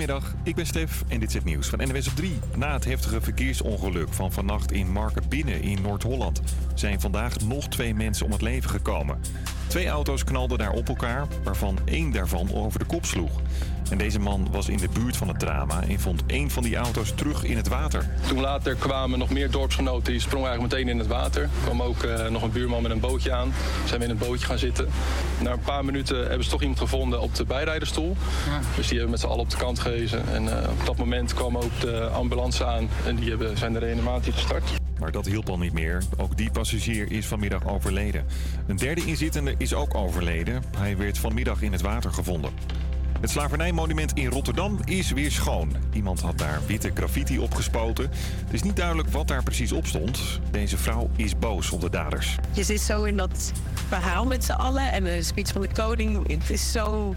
Goedemiddag, ik ben Stef en dit is het nieuws van NWS op 3. Na het heftige verkeersongeluk van vannacht in Markenbinnen in Noord-Holland... zijn vandaag nog twee mensen om het leven gekomen. Twee auto's knalden daar op elkaar, waarvan één daarvan over de kop sloeg. En deze man was in de buurt van het drama en vond één van die auto's terug in het water. Toen later kwamen nog meer dorpsgenoten, die sprongen eigenlijk meteen in het water. Er kwam ook uh, nog een buurman met een bootje aan. Zijn we in het bootje gaan zitten. Na een paar minuten hebben ze toch iemand gevonden op de bijrijderstoel. Ja. Dus die hebben met z'n allen op de kant gehezen. En uh, op dat moment kwam ook de ambulance aan en die hebben, zijn de reanimatie gestart. Maar dat hielp al niet meer. Ook die passagier is vanmiddag overleden. Een derde inzittende is ook overleden. Hij werd vanmiddag in het water gevonden. Het slavernijmonument in Rotterdam is weer schoon. Iemand had daar witte graffiti opgespoten. Het is niet duidelijk wat daar precies op stond. Deze vrouw is boos op de daders. Je zit zo in dat verhaal met z'n allen en de speech van de koning. Het is zo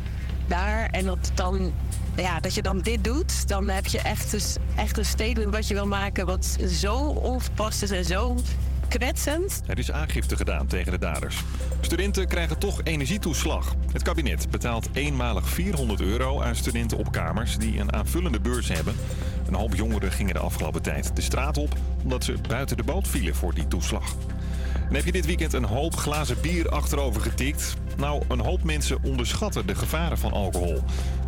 daar en dat dan ja, dat je dan dit doet, dan heb je echt, dus, echt een wat je wil maken... wat zo ongepast is en zo kwetsend. Er is aangifte gedaan tegen de daders. Studenten krijgen toch energietoeslag. Het kabinet betaalt eenmalig 400 euro aan studenten op kamers... die een aanvullende beurs hebben. Een hoop jongeren gingen de afgelopen tijd de straat op... omdat ze buiten de boot vielen voor die toeslag. En heb je dit weekend een hoop glazen bier achterover getikt? Nou, een hoop mensen onderschatten de gevaren van alcohol.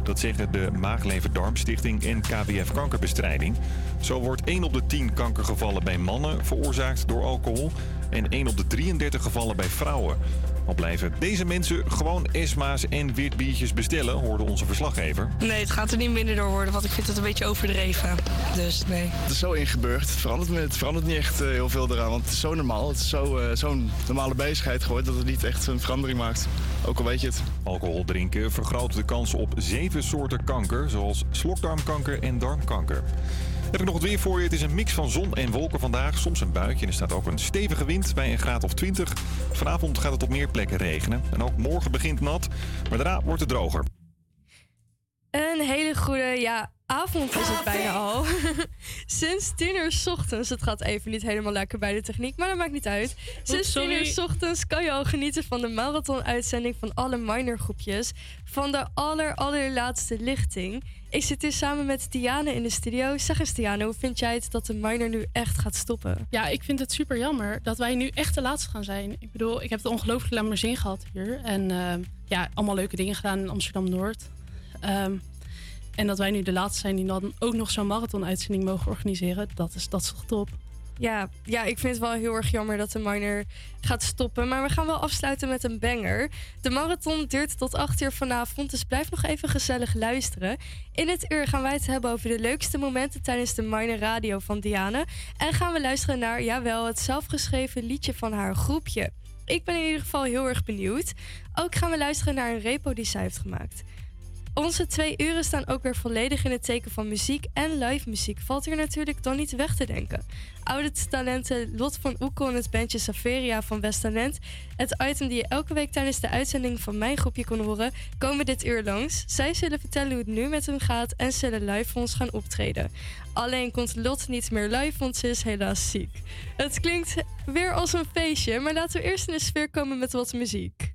Dat zeggen de Maaglever-Darmstichting en KWF Kankerbestrijding. Zo wordt 1 op de 10 kankergevallen bij mannen veroorzaakt door alcohol... en 1 op de 33 gevallen bij vrouwen. Al blijven deze mensen gewoon Esma's en witbiertjes bestellen, hoorde onze verslaggever. Nee, het gaat er niet minder door worden, want ik vind het een beetje overdreven. Dus nee. Het is zo ingeburgd. Het verandert, het verandert niet echt uh, heel veel eraan, want het is zo normaal. Het is zo, uh, zo'n normale bezigheid geworden dat het niet echt een verandering maakt. Ook al weet je het. Alcohol drinken vergroot de kans op zeven soorten kanker, zoals slokdarmkanker en darmkanker. Heb ik nog het weer voor je. Het is een mix van zon en wolken vandaag. Soms een buitje en er staat ook een stevige wind bij een graad of 20. Vanavond gaat het op meer plekken regenen. En ook morgen begint nat, maar daarna wordt het droger. Een hele goede, ja, avond is het bijna al. Sinds 10 uur s ochtends, het gaat even niet helemaal lekker bij de techniek, maar dat maakt niet uit. Sinds 10 uur s ochtends kan je al genieten van de marathon-uitzending van alle minorgroepjes. Van de aller, allerlaatste lichting. Ik zit hier samen met Diane in de studio. Zeg eens Diane, hoe vind jij het dat de minor nu echt gaat stoppen? Ja, ik vind het super jammer dat wij nu echt de laatste gaan zijn. Ik bedoel, ik heb het ongelooflijk lang maar zin gehad hier. En uh, ja, allemaal leuke dingen gedaan in Amsterdam-Noord. Um, en dat wij nu de laatste zijn die dan ook nog zo'n marathon-uitzending mogen organiseren, dat is, dat is toch top. Ja, ja, ik vind het wel heel erg jammer dat de minor gaat stoppen. Maar we gaan wel afsluiten met een banger. De marathon duurt tot 8 uur vanavond, dus blijf nog even gezellig luisteren. In het uur gaan wij het hebben over de leukste momenten tijdens de minor radio van Diane. En gaan we luisteren naar, jawel, het zelfgeschreven liedje van haar groepje. Ik ben in ieder geval heel erg benieuwd. Ook gaan we luisteren naar een repo die zij heeft gemaakt. Onze twee uren staan ook weer volledig in het teken van muziek en live muziek. Valt hier natuurlijk dan niet weg te denken. Oude talenten Lot van Oekel en het bandje Saveria van Westtalent. Het item die je elke week tijdens de uitzending van mijn groepje kon horen, komen dit uur langs. Zij zullen vertellen hoe het nu met hun gaat en zullen live voor ons gaan optreden. Alleen komt Lot niet meer live, want ze is helaas ziek. Het klinkt weer als een feestje, maar laten we eerst in de sfeer komen met wat muziek.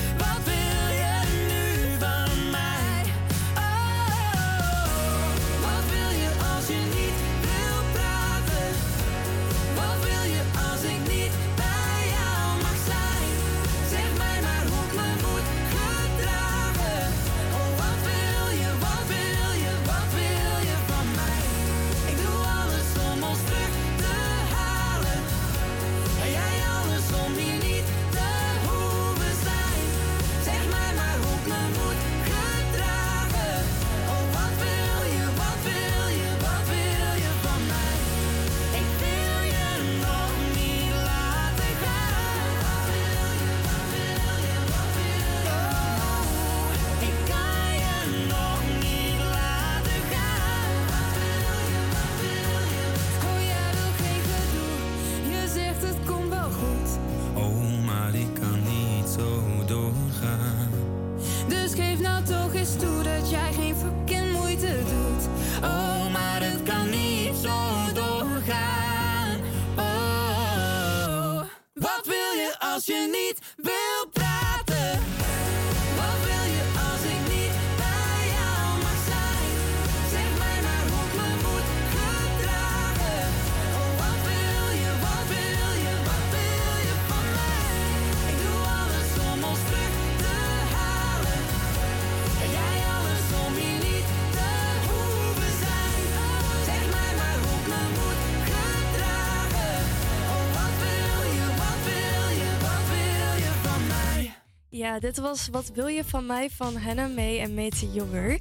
Dit was Wat wil je van mij van Hannah May en Mete Jonger.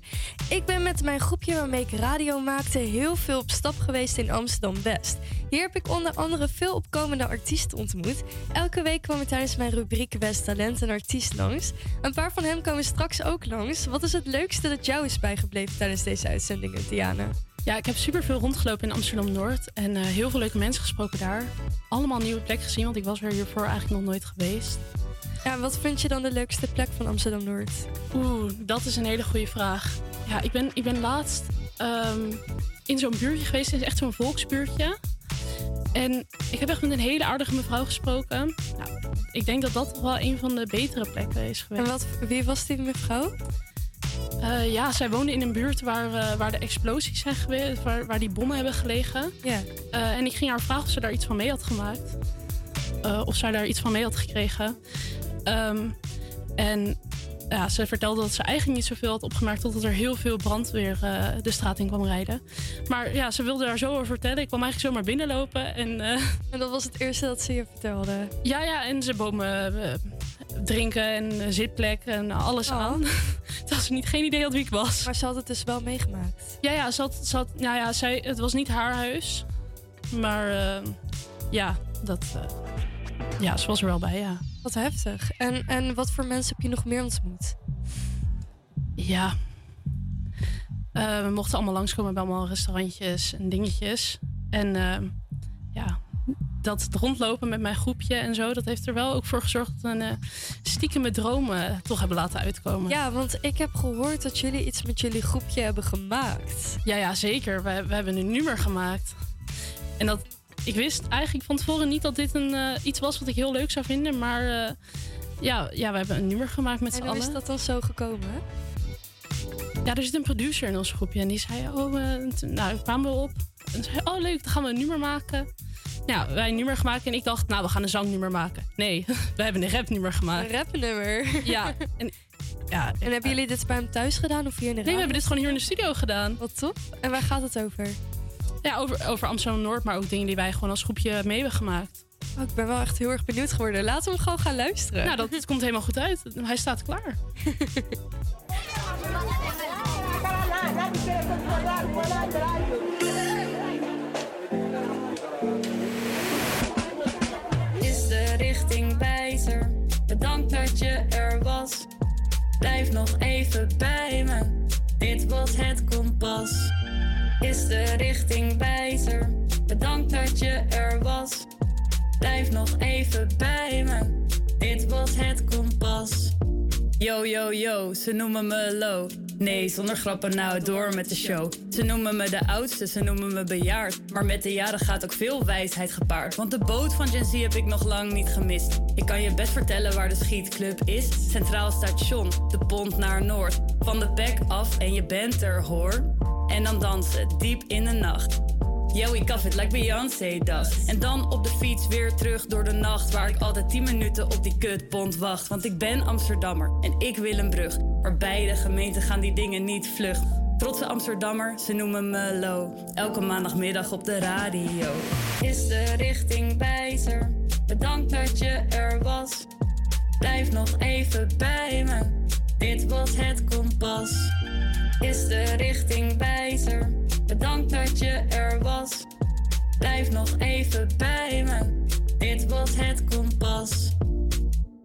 Ik ben met mijn groepje waarmee ik radio maakte heel veel op stap geweest in Amsterdam-West. Hier heb ik onder andere veel opkomende artiesten ontmoet. Elke week kwam er tijdens mijn rubriek West Talent een artiest langs. Een paar van hen komen straks ook langs. Wat is het leukste dat jou is bijgebleven tijdens deze uitzendingen, Diana? Ja, ik heb super veel rondgelopen in Amsterdam Noord en eh, heel veel leuke mensen gesproken daar. Allemaal nieuwe plek gezien, want ik was er hiervoor eigenlijk nog nooit geweest. Ja, wat vind je dan de leukste plek van Amsterdam-Noord? Oeh, dat is een hele goede vraag. Ja, ik ben, ik ben laatst ehm, in zo'n buurtje geweest. Het is echt zo'n volksbuurtje. En ik heb echt met een hele aardige mevrouw gesproken. Nou, ik denk dat dat toch wel een van de betere plekken is geweest. En wat, wie was die mevrouw? Eh, ja, zij woonde in een buurt waar, eh, waar de explosies zijn geweest, waar, waar die bommen hebben gelegen. Ja. Eh, en ik ging haar vragen of ze daar iets van mee had gemaakt. Of zij daar iets van mee had gekregen. Ehm, en ja, ze vertelde dat ze eigenlijk niet zoveel had opgemerkt... totdat er heel veel brandweer eh, de straat in kwam rijden. Maar ja, ze wilde daar zo over vertellen. Ik kwam eigenlijk zomaar binnenlopen. En, eh, En dat was het eerste dat ze je vertelde. ja, ja, en ze bomen eh, drinken en een zitplek en alles Oh. aan. Terwijl ze niet, geen idee had wie ik was. Maar ze had het dus wel meegemaakt. Ja, ja, ze had, ze had, nou ja zij, het was niet haar huis. Maar ja, dat, ja, ze was er wel bij, ja. Wat heftig. En, en wat voor mensen heb je nog meer ontmoet? Ja. Eh, we mochten allemaal langskomen bij allemaal restaurantjes en dingetjes. En eh, ja, dat rondlopen met mijn groepje en zo, dat heeft er wel ook voor gezorgd dat we een uh, stiekeme dromen toch hebben laten uitkomen. Ja, want ik heb gehoord dat jullie iets met jullie groepje hebben gemaakt. Ja, ja zeker. We, we hebben een nummer gemaakt. En dat, ik wist eigenlijk van tevoren niet dat dit een, eh, iets was wat ik heel leuk zou vinden. Maar eh, ja, ja, we hebben een nummer gemaakt met z'n En hoe allen. is dat dan zo gekomen? Ja, er zit een producer in ons groepje en die zei, oh, en toen- nou, kwamen we op. En zei, oh leuk, dan gaan we een nummer maken. Nou, wij een nummer gemaakt en ik dacht, nou, we gaan een zangnummer maken. Nee, we hebben een rapnummer Een gemaakt. rapnummer. Ja, en, ja, En hebben jullie dit bij hem thuis gedaan of hier in de Nee, we hebben dit gewoon hier in de studio gedaan. Wat top. En waar gaat het over? Ja, over, over Amsterdam-Noord, maar ook dingen die wij gewoon als groepje mee hebben gemaakt. Oh, ik ben wel echt heel erg benieuwd geworden. Laten we hem gewoon gaan luisteren. Nou, dat, dat komt helemaal goed uit. Hij staat klaar. Is de richting wijzer? Bedankt dat je er was. Blijf nog even bij me. Dit was het kompas. Is de richting wijzer? Bedankt dat je er was. Blijf nog even bij me. Dit was het kompas. Yo, yo, yo, ze noemen me low. Nee, zonder grappen nou door met de show. Ze noemen me de oudste, ze noemen me bejaard. Maar met de jaren gaat ook veel wijsheid gepaard. Want de boot van Gen Z heb ik nog lang niet gemist. Ik kan je best vertellen waar de schietclub is. Centraal station, de pont naar Noord. Van de bek af en je bent er hoor. En dan dansen, diep in de nacht. Yo, ik kaf het like Beyoncé das. En dan op de fiets weer terug door de nacht. Waar ik altijd 10 minuten op die kutpont wacht. Want ik ben Amsterdammer en ik wil een brug. Maar beide gemeenten gaan die dingen niet vlug. Trotse Amsterdammer, ze noemen me Lo. Elke maandagmiddag op de radio. Is de richting wijzer? Bedankt dat je er was. Blijf nog even bij me. Dit was het kompas. Is de richting wijzer? Bedankt dat je er was. Blijf nog even bij me. Dit was het kompas.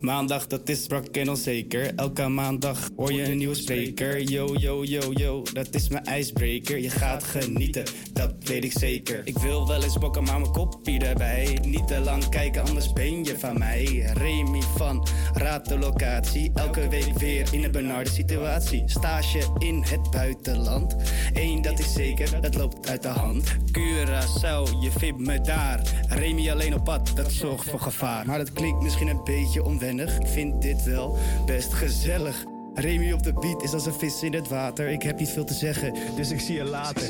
Maandag, dat is brak en onzeker. Elke maandag hoor je een nieuwe spreker. Yo, yo, yo, yo, dat is mijn ijsbreker. Je gaat genieten, dat weet ik zeker. Ik wil wel eens bokken, maar mijn kopie erbij. Niet te lang kijken, anders ben je van mij. Remy van Raad de Locatie. Elke week weer in een benarde situatie. Stage in het buitenland. Eén, dat is zeker, dat loopt uit de hand. Curaçao, je vindt me daar. Remy alleen op pad, dat zorgt voor gevaar. Maar dat klinkt misschien een beetje onwennig. Ik vind dit wel best gezellig. Remy op de beat is als een vis in het water. Ik heb niet veel te zeggen, dus ik zie je later.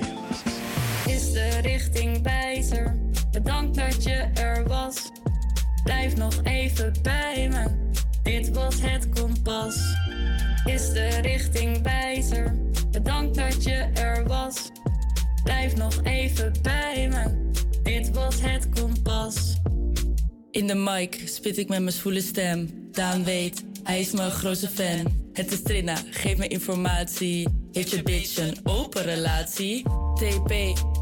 Is de richting wijzer? Bedankt dat je er was. Blijf nog even bij me. Dit was het kompas. Is de richting wijzer? Bedankt dat je er was. Blijf nog even bij me. Dit was het kompas. In de mic spit ik met mijn zwoele stem. Daan weet, hij is mijn grootste fan. Het is Trina, geef me informatie. Heeft je bitch een open relatie? TP,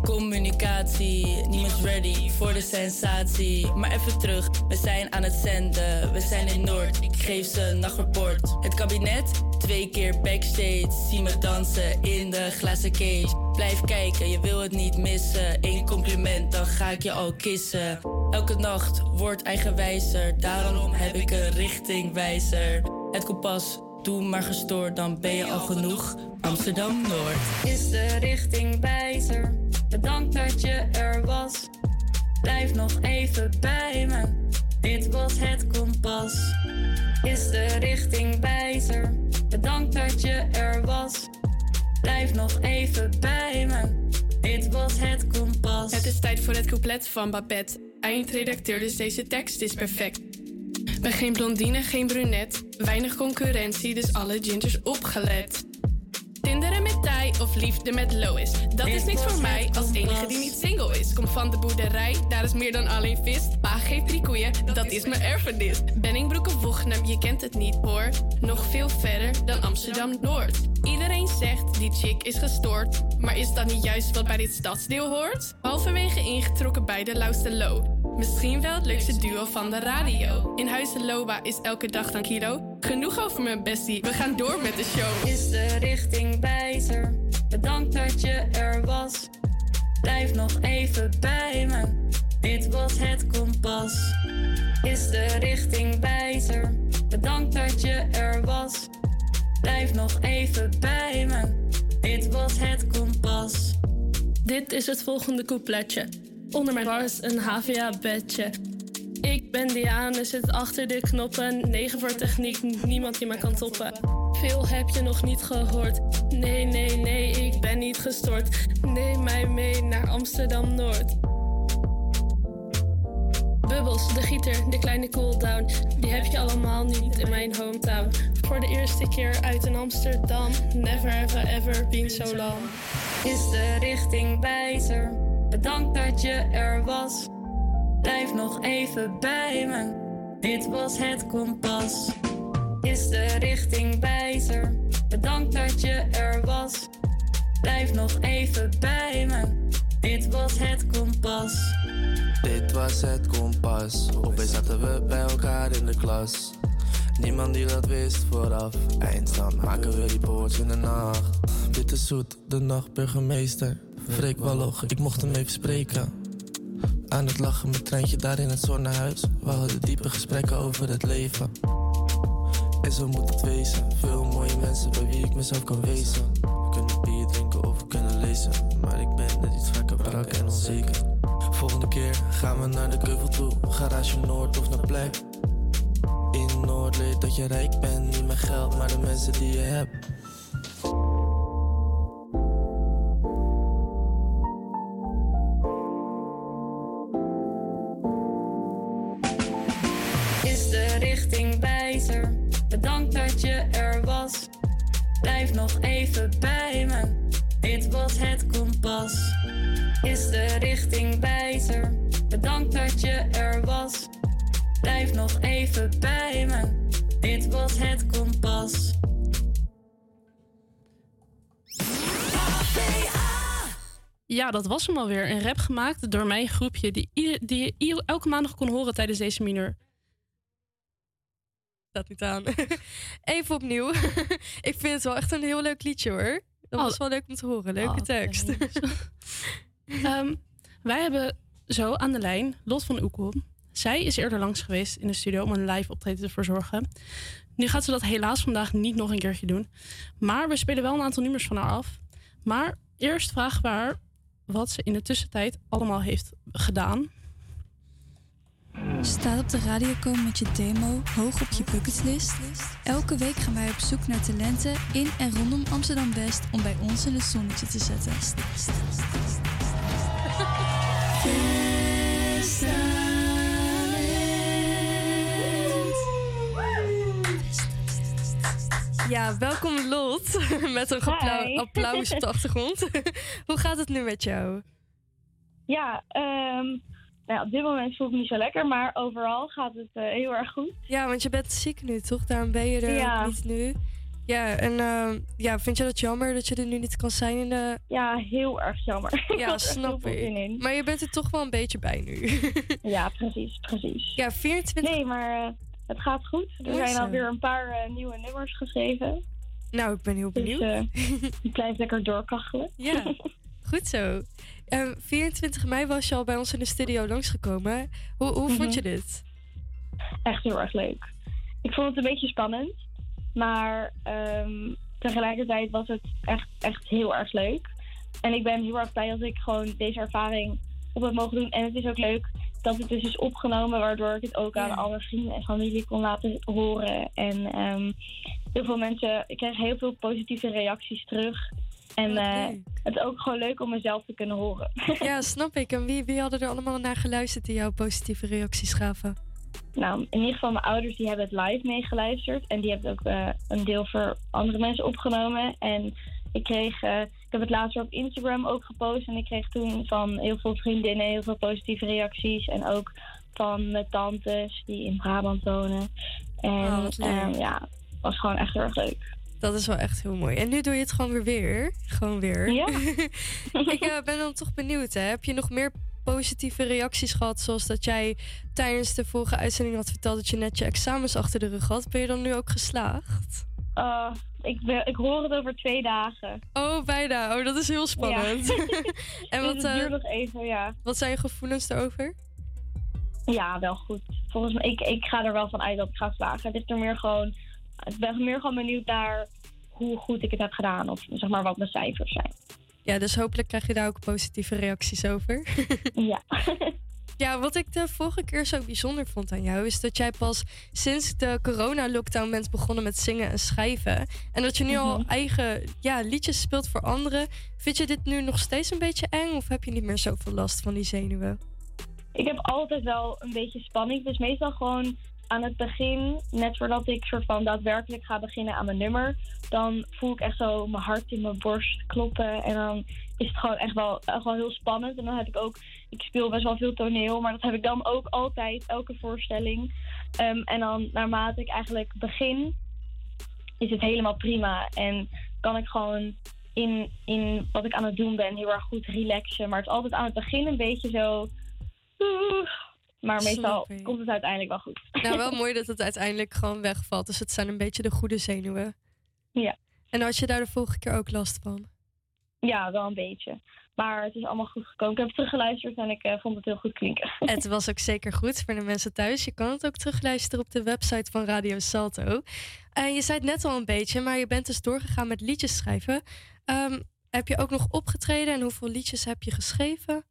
communicatie. Niemand ready voor de sensatie. Maar even terug, we zijn aan het zenden. We zijn in Noord, ik geef ze een nachtrapport. Het kabinet, twee keer backstage. Zie me dansen in de glazen cage. Blijf kijken, je wil het niet missen. Eén compliment, dan ga ik je al kissen. Elke nacht wordt eigenwijzer. Daarom heb ik een richtingwijzer. Het kompas, doe maar gestoord, dan ben je al genoeg. Amsterdam Noord. Is de richting wijzer? Bedankt dat je er was. Blijf nog even bij me. Dit was het kompas. Is de richting wijzer? Bedankt dat je er was. Blijf nog even bij me. Dit was het kompas. Het is tijd voor het couplet van Babette. Eindredacteur, dus deze tekst is perfect. Ben geen blondine, geen brunet. Weinig concurrentie, dus alle gingers opgelet. Tinderen met Thai of liefde met Lois. Dat is niks voor mij als enige die niet single is. Kom van de boerderij, daar is meer dan alleen vis. Pa geeft drie koeien, dat is mijn erfenis. Benningbroek of Woegnam, je kent het niet hoor. Nog veel verder dan Amsterdam-Noord. Iedereen zegt, die chick is gestoord. Maar is dat niet juist wat bij dit stadsdeel hoort? Halverwege ingetrokken bij de Lauste Lo. Misschien wel het leukste duo van de radio. In Huizen Loba is elke dag dan kilo. Genoeg over mijn bestie, we gaan door met de show. Is de richting wijzer? Bedankt dat je er was. Blijf nog even bij me. Dit was het kompas. Is de richting wijzer? Bedankt dat je er was. Blijf nog even bij me. Dit was het kompas. Dit is het volgende coupletje. Onder mijn was een HVA-bedje. Ik ben Diane, zit achter de knoppen. 9 voor techniek, niemand die mij kan toppen. Veel heb je nog niet gehoord. Nee, nee, nee, ik ben niet gestoord. Neem mij mee naar Amsterdam-Noord. Bubbels, de gieter, de kleine cooldown. Die heb je allemaal niet in mijn hometown. Voor de eerste keer uit in Amsterdam. Never I ever been so long. Is de richting wijzer? Bedankt dat je er was. Blijf nog even bij me. Dit was het kompas. Is de richting wijzer? Bedankt dat je er was. Blijf nog even bij me. Dit was het kompas. Dit was het kompas. Opeens zaten we bij elkaar in de klas. Niemand die dat wist vooraf. Eindstand maken we die poorts in de nacht. Bitterzoet, de nachtburgemeester. Freek Walloch, ik mocht hem even spreken. Aan het lachen met treintje daar in het zonnehuis. We hadden diepe gesprekken over het leven. En zo moet het wezen. Veel mooie mensen bij wie ik mezelf kan wezen. We kunnen bier drinken of we kunnen lezen. Maar ik ben net iets vaker brak en onzeker. Volgende keer gaan we naar de keuvel toe. Garage Noord of naar Plek. In Noord leer dat je rijk bent. Niet met geld, maar de mensen die je hebt. Nog even bij me. Dit was het kompas. Is de richting wijzer? Bedankt dat je er was. Blijf nog even bij me. Dit was het kompas. Ja, dat was hem alweer. Een rap gemaakt door mijn groepje, die, die je elke maandag kon horen tijdens deze mineur. Staat niet aan. Even opnieuw. ik vind het wel echt een heel leuk liedje hoor. Dat was wel leuk om te horen. Leuke Oh, tekst. Ehm, wij hebben zo aan de lijn Lot van Oekel. Zij is eerder langs geweest in de studio om een live optreden te verzorgen. Nu gaat ze dat helaas vandaag niet nog een keertje doen. Maar we spelen wel een aantal nummers van haar af. Maar eerst vragen we haar wat ze in de tussentijd allemaal heeft gedaan. Staat op de radio komen met je demo hoog op je bucketlist? Elke week gaan wij op zoek naar talenten in en rondom Amsterdam West om bij ons in het zonnetje te zetten. Ja, welkom Lot. Met een Hi. applaus op de achtergrond. Hoe gaat het nu met jou? Ja, ehm, nou, op dit moment voel ik me niet zo lekker, maar overal gaat het eh, heel erg goed. Ja, want je bent ziek nu, toch? Daarom ben je er Ja. niet nu. Ja, en ehm, ja, vind je dat jammer dat je er nu niet kan zijn in de... Ja, heel erg jammer. Ja, snap ik. Maar je bent er toch wel een beetje bij nu. Ja, precies, precies. Ja, 24... Nee, maar eh, het gaat goed. Er Mooi zijn alweer een paar eh, nieuwe nummers geschreven. Nou, ik ben heel Dus benieuwd. eh, ik blijf lekker doorkachelen. Ja, goed zo. Ehm, 24 mei was je al bij ons in de studio langsgekomen. Hoe, hoe vond je Mhm. dit? Echt heel erg leuk. Ik vond het een beetje spannend, maar ehm, tegelijkertijd was het echt, echt heel erg leuk. En ik ben heel erg blij dat ik gewoon deze ervaring op heb mogen doen. En het is ook leuk dat het dus is opgenomen, waardoor ik het ook aan alle vrienden en familie kon laten horen. En ehm, heel veel mensen, ik kreeg heel veel positieve reacties terug. En eh, het is ook gewoon leuk om mezelf te kunnen horen. Ja, snap ik. En wie, wie hadden er allemaal naar geluisterd die jouw positieve reacties gaven? Nou, in ieder geval mijn ouders die hebben het live meegeluisterd. En die hebben ook eh, een deel voor andere mensen opgenomen. En ik kreeg, eh, ik heb het laatst weer op Instagram ook gepost. En ik kreeg toen van heel veel vriendinnen heel veel positieve reacties. En ook van mijn tantes die in Brabant wonen. En Oh, ehm, ja, was gewoon echt heel erg leuk. Dat is wel echt heel mooi. En nu doe je het gewoon weer weer. Gewoon weer. Ja. ik eh, ben dan toch benieuwd. Hè? Heb je nog meer positieve reacties gehad? Zoals dat jij tijdens de vorige uitzending had verteld dat je net je examens achter de rug had. Ben je dan nu ook geslaagd? Eh, ik, ben- ik hoor het over twee dagen. Oh, bijna. Oh, dat is heel spannend. en Dus wat, het eh, duurt nog even, ja. wat zijn je gevoelens daarover? Ja, wel goed. Volgens mij, ik, ik ga er wel van uit dat ik ga slagen. Het is er meer gewoon, ik ben meer gewoon benieuwd naar hoe goed ik het heb gedaan. Of zeg maar wat mijn cijfers zijn. Ja, dus hopelijk krijg je daar ook positieve reacties over. ja. Ja, wat ik de vorige keer zo bijzonder vond aan jou... is dat jij pas sinds de corona-lockdown bent begonnen met zingen en schrijven. En dat je nu al Mhm. eigen ja, liedjes speelt voor anderen. Vind je dit nu nog steeds een beetje eng... of heb je niet meer zoveel last van die zenuwen? Ik heb altijd wel een beetje spanning. Dus meestal gewoon aan het begin, net voordat ik soort van daadwerkelijk ga beginnen aan mijn nummer, dan voel ik echt zo mijn hart in mijn borst kloppen. En dan is het gewoon echt wel, echt wel heel spannend. En dan heb ik ook, ik speel best wel veel toneel, maar dat heb ik dan ook altijd, elke voorstelling. Ehm, en dan naarmate ik eigenlijk begin, is het helemaal prima. En kan ik gewoon in, in wat ik aan het doen ben heel erg goed relaxen. Maar het is altijd aan het begin een beetje zo. Maar meestal komt het uiteindelijk wel goed. Nou, wel mooi dat het uiteindelijk gewoon wegvalt. Dus het zijn een beetje de goede zenuwen. Ja. En had je daar de vorige keer ook last van? Ja, wel een beetje. Maar het is allemaal goed gekomen. Ik heb het teruggeluisterd en ik eh, vond het heel goed klinken. Het was ook zeker goed voor de mensen thuis. Je kan het ook terugluisteren op de website van Radio Salto. En je zei het net al een beetje, maar je bent dus doorgegaan met liedjes schrijven. Ehm, heb je ook nog opgetreden en hoeveel liedjes heb je geschreven?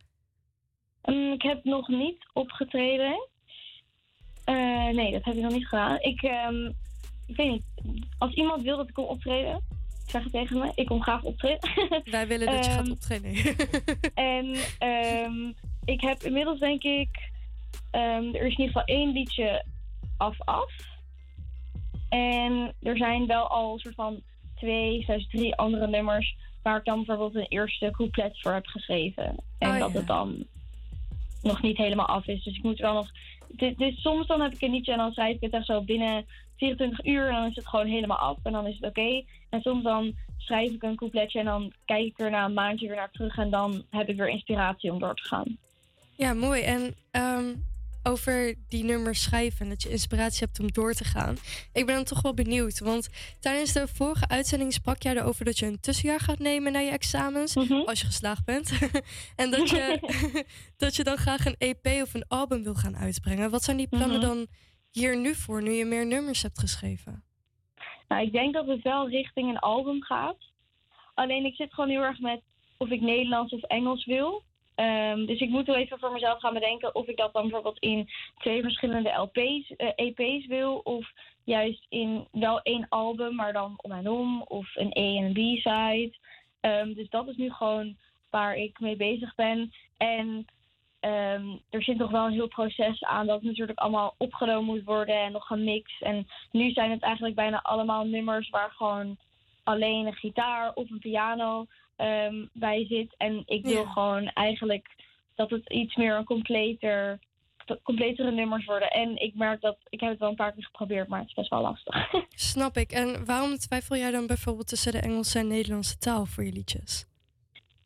Mm, ik heb nog niet opgetreden. Eh, nee, dat heb ik nog niet gedaan. Ik, ehm, ik weet niet. Als iemand wil dat ik kom optreden, zeg het tegen me. Ik kom graag optreden. Wij willen dat je gaat Ehm, optreden. En ehm, ik heb inmiddels denk ik... ehm, er is in ieder geval één liedje af-af. En er zijn wel al een soort van twee, zelfs drie andere nummers... waar ik dan bijvoorbeeld een eerste couplet voor heb geschreven. En Oh, dat ja. het dan nog niet helemaal af is. Dus ik moet wel nog... Dit- soms dan heb ik een liedje en dan schrijf ik het echt zo binnen 24 uur... en dan is het gewoon helemaal af en dan is het oké. En soms dan schrijf ik een coupletje en dan kijk ik er na een maandje weer naar terug... en dan heb ik weer inspiratie om door te gaan. Ja, mooi. En ehm, over die nummers schrijven en dat je inspiratie hebt om door te gaan. Ik ben dan toch wel benieuwd, want tijdens de vorige uitzending sprak jij erover dat je een tussenjaar gaat nemen naar je examens, als je geslaagd bent. en dat je, dat je dan graag een EP of een album wil gaan uitbrengen. Wat zijn die plannen Mhm. dan hier nu voor, nu je meer nummers hebt geschreven? Nou, ik denk dat het wel richting een album gaat. Alleen ik zit gewoon heel erg met of ik Nederlands of Engels wil. Ehm, dus ik moet wel even voor mezelf gaan bedenken of ik dat dan bijvoorbeeld in twee verschillende LP's, eh, EP's wil. Of juist in wel één album, maar dan om en om. Of een A en een B-side. Ehm, dus dat is nu gewoon waar ik mee bezig ben. En ehm, er zit nog wel een heel proces aan dat natuurlijk allemaal opgenomen moet worden en nog gemixt. En nu zijn het eigenlijk bijna allemaal nummers waar gewoon alleen een gitaar of een piano ehm, bij zit. En ik wil Ja. gewoon eigenlijk dat het iets meer een completer, completere nummers worden. En ik merk dat, ik heb het wel een paar keer geprobeerd, maar het is best wel lastig. Snap ik. En waarom twijfel jij dan bijvoorbeeld tussen de Engelse en Nederlandse taal voor je liedjes?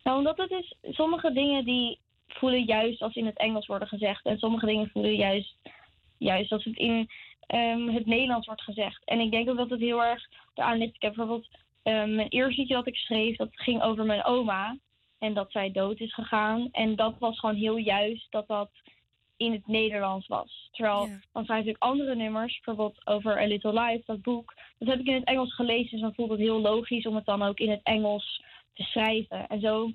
Nou, omdat het is sommige dingen die voelen juist als in het Engels worden gezegd. En sommige dingen voelen juist, juist als het in ehm, het Nederlands wordt gezegd. En ik denk ook dat het heel erg eraan ligt. Ik heb bijvoorbeeld ehm, mijn eerste liedje dat ik schreef, dat ging over mijn oma. En dat zij dood is gegaan. En dat was gewoon heel juist dat dat in het Nederlands was. Terwijl dan schrijf ik andere nummers, bijvoorbeeld over A Little Life, dat boek. Dat heb ik in het Engels gelezen, dus dan voelt het heel logisch om het dan ook in het Engels te schrijven. En zo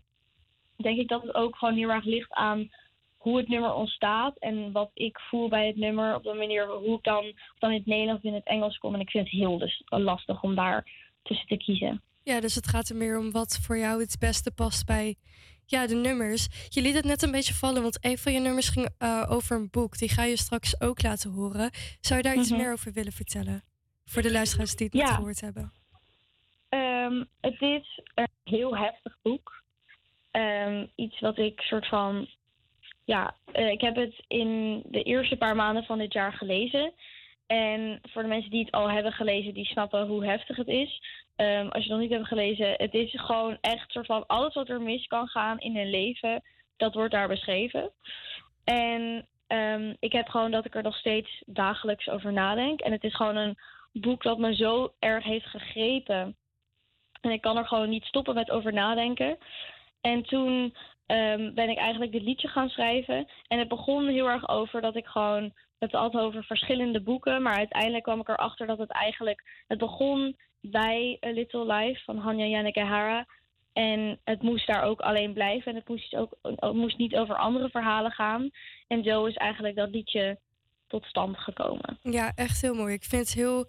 denk ik dat het ook gewoon heel erg ligt aan hoe het nummer ontstaat en wat ik voel bij het nummer op de manier hoe ik dan, dan in het Nederlands of in het Engels kom. En ik vind het heel dus lastig om daar tussen te kiezen. Ja, dus het gaat er meer om wat voor jou het beste past bij ja, de nummers. Je liet het net een beetje vallen, want een van je nummers ging eh, over een boek. Die ga je straks ook laten horen. Zou je daar iets Mhm. meer over willen vertellen? Voor de luisteraars die het niet Ja. gehoord hebben. Ehm, het is een heel heftig boek. Ehm, iets wat ik soort van. Ja, eh, ik heb het in de eerste paar maanden van dit jaar gelezen. En voor de mensen die het al hebben gelezen, die snappen hoe heftig het is. Ehm, als je het nog niet hebt gelezen, het is gewoon echt soort van alles wat er mis kan gaan in een leven, dat wordt daar beschreven. En ehm, ik heb gewoon dat ik er nog steeds dagelijks over nadenk. En het is gewoon een boek dat me zo erg heeft gegrepen. En ik kan er gewoon niet stoppen met over nadenken. En toen ehm, ben ik eigenlijk dit liedje gaan schrijven. En het begon heel erg over dat ik gewoon het had over verschillende boeken. Maar uiteindelijk kwam ik erachter dat het eigenlijk. Het begon bij A Little Life van Hanya Yanagihara. En het moest daar ook alleen blijven. En het moest ook het moest niet over andere verhalen gaan. En zo is eigenlijk dat liedje tot stand gekomen. Ja, echt heel mooi. Ik vind het heel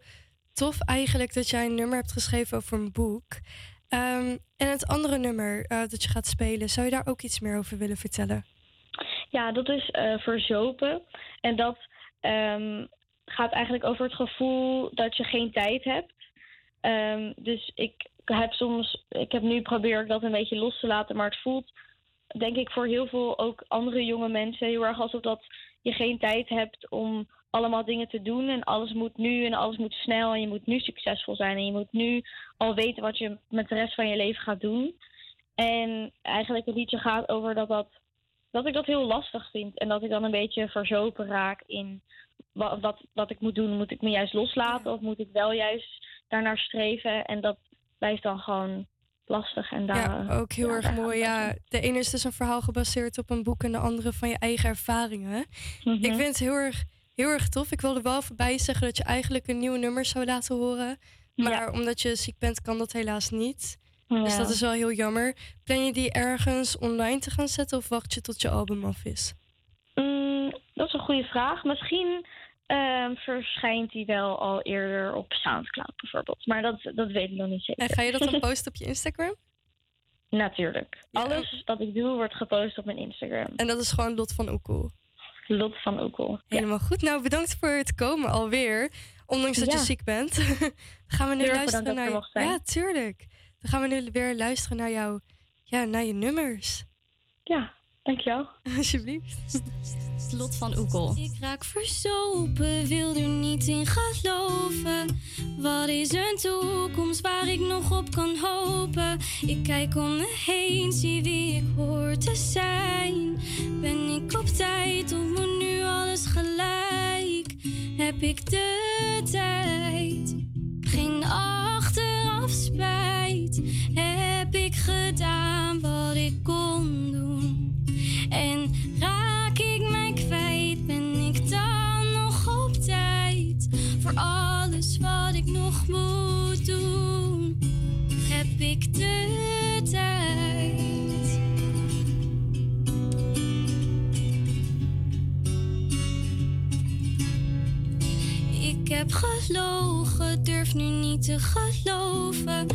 tof eigenlijk dat jij een nummer hebt geschreven over een boek. Ehm, en het andere nummer eh, dat je gaat spelen, zou je daar ook iets meer over willen vertellen? Ja, dat is eh, verzopen. En dat ehm, gaat eigenlijk over het gevoel dat je geen tijd hebt. Ehm, dus ik heb soms, ik heb nu probeer ik dat een beetje los te laten, maar het voelt denk ik voor heel veel ook andere jonge mensen heel erg alsof dat je geen tijd hebt om allemaal dingen te doen en alles moet nu en alles moet snel en je moet nu succesvol zijn en je moet nu al weten wat je met de rest van je leven gaat doen. En eigenlijk het liedje gaat over dat, dat, dat ik dat heel lastig vind en dat ik dan een beetje verzopen raak in wat, wat, wat ik moet doen. Moet ik me juist loslaten of moet ik wel juist daarnaar streven? En dat blijft dan gewoon lastig. En daar, Ja, ook heel ja, erg mooi. Ja, de ene is dus een verhaal gebaseerd op een boek en de andere van je eigen ervaringen. Mhm. Ik vind het heel erg, heel erg tof. Ik wilde wel voorbij zeggen dat je eigenlijk een nieuw nummer zou laten horen. Maar omdat je ziek bent, kan dat helaas niet. Dus dat is wel heel jammer. Plan je die ergens online te gaan zetten of wacht je tot je album af is? Mm, dat is een goede vraag. Misschien ehm, verschijnt hij wel al eerder op Soundcloud bijvoorbeeld. Maar dat, dat weet ik nog niet zeker. En ga je dat dan posten op je Instagram? Natuurlijk. Alles wat ik doe wordt gepost op mijn Instagram. En dat is gewoon Lot van Oekel. Lot van Oekel. Helemaal goed. Nou, bedankt voor het komen alweer. Ondanks dat je ziek bent. Gaan we nu Heel luisteren naar. Ja, tuurlijk. Dan gaan we nu weer luisteren naar jou. Ja, naar je nummers. Ja, dankjewel. Alsjeblieft. Lot van Oekel. Ik raak verzopen, wil er niet in geloven. Wat is een toekomst waar ik nog op kan hopen? Ik kijk om me heen, zie wie ik hoor te zijn. Ben ik op tijd of moet nu alles gelijk? Heb ik de tijd? Geen achteraf spijt. Heb ik gedaan wat ik kon doen? En raak ik mij kwijt, ben ik dan nog op tijd voor alles wat ik nog moet doen? Heb ik de heb gelogen, durf nu niet te geloven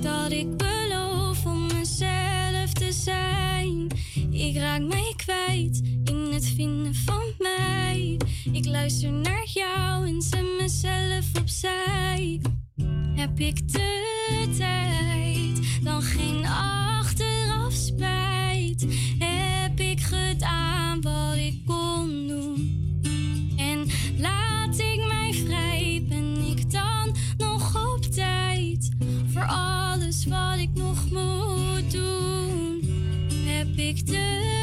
dat ik beloof om mezelf te zijn. Ik raak mij kwijt in het vinden van mij. Ik luister naar jou en zet mezelf opzij. Heb ik de tijd, dan geen achteraf spijt. Heb ik gedaan wat ik nog moet doen? Heb ik de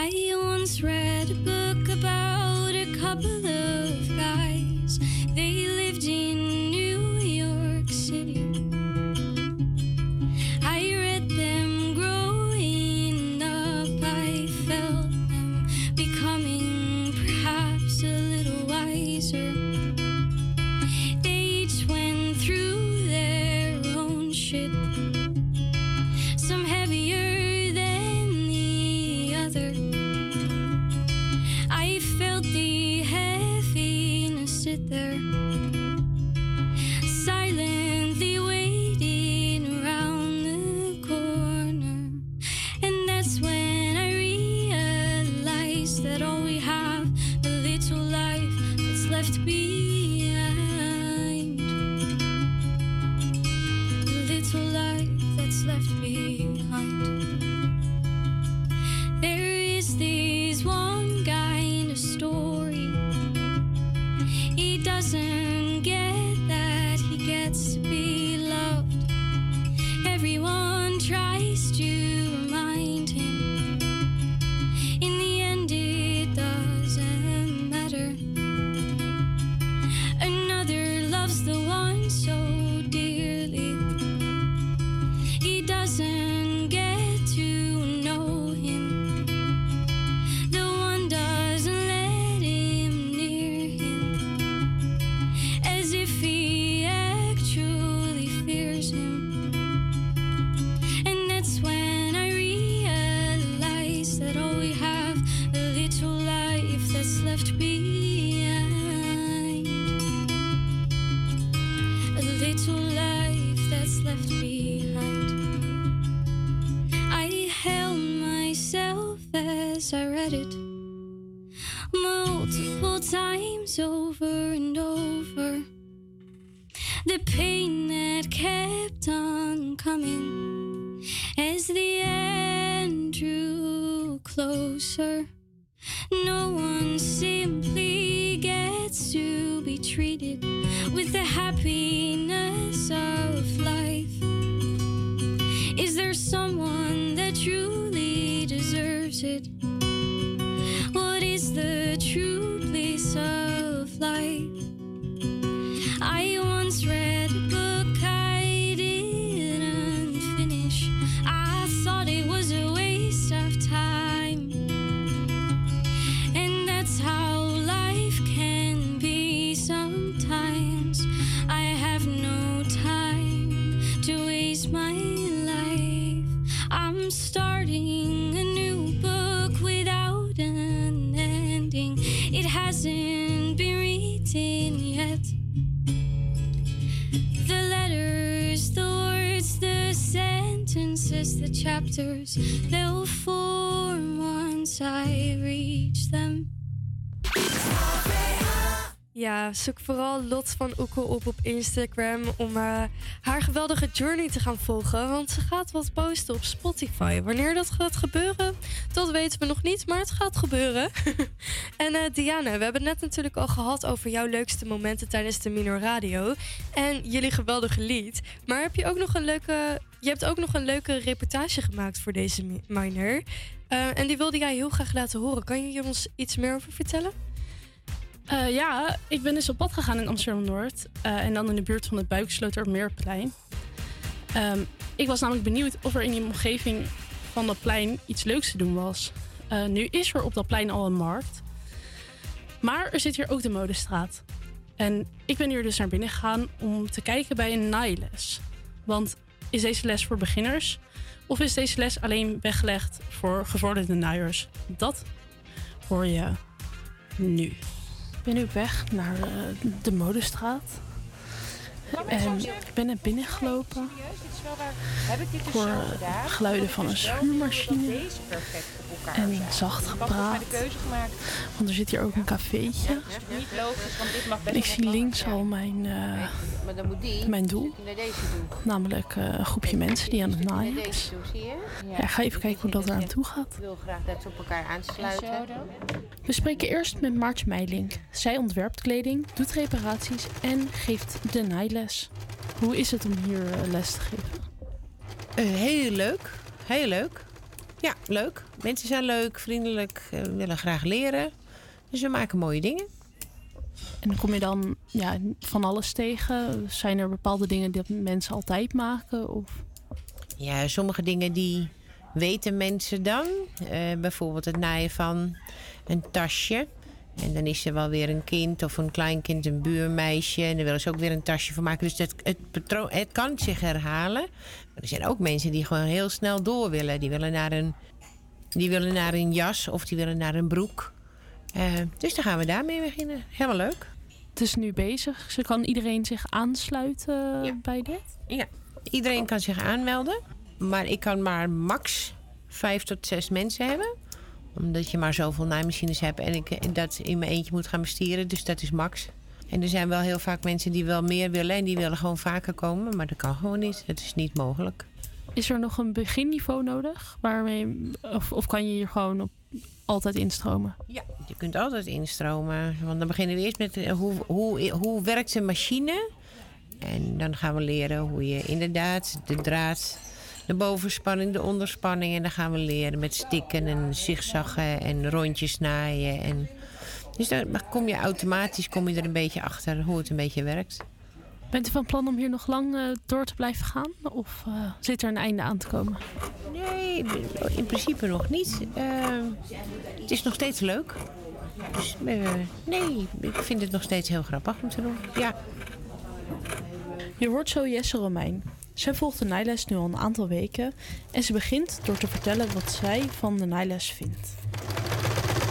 I once read a book about a couple of Zoek vooral Lot van Oekel op op Instagram om eh, haar geweldige journey te gaan volgen. Want ze gaat wat posten op Spotify. Wanneer dat gaat gebeuren, dat weten we nog niet, maar het gaat gebeuren. en eh Diana, we hebben net natuurlijk al gehad over jouw leukste momenten tijdens de Minor Radio. En jullie geweldige lied. Maar heb je ook nog een leuke, je hebt ook nog een leuke reportage gemaakt voor deze mi- minor. Eh, en die wilde jij heel graag laten horen. Kan je ons iets meer over vertellen? Eh, ja, ik ben dus op pad gegaan in Amsterdam-Noord. eh, en dan in de buurt van het Buikslotermeerplein. Ehm ik was namelijk benieuwd of er in die omgeving van dat plein iets leuks te doen was. Eh, nu is er op dat plein al een markt. Maar er zit hier ook de modestraat. En ik ben hier dus naar binnen gegaan om te kijken bij een naailes. Want is deze les voor beginners? Of is deze les alleen weggelegd voor gevorderde naaiers? Dat hoor je nu. Ik ben nu op weg naar eh, de modestraat. En ik ben naar binnen gelopen. Ik hoor geluiden van een schuurmachine. En zacht gepraat. Want er zit hier ook een cafeetje. Niet logisch, want dit mag En ik zie links al mijn, eh, Maar dan moet die mijn doel. naar deze doen. Namelijk eh, een groepje mensen die aan het naaien is. doen, zie je? Ja, ga even kijken hoe dat eraan toe gaat. Ik wil graag dat ze op elkaar aansluiten. We spreken eerst met Maartje Meilink. Zij ontwerpt kleding, doet reparaties en geeft de naailes. Hoe is het om hier eh, les te geven? Eh, heel leuk. Heel leuk. Ja, leuk. Mensen zijn leuk, vriendelijk, eh, willen graag leren. Dus we maken mooie dingen. En kom je dan ja, van alles tegen? Zijn er bepaalde dingen die mensen altijd maken? Of? Ja, sommige dingen die weten mensen dan. Bijvoorbeeld het naaien van een tasje. En dan is er wel weer een kind of een kleinkind, een buurmeisje. En dan willen ze ook weer een tasje van maken. Dus het, het, patroon, het kan zich herhalen. Maar er zijn ook mensen die gewoon heel snel door willen. Die willen naar een, die willen naar een jas of die willen naar een broek. Eh, dus dan gaan we daarmee beginnen. Helemaal leuk. Het is nu bezig. Ze kan iedereen zich aansluiten bij dit? Ja, iedereen kan zich aanmelden. Maar ik kan maar max vijf tot zes mensen hebben. Omdat je maar zoveel naaimachines hebt en ik dat in mijn eentje moet gaan bestieren. Dus dat is max. En er zijn wel heel vaak mensen die wel meer willen en die willen gewoon vaker komen. Maar dat kan gewoon niet. Het is niet mogelijk. Is er nog een beginniveau nodig? Waarmee, of, of kan je hier gewoon op, altijd instromen? Ja, je kunt altijd instromen. Want dan beginnen we eerst met eh, hoe, hoe, hoe werkt een machine. En dan gaan we leren hoe je inderdaad de draad, de bovenspanning, de onderspanning. En dan gaan we leren met stikken en zigzaggen en rondjes naaien. En, dus dan kom je automatisch kom je er een beetje achter hoe het een beetje werkt. Bent u van plan om hier nog lang eh, door te blijven gaan? Of eh, zit er een einde aan te komen? Nee, in principe nog niet. Ehm, het is nog steeds leuk. Dus, eh, nee, ik vind het nog steeds heel grappig om te doen. Ja. Je hoort zo Jesse Romein. Zij volgt de naailes nu al een aantal weken en ze begint door te vertellen wat zij van de naailes vindt.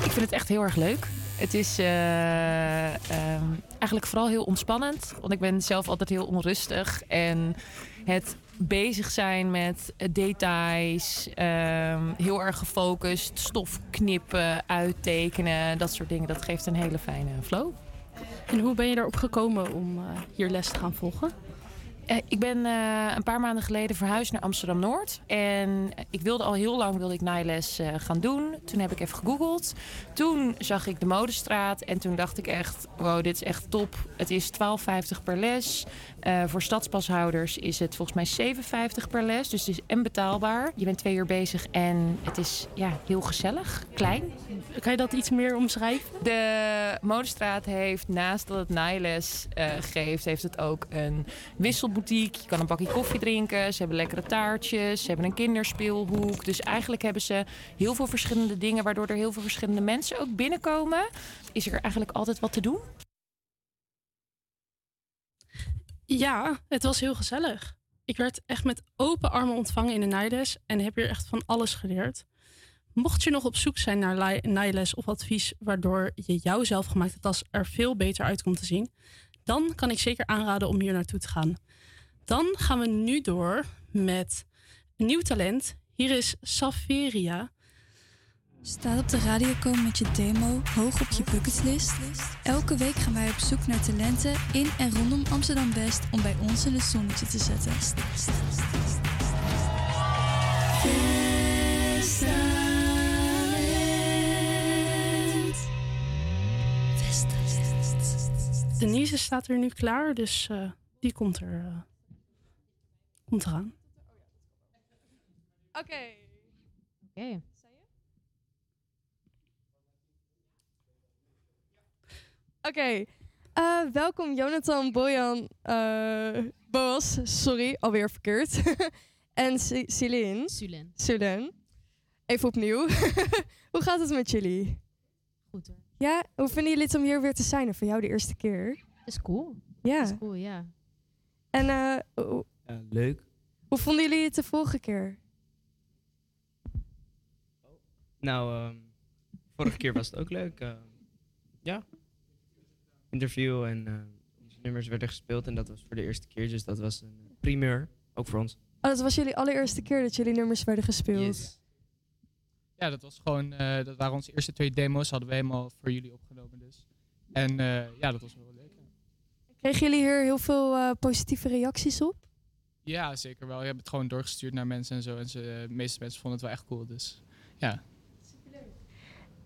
Ik vind het echt heel erg leuk. Het is eh, ehm, eigenlijk vooral heel ontspannend. Want ik ben zelf altijd heel onrustig. En het bezig zijn met eh, details. ehm, heel erg gefocust. Stof knippen, uittekenen. Dat soort dingen. Dat geeft een hele fijne flow. En hoe ben je erop gekomen om eh, hier les te gaan volgen? Eh, ik ben eh, een paar maanden geleden verhuisd naar Amsterdam Noord. En ik wilde al heel lang wilde ik naailes eh, gaan doen. Toen heb ik even gegoogeld. Toen zag ik de modestraat. En toen dacht ik echt, wow, dit is echt top. Het is 12,50 per les. Eh, voor stadspashouders is het volgens mij 7,50 per les. Dus het is en betaalbaar. Je bent twee uur bezig en het is ja, heel gezellig, klein. Kan je dat iets meer omschrijven? De modestraat heeft naast dat het naailes eh, geeft, heeft het ook een wisselboutique. Je kan een bakje koffie drinken. Ze hebben lekkere taartjes. Ze hebben een kinderspeelhoek. Dus eigenlijk hebben ze heel veel verschillende dingen, waardoor er heel veel verschillende mensen ook binnenkomen. Is er eigenlijk altijd wat te doen? Ja, het was heel gezellig. Ik werd echt met open armen ontvangen in de naailes en heb hier echt van alles geleerd. Mocht je nog op zoek zijn naar naailes of advies waardoor je jouw zelfgemaakte tas er veel beter uit komt te zien, dan kan ik zeker aanraden om hier naartoe te gaan. Dan gaan we nu door met een nieuw talent. Hier is Saveria. Staat op de radio komen met je demo hoog op je bucketlist? Elke week gaan wij op zoek naar talenten in en rondom Amsterdam West om bij ons in het zonnetje te zetten. Denise staat er nu klaar, dus eh, die komt er eh, komt eraan. Oké. Oké. Oké. Eh, welkom Jonathan, Bojan, eh, Boas, sorry, alweer verkeerd. en Celine. Sulen. Sulen. Even opnieuw. Hoe gaat het met jullie? Goed hoor. Ja, hoe vinden jullie het om hier weer te zijn? Voor jou de eerste keer? Is cool. Ja. Is cool, ja. En eh, Ja, leuk. hoe vonden jullie het de vorige keer? Nou, ehm, vorige keer was het ook leuk. ehm, ja. Interview en eh, onze nummers werden gespeeld en dat was voor de eerste keer. Dus dat was een primeur, ook voor ons. Oh, dat was jullie allereerste keer dat jullie nummers werden gespeeld. Ja, dat was gewoon, eh, dat waren onze eerste twee demo's, hadden we helemaal voor jullie opgenomen dus. En eh, ja, dat was wel leuk. Kregen jullie hier heel veel eh, positieve reacties op? Ja, zeker wel. Je hebt het gewoon doorgestuurd naar mensen en zo. En ze, de meeste mensen vonden het wel echt cool, dus ja.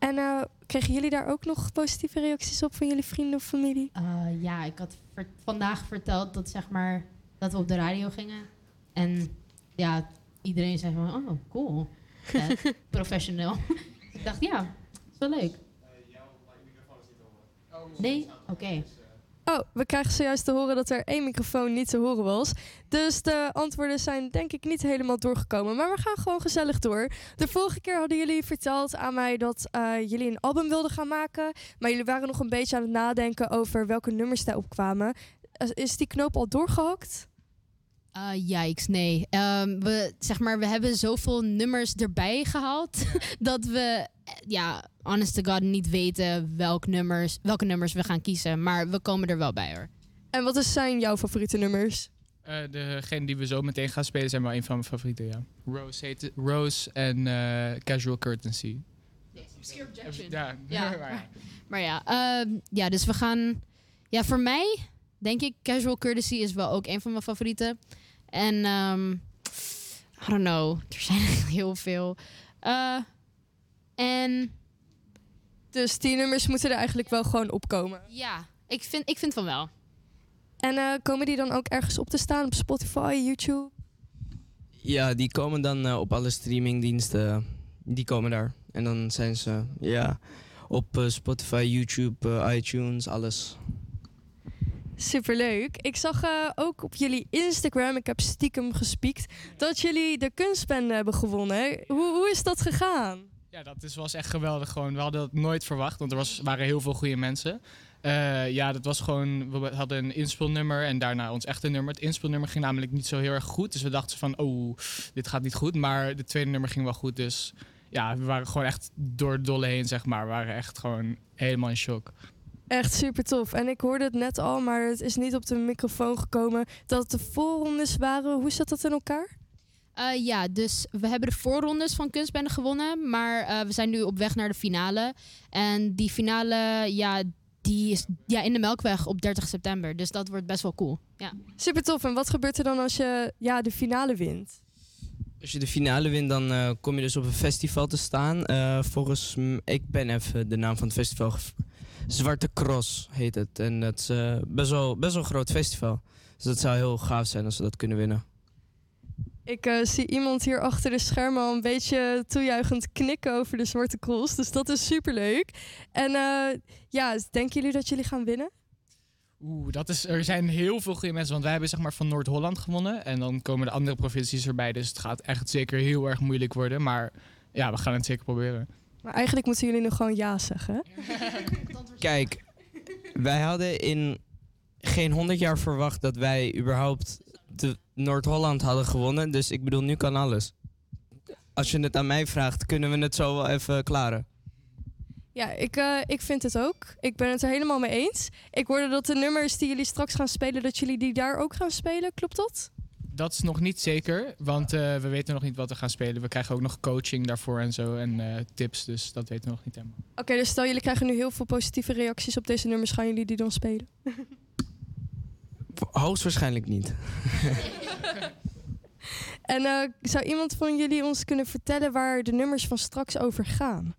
En eh, kregen jullie daar ook nog positieve reacties op van jullie vrienden of familie? Eh, ja, ik had ver- vandaag verteld dat, zeg maar, dat we op de radio gingen. En ja, iedereen zei van, oh, cool. Vet, professioneel. Dus ik dacht, ja, is wel leuk. Nee? Oké. Oh, we krijgen zojuist te horen dat er één microfoon niet te horen was. Dus de antwoorden zijn denk ik niet helemaal doorgekomen. Maar we gaan gewoon gezellig door. De vorige keer hadden jullie verteld aan mij dat eh, jullie een album wilden gaan maken. Maar jullie waren nog een beetje aan het nadenken over welke nummers daarop kwamen. Eh, Is die knoop al doorgehakt? Uh, yikes, nee. Ehm, we, zeg maar, we hebben zoveel nummers erbij gehaald dat we, eh, ja, honest to god, niet weten welk nummers, welke nummers we gaan kiezen. Maar we komen er wel bij hoor. En wat zijn jouw favoriete nummers? Eh, degene die we zo meteen gaan spelen zijn wel een van mijn favorieten, ja. Rose, heet Rose en eh, Casual Courtesy. Ja, Ja. maar- Maar ja, ehm, ja, dus we gaan. Ja, voor mij denk ik Casual Courtesy is wel ook een van mijn favorieten. En ehm, I don't know, er zijn heel veel. Eh, en Dus die nummers moeten er eigenlijk wel gewoon opkomen. ja, ik vind, ik vind van wel. En eh, komen die dan ook ergens op te staan op Spotify, YouTube? Ja, die komen dan eh, op alle streamingdiensten. Die komen daar. En dan zijn ze ja, op Spotify, YouTube, iTunes, alles. Superleuk. Ik zag eh, ook op jullie Instagram, ik heb stiekem gespiekt, dat jullie de kunstpen hebben gewonnen. Hoe, hoe is dat gegaan? Ja, dat is, was echt geweldig. Gewoon. We hadden dat nooit verwacht, want er was, waren heel veel goede mensen. Eh, ja, dat was gewoon. We hadden een inspelnummer en daarna ons echte nummer. Het inspelnummer ging namelijk niet zo heel erg goed. Dus we dachten van, oh, dit gaat niet goed. Maar de tweede nummer ging wel goed. Dus ja, we waren gewoon echt door het dolle heen, zeg maar. We waren echt gewoon helemaal in shock. Echt super tof. En ik hoorde het net al, maar het is niet op de microfoon gekomen dat het de voorrondes waren. Hoe zat dat in elkaar? Eh, ja, dus we hebben de voorrondes van Kunstbende gewonnen. Maar eh, we zijn nu op weg naar de finale. En die finale, ja, die is ja, in de Melkweg op 30 september. Dus dat wordt best wel cool. Ja. Super tof. En wat gebeurt er dan als je ja, de finale wint? Als je de finale wint, dan eh, kom je dus op een festival te staan. Eh, volgens m- ik ben even de naam van het festival. Zwarte Cross heet het. En dat is eh, best, wel, best wel een groot festival. Dus dat zou heel gaaf zijn als we dat kunnen winnen. Ik eh, zie iemand hier achter de schermen al een beetje toejuichend knikken over de Zwarte Cross. Dus dat is super leuk. En eh, ja, denken jullie dat jullie gaan winnen? Oeh, dat is, er zijn heel veel goede mensen. Want wij hebben zeg maar van Noord-Holland gewonnen. En dan komen de andere provincies erbij. Dus het gaat echt zeker heel erg moeilijk worden. Maar ja, we gaan het zeker proberen. Maar eigenlijk moeten jullie nog gewoon ja zeggen. Kijk, wij hadden in geen 100 jaar verwacht dat wij überhaupt de Noord-Holland hadden gewonnen. Dus ik bedoel, nu kan alles. Als je het aan mij vraagt, kunnen we het zo wel even klaren. Ja, ik, eh, ik vind het ook. Ik ben het er helemaal mee eens. Ik hoorde dat de nummers die jullie straks gaan spelen, dat jullie die daar ook gaan spelen. Klopt dat? Dat is nog niet zeker. Want eh, we weten nog niet wat we gaan spelen. We krijgen ook nog coaching daarvoor en zo. En eh, tips. Dus dat weten we nog niet helemaal. Oké, dus stel jullie krijgen nu heel veel positieve reacties op deze nummers. Gaan jullie die dan spelen? Hoogstwaarschijnlijk niet. En eh, zou iemand van jullie ons kunnen vertellen waar de nummers van straks over gaan?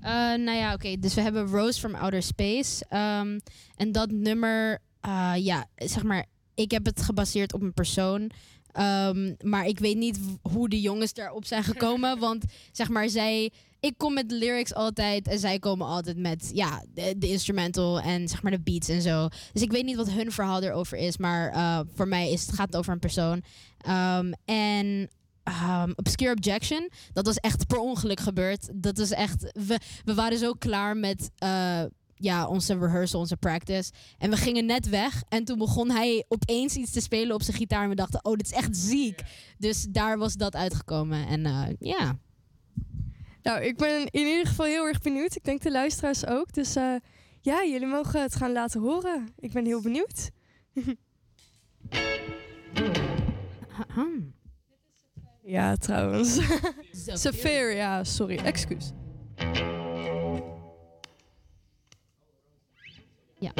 Eh, nou ja, oké. dus we hebben Rose from Outer Space. Ehm, en dat nummer, eh, ja, zeg maar, ik heb het gebaseerd op een persoon. Ehm, maar ik weet niet hoe de jongens daarop zijn gekomen. want zeg maar, zij. Ik kom met de lyrics altijd en zij komen altijd met ja, de, de instrumental en zeg maar de beats en zo. Dus ik weet niet wat hun verhaal erover is. Maar eh, voor mij is, het gaat het over een persoon. Ehm, en um, Obscure Objection, dat was echt per ongeluk gebeurd. Dat is echt. We, we waren zo klaar met. eh, ja, onze rehearsal, onze practice. En we gingen net weg. En toen begon hij opeens iets te spelen op zijn gitaar. En we dachten, oh, dit is echt ziek. Dus daar was dat uitgekomen. En eh, ja. Nou, ik ben in ieder geval heel erg benieuwd. Ik denk de luisteraars ook. Dus eh, ja, jullie mogen het gaan laten horen. Ik ben heel benieuwd. ja, trouwens. Safir, ja, sorry. Excuus. Ja.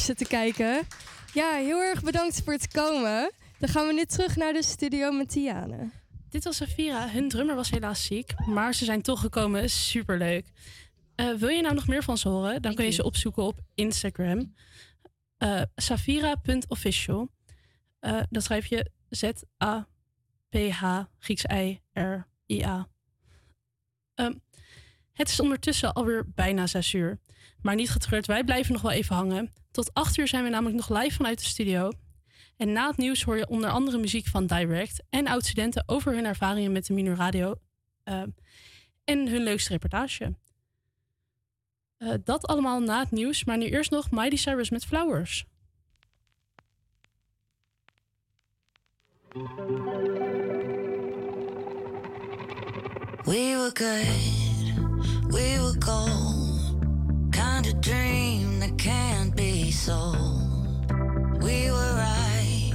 Te kijken. Ja, heel erg bedankt voor het komen. Dan gaan we nu terug naar de studio met Tiane. Dit was Safira. Hun drummer was helaas ziek, maar ze zijn toch gekomen. Superleuk. Eh wil je nou nog meer van ze horen? Dan kun je ze opzoeken op Instagram. Eh Safira.official. Eh dat schrijf je Z-A-P-H, Grieks I-R-I-A. Ehm, het is ondertussen alweer bijna zes uur. Maar niet getreurd, wij blijven nog wel even hangen. Tot acht uur zijn we namelijk nog live vanuit de studio. En na het nieuws hoor je onder andere muziek van Direct en oud-studenten over hun ervaringen met de Minor Radio eh, en hun leukste reportage. Eh, dat allemaal na het nieuws, maar nu eerst nog Miley Cyrus met Flowers. We were good, we were gold. Kind of dream that can't sold. We were right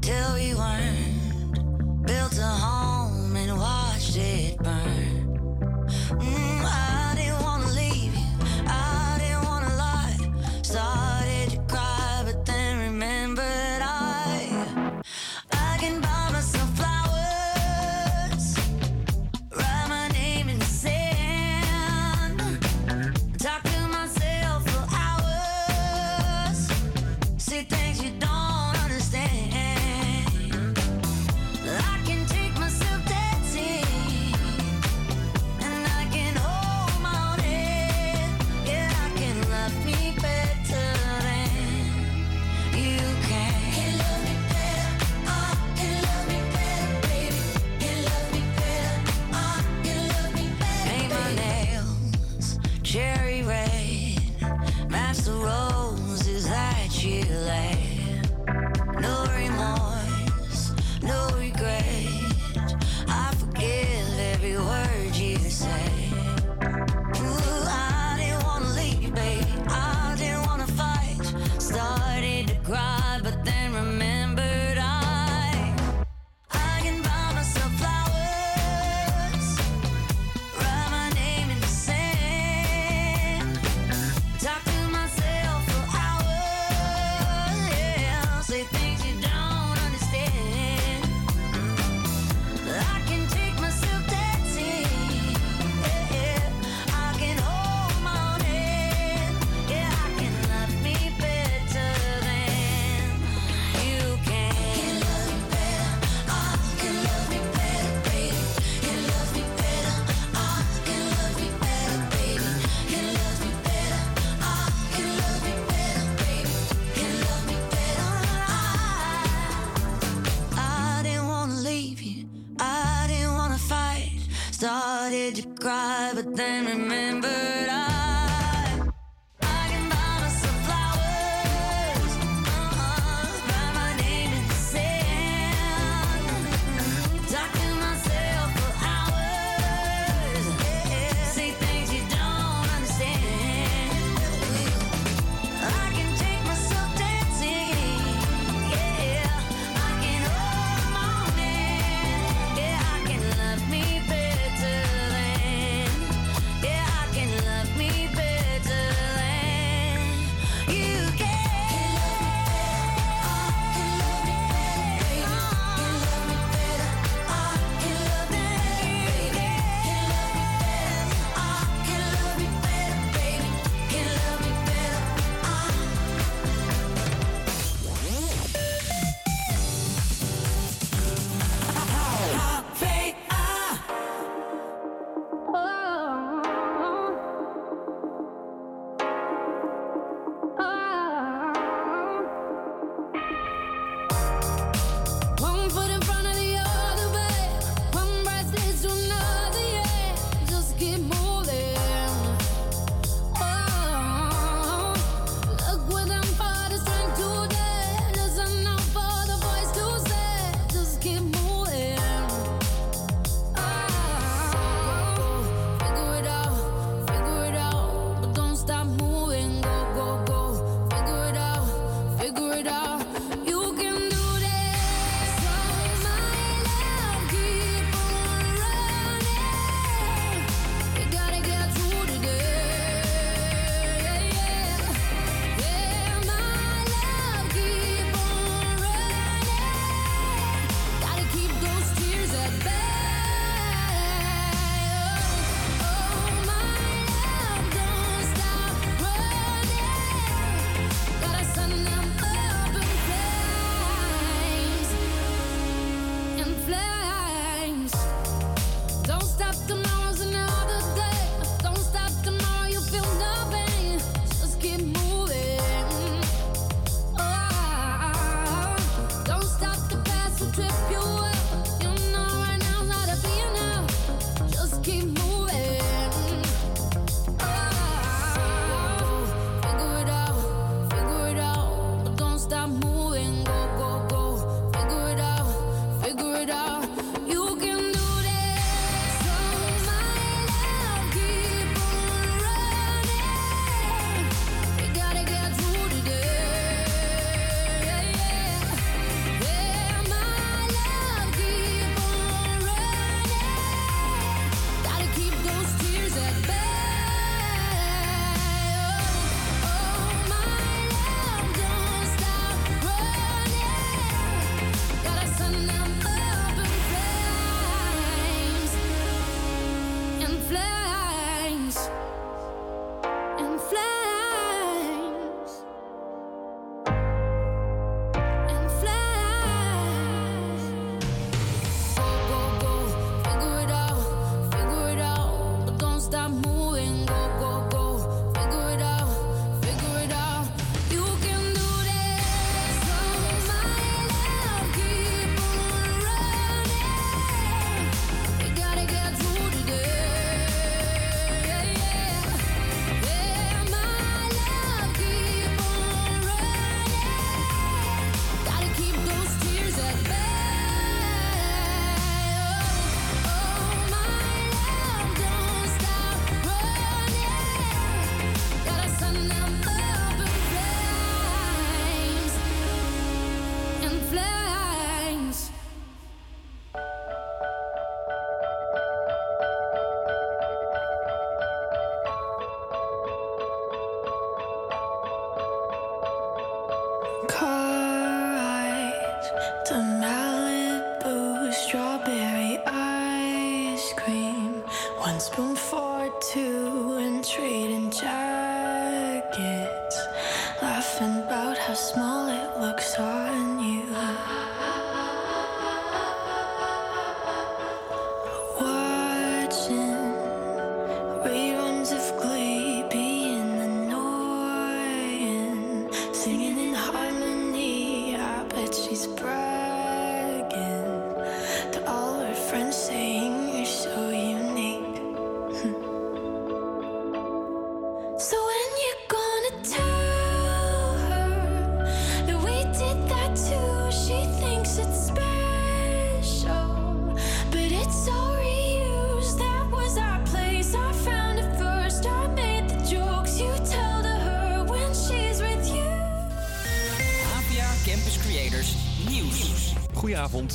till we weren't. Built a home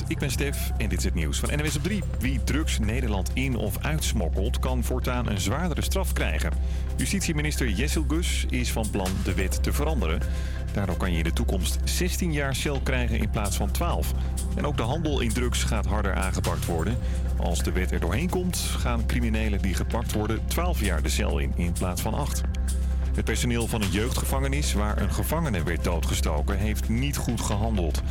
Ik ben Stef en dit is het nieuws van NWS op 3. Wie drugs Nederland in of uitsmokkelt, kan voortaan een zwaardere straf krijgen. Justitieminister Jessel Gus is van plan de wet te veranderen. Daardoor kan je in de toekomst 16 jaar cel krijgen in plaats van 12. En ook de handel in drugs gaat harder aangepakt worden. Als de wet er doorheen komt, gaan criminelen die gepakt worden 12 jaar de cel in in plaats van 8. Het personeel van een jeugdgevangenis waar een gevangene werd doodgestoken heeft niet goed gehandeld.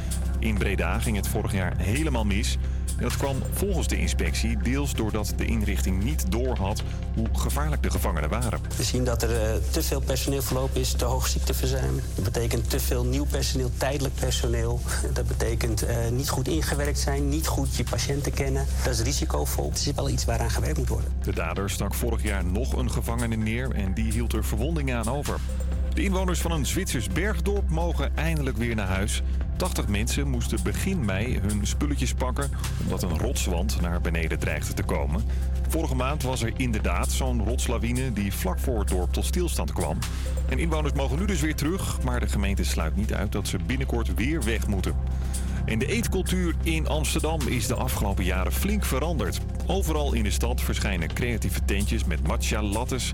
In Breda ging het vorig jaar helemaal mis. En dat kwam volgens de inspectie deels doordat de inrichting niet doorhad hoe gevaarlijk de gevangenen waren. We zien dat er eh, te veel personeel verloop is, te hoog ziekteverzuim. Dat betekent te veel nieuw personeel, tijdelijk personeel. Dat betekent eh, niet goed ingewerkt zijn, niet goed je patiënten kennen. Dat is risicovol. Het is wel iets waaraan gewerkt moet worden. De dader stak vorig jaar nog een gevangene neer en die hield er verwondingen aan over. De inwoners van een Zwitsers bergdorp mogen eindelijk weer naar huis. 80 mensen moesten begin mei hun spulletjes pakken omdat een rotswand naar beneden dreigde te komen. Vorige maand was er inderdaad zo'n rotslawine die vlak voor het dorp tot stilstand kwam. En inwoners mogen nu dus weer terug, maar de gemeente sluit niet uit dat ze binnenkort weer weg moeten. En de eetcultuur in Amsterdam is de afgelopen jaren flink veranderd. Overal in de stad verschijnen creatieve tentjes met matcha lattes,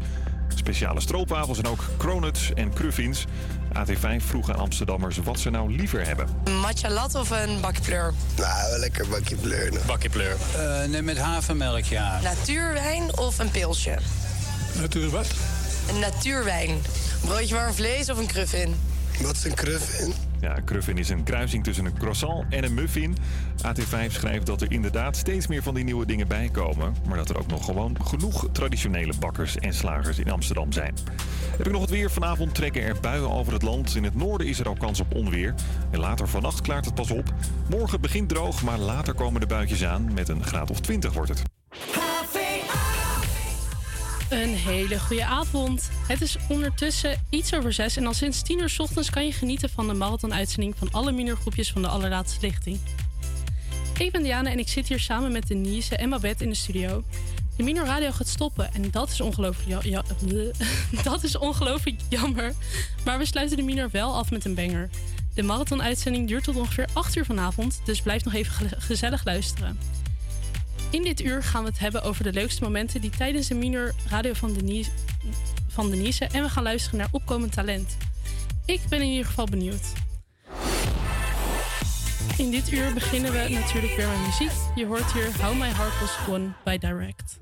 speciale stroopwafels en ook cronuts en cruffins. AT5 vroeg aan Amsterdammers wat ze nou liever hebben. Een matcha latte of een bakje pleur? Nou, lekker bakje pleur. Bakje pleur. nee, met havermelk, ja. Natuurwijn of een pilsje? Natuur wat? Een natuurwijn. Broodje warm vlees of een cruffin? Wat is een cruffin? Ja, cruffin is een kruising tussen een croissant en een muffin. AT5 schrijft dat er inderdaad steeds meer van die nieuwe dingen bij komen. Maar dat er ook nog gewoon genoeg traditionele bakkers en slagers in Amsterdam zijn. Heb ik nog het weer. Vanavond trekken er buien over het land. In het noorden is er ook kans op onweer. En later vannacht klaart het pas op. Morgen begint droog, maar later komen de buitjes aan. Met een graad of 20 wordt het. Een hele goede avond. Het is ondertussen iets over zes en al sinds 10 uur 's ochtends kan je genieten van de marathon-uitzending van alle minorgroepjes van de allerlaatste lichting. Ik ben Diana en ik zit hier samen met Denise en Babette in de studio. De Minor Radio gaat stoppen en dat is ongelooflijk ja, jammer. Maar we sluiten de Minor wel af met een banger. De marathon-uitzending duurt tot ongeveer 8 uur vanavond, dus blijf nog even ge- gezellig luisteren. In dit uur gaan we het hebben over de leukste momenten die tijdens de minor radio van Denise, van Denise en we gaan luisteren naar opkomend talent. Ik ben in ieder geval benieuwd. In dit uur beginnen we natuurlijk weer met muziek. Je hoort hier How My Heart Was Won by Direct.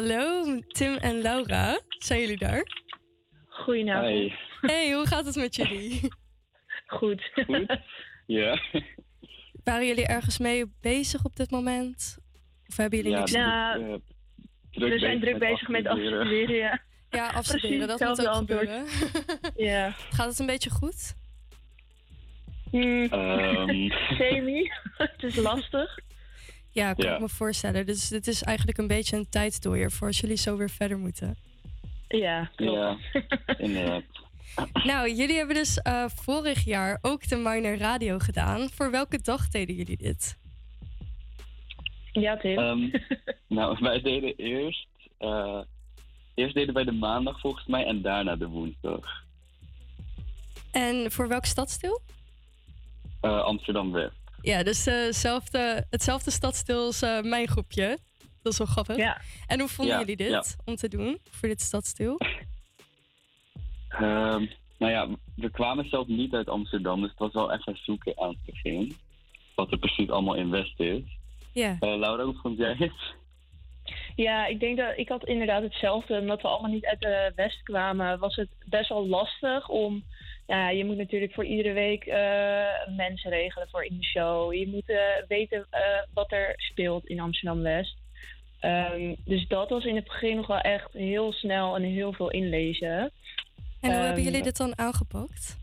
Hallo, Tim en Laura. Zijn jullie daar? Goedenavond. Hey. Hey, hoe gaat het met jullie? Goed. Goed? Ja. Waren jullie ergens mee bezig op dit moment? Of hebben jullie Ja, niks Nou, we zijn druk bezig met afstuderen, ja. Ja, afstuderen, Precies dat moet ook antwoord. gebeuren. Ja. Gaat het een beetje goed? Ehm. Semi. het is lastig. Ja, kan Ja. ik me voorstellen. Dus dit is eigenlijk een beetje een tijddooier voor als jullie zo weer verder moeten. Ja, klopt. Ja, inderdaad. Nou, jullie hebben dus eh, vorig jaar ook de Minor Radio gedaan. Voor welke dag deden jullie dit? Ja, Tim. Ehm, nou, wij deden eerst... eh, eerst deden wij de maandag volgens mij en daarna de woensdag. En voor welk stadsdeel? Eh, Amsterdam-West. Ja, dus eh, zelfde, hetzelfde stadsdeel als eh, mijn groepje. Dat is wel grappig. Ja. En hoe vonden Ja, jullie dit ja. om te doen voor dit stadsdeel? Ehm, nou ja, we kwamen zelf niet uit Amsterdam, dus het was wel even zoeken aan het begin. Wat er precies allemaal in West is. Ja. Eh, Laura, hoe vond jij het? Ja, ik denk dat ik had inderdaad hetzelfde. Omdat we allemaal niet uit de West kwamen, was het best wel lastig om. Ja, je moet natuurlijk voor iedere week eh, mensen regelen voor in de show. Je moet eh, weten eh, wat er speelt in Amsterdam West. Ehm, dus dat was in het begin nog wel echt heel snel en heel veel inlezen. En hoe hebben Ehm, jullie dit dan aangepakt?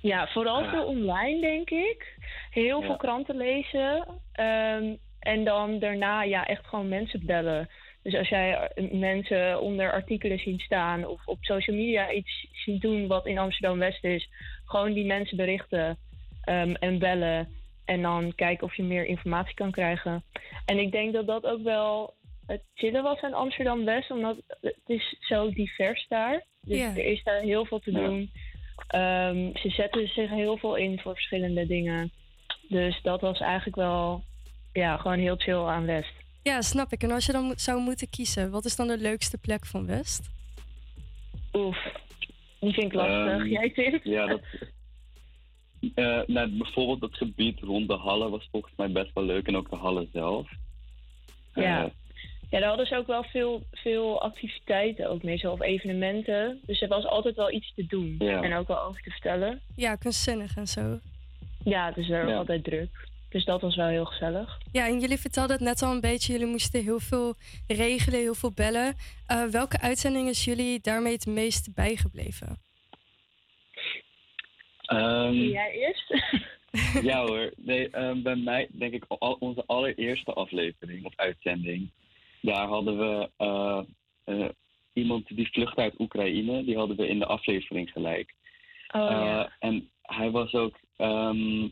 Ja, vooral veel online, denk ik. Heel veel kranten lezen. ehm, en dan daarna ja, echt gewoon mensen bellen. Dus als jij eh, mensen onder artikelen ziet staan of op social media iets ziet doen wat in Amsterdam-West is, gewoon die mensen berichten ehm, en bellen. En dan kijken of je meer informatie kan krijgen. En ik denk dat dat ook wel het chillen was aan Amsterdam-West, omdat het is zo divers daar. Dus er is daar heel veel te doen. Ehm, ze zetten zich heel veel in voor verschillende dingen. Dus dat was eigenlijk wel ja, gewoon heel chill aan West. Ja, snap ik. En als je dan zou moeten kiezen, wat is dan de leukste plek van West? Oef, die vind ik lastig. Ehm, Jij Tim? Ja, dat... eh, nou, bijvoorbeeld dat gebied rond de Hallen was volgens mij best wel leuk. En ook de Hallen zelf. Ja. Eh, Ja, daar hadden ze ook wel veel, veel activiteiten ook mee, zo of evenementen. Dus er was altijd wel iets te doen Ja. en ook wel over te vertellen. Ja, kunstzinnig en zo. Ja, dus er was Ja. altijd druk. Dus dat was wel heel gezellig. Ja, en jullie vertelden het net al een beetje. Jullie moesten heel veel regelen, heel veel bellen. Eh, welke uitzending is jullie daarmee het meest bijgebleven? ehm, Jij eerst? ja hoor. Nee, ehm, bij mij denk ik al, onze allereerste aflevering of uitzending. Daar hadden we eh, eh, iemand die vlucht uit Oekraïne. Die hadden we in de aflevering gelijk. Oh, ja. Eh, en hij was ook ehm,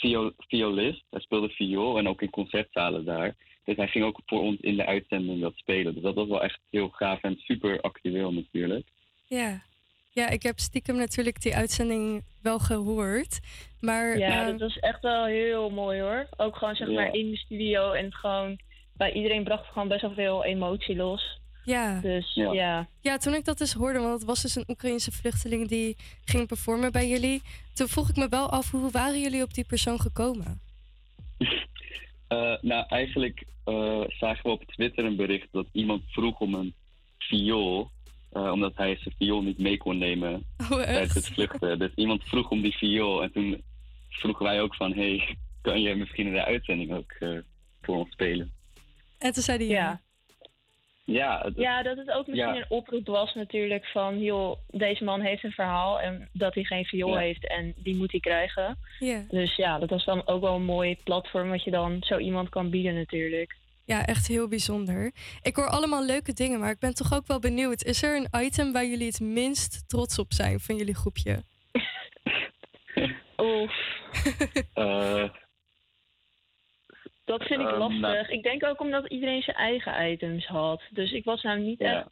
viol- violist. Hij speelde viool en ook in concertzalen daar. Dus hij ging ook voor ons in de uitzending dat spelen. Dus dat was wel echt heel gaaf en super actueel natuurlijk. Ja. Ja, ik heb stiekem natuurlijk die uitzending wel gehoord. Maar Ja, eh, dat was echt wel heel mooi hoor. Ook gewoon zeg Ja. maar in de studio en gewoon bij iedereen bracht gewoon best wel veel emotie los. Ja. Dus ja. Ja, toen ik dat dus hoorde, want het was dus een Oekraïnse vluchteling die ging performen bij jullie. Toen vroeg ik me wel af, hoe waren jullie op die persoon gekomen? Eh, nou, eigenlijk eh, zagen we op Twitter een bericht dat iemand vroeg om een viool. eh, omdat hij zijn viool niet mee kon nemen Oh, tijdens het vluchten. Dus iemand vroeg om die viool. En toen vroegen wij ook van... hey, kan je misschien in de uitzending ook eh, voor ons spelen? En toen zei hij ja. Ja, het- Ja, dat het ook misschien Ja. een oproep was natuurlijk van... joh, deze man heeft een verhaal en dat hij geen viool Ja. heeft en die moet hij krijgen. Ja. Dus ja, dat was dan ook wel een mooi platform wat je dan zo iemand kan bieden natuurlijk. Ja, echt heel bijzonder. Ik hoor allemaal leuke dingen, maar ik ben toch ook wel benieuwd. Is er een item waar jullie het minst trots op zijn van jullie groepje? Oef. Eh, Dat vind ik Ehm, lastig. nou- Ik denk ook omdat iedereen zijn eigen items had. Dus ik was nou niet Ja. echt...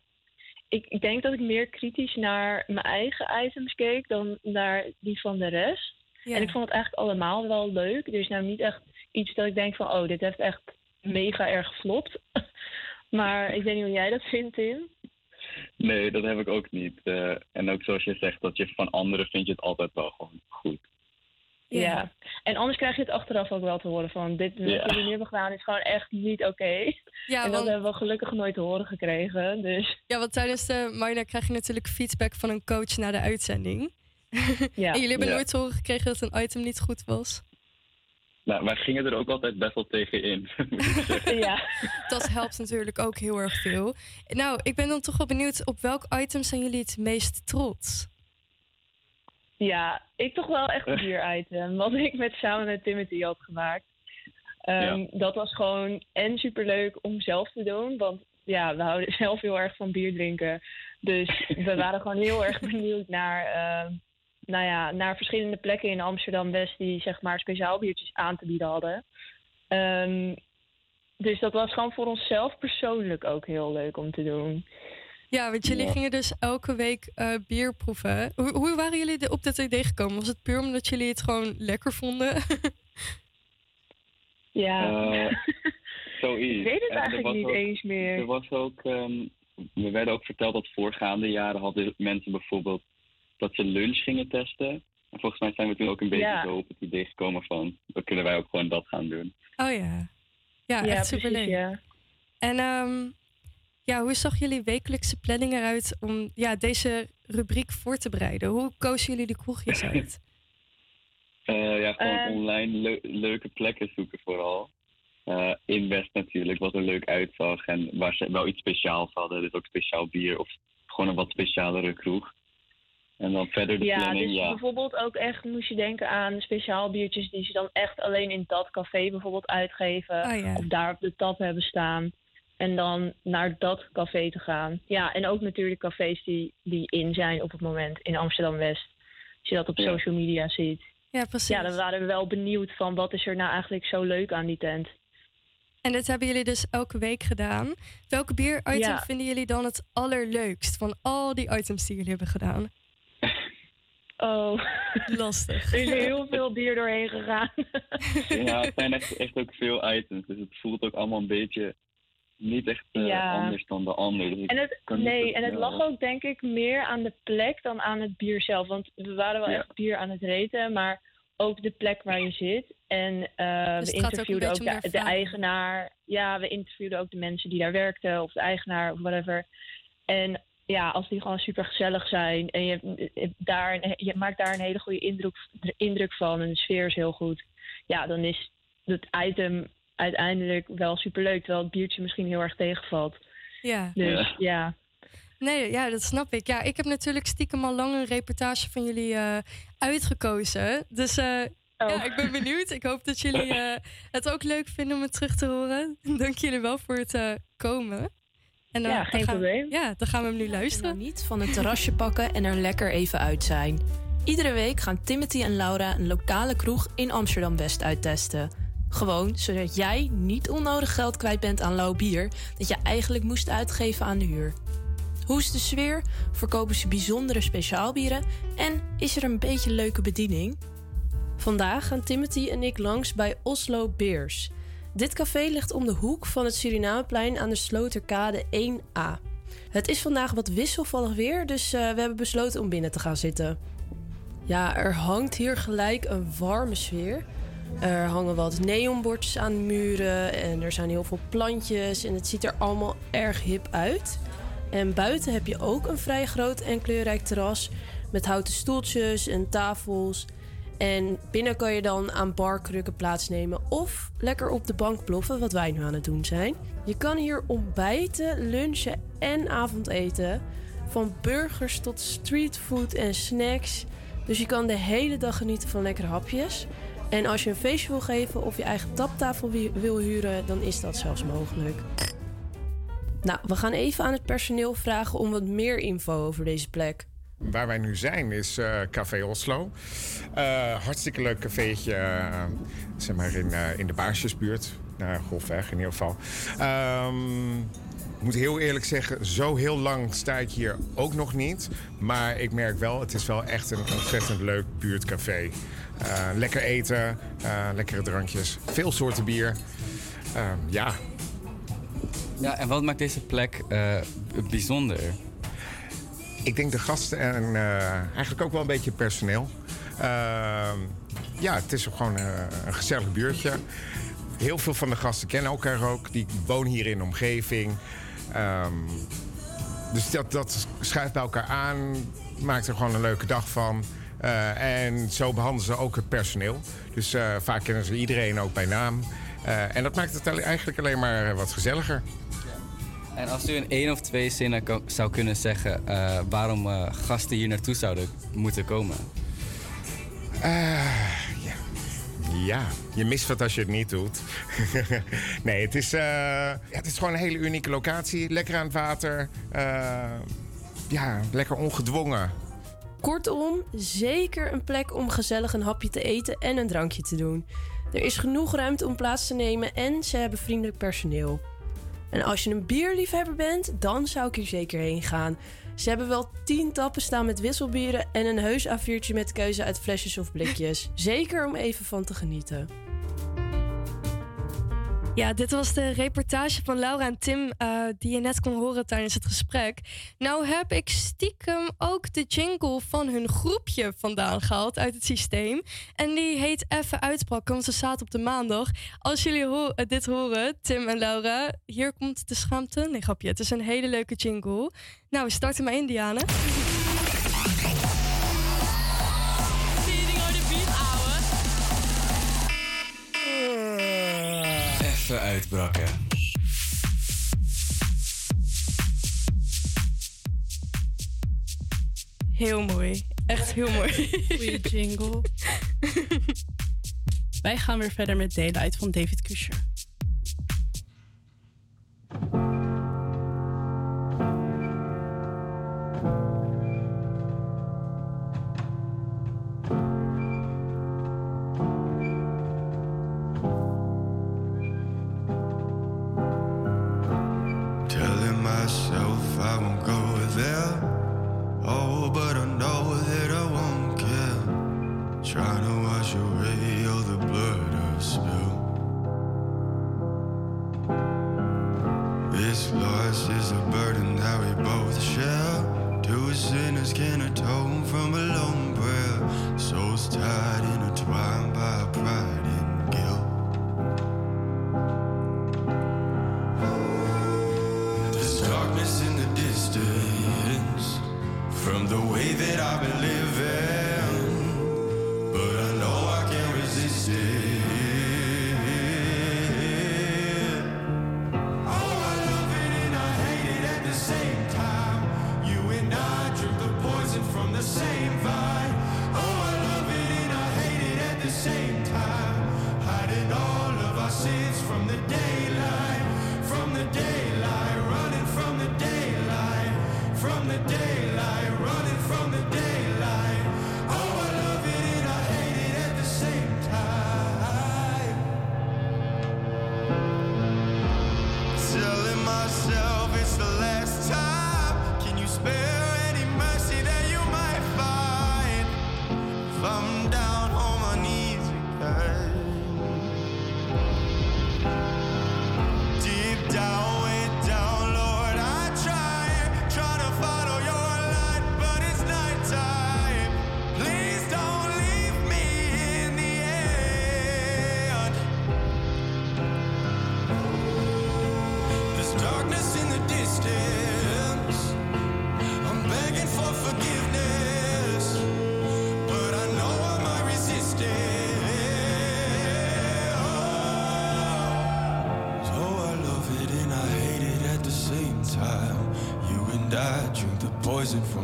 Ik, ik denk dat ik meer kritisch naar mijn eigen items keek dan naar die van de rest. Ja. En ik vond het eigenlijk allemaal wel leuk. Er is nou niet echt iets dat ik denk van... Oh, dit heeft echt mega erg geflopt. maar ik weet niet hoe jij dat vindt, Tim. nee, dat heb ik ook niet. Eh, en ook zoals je zegt, dat je van anderen vind je het altijd wel gewoon goed. Ja. En anders krijg je het achteraf ook wel te horen van... Dit wat Ja. jullie nu hebben gedaan is gewoon echt niet oké. Ja, en dat want- hebben we gelukkig nooit te horen gekregen. Dus Ja, want tijdens de minor krijg je natuurlijk feedback van een coach na de uitzending. Ja. en jullie hebben Ja. nooit te horen gekregen dat een item niet goed was. Nou, wij gingen er ook altijd best wel tegen in. ja. Dat helpt natuurlijk ook heel erg veel. Nou, ik ben dan toch wel benieuwd op welk item zijn jullie het meest trots? Ja, ik toch wel echt een bier-item. Wat ik met samen met Timothy had gemaakt. Ehm, Ja. Dat was gewoon en superleuk om zelf te doen. Want ja, we houden zelf heel erg van bier drinken. Dus we waren gewoon heel erg benieuwd naar, ehm, nou ja, naar verschillende plekken in Amsterdam-West... die zeg maar speciaal biertjes aan te bieden hadden. Ehm, dus dat was gewoon voor onszelf persoonlijk ook heel leuk om te doen. Ja, want jullie Ja. gingen dus elke week eh, bier proeven. Hoe, hoe waren jullie er op dat idee gekomen? Was het puur omdat jullie het gewoon lekker vonden? Ja. Eh, zoiets. Ik weet het En er eigenlijk was niet ook- eens meer. Er was ook, ehm, we werden ook verteld dat voorgaande jaren hadden mensen bijvoorbeeld dat ze lunch gingen testen. En volgens mij zijn we toen ook een beetje Ja. zo op het idee gekomen van, dan kunnen wij ook gewoon dat gaan doen. Oh ja. Ja, Ja, echt precies, superleuk. ja. En ehm, ja, hoe zag jullie wekelijkse planning eruit om ja, deze rubriek voor te bereiden? Hoe kozen jullie de kroegjes uit? Eh, ja, gewoon Ehm. online leu- leuke plekken zoeken vooral. Eh, in West natuurlijk, wat er leuk uitzag en waar ze wel iets speciaals hadden. Dus ook speciaal bier of gewoon een wat specialere kroeg. En dan verder de ja, planning, dus ja. bijvoorbeeld ook echt moest je denken aan speciaal biertjes die ze dan echt alleen in dat café bijvoorbeeld uitgeven. Oh ja. Of daar op de tap hebben staan. En dan naar dat café te gaan. Ja, en ook natuurlijk cafés die, die in zijn op het moment in Amsterdam-West. Als je dat op Ja. social media ziet. Ja, precies. Ja, dan waren we wel benieuwd van wat is er nou eigenlijk zo leuk aan die tent. En dit hebben jullie dus elke week gedaan. Welke bier-item Ja. vinden jullie dan het allerleukst van al die items die jullie hebben gedaan? Oh. Lastig. Er is heel veel bier doorheen gegaan. Ja, het zijn echt, echt ook veel items. Dus het voelt ook allemaal een beetje niet echt eh, Ja. anders dan de ander. Dus En het, nee, en het lag ook denk ik meer aan de plek dan aan het bier zelf. Want we waren wel Ja. echt bier aan het reten, maar ook de plek waar je zit. En eh, Dus we ook interviewden ook, de, eigenaar. Ja, we interviewden ook de mensen die daar werkten, of de eigenaar, of whatever. En ja, als die gewoon super gezellig zijn en je, je daar, je maakt daar een hele goede indruk, indruk van en de sfeer is heel goed. Ja, dan is het item uiteindelijk wel super leuk, terwijl het biertje misschien heel erg tegenvalt. Ja. Dus ja. Nee, ja, dat snap ik. Ja, ik heb natuurlijk stiekem al lang een reportage van jullie eh, uitgekozen. Dus eh, Oh. ja, ik ben benieuwd. Ik hoop dat jullie eh, het ook leuk vinden om het terug te horen. Dank jullie wel voor het eh, komen. En, eh, Ja, dan geen gaan- probleem. Ja, dan gaan we hem nu luisteren. Niet van het terrasje pakken en er lekker even uit zijn. Iedere week gaan Timothy en Laura een lokale kroeg in Amsterdam West uittesten. Gewoon zodat jij niet onnodig geld kwijt bent aan lauw bier dat je eigenlijk moest uitgeven aan de huur. Hoe is de sfeer? Verkopen ze bijzondere speciaalbieren? En is er een beetje leuke bediening? Vandaag gaan Timothy en ik langs bij Oslo Beers. Dit café ligt om de hoek van het Surinameplein aan de Sloterkade 1A. Het is vandaag wat wisselvallig weer, dus eh, we hebben besloten om binnen te gaan zitten. Ja, er hangt hier gelijk een warme sfeer. Er hangen wat neonbordjes aan de muren en er zijn heel veel plantjes en het ziet er allemaal erg hip uit. En buiten heb je ook een vrij groot en kleurrijk terras met houten stoeltjes en tafels. En binnen kan je dan aan barkrukken plaatsnemen of lekker op de bank ploffen, wat wij nu aan het doen zijn. Je kan hier ontbijten, lunchen en avondeten. Van burgers tot streetfood en snacks. Dus je kan de hele dag genieten van lekkere hapjes. En als je een feestje wil geven of je eigen taptafel wi- wil huren, dan is dat zelfs mogelijk. Nou, we gaan even aan het personeel vragen om wat meer info over deze plek. Waar wij nu zijn is eh, Café Oslo. Eh, hartstikke leuk cafeetje, eh, zeg maar in, in de Baarsjesbuurt. Nou, Golfweg in ieder geval. Ehm, ik moet heel eerlijk zeggen, zo heel lang sta ik hier ook nog niet. Maar ik merk wel, het is wel echt een ontzettend leuk buurtcafé. Eh, lekker eten, eh, lekkere drankjes, veel soorten bier. Ehm, ja, Ja, en wat maakt deze plek eh, bijzonder? Ik denk de gasten en eigenlijk ook wel een beetje personeel. Ehm, ja, het is gewoon een gezellig buurtje. Heel veel van de gasten kennen elkaar ook. Die wonen hier in de omgeving. Ehm, dus dat, dat schuift bij elkaar aan. Maakt er gewoon een leuke dag van. Eh, en zo behandelen ze ook het personeel. Dus eh, vaak kennen ze iedereen ook bij naam. Eh, en dat maakt het eigenlijk alleen maar wat gezelliger. En als u in één of twee zinnen zou kunnen zeggen waarom gasten hier naartoe zouden moeten komen. Ja. ja, je mist wat als je het niet doet. nee, het is, ja, het is gewoon een hele unieke locatie. Lekker aan het water. Ja, lekker ongedwongen. Kortom, zeker een plek om gezellig een hapje te eten en een drankje te doen. Er is genoeg ruimte om plaats te nemen en ze hebben vriendelijk personeel. En als je een bierliefhebber bent, dan zou ik hier zeker heen gaan. Ze hebben wel tien tappen staan met wisselbieren en een heus A4'tje met keuze uit flesjes of blikjes. Zeker om even van te genieten. Ja, dit was de reportage van Laura en Tim eh, die je net kon horen tijdens het gesprek. Nou heb ik stiekem ook de jingle van hun groepje vandaan gehaald uit het systeem. En die heet Even Uitpakken, want ze staat op de maandag. Als jullie eh, dit horen, Tim en Laura, hier komt de schaamte. Nee, grapje, het is een hele leuke jingle. Nou, we starten maar in, Diane. Even uitbrakken. Heel mooi. Echt heel mooi. Goeie jingle. Wij gaan weer verder met Daylight van David Kusher. Sinners can atone from a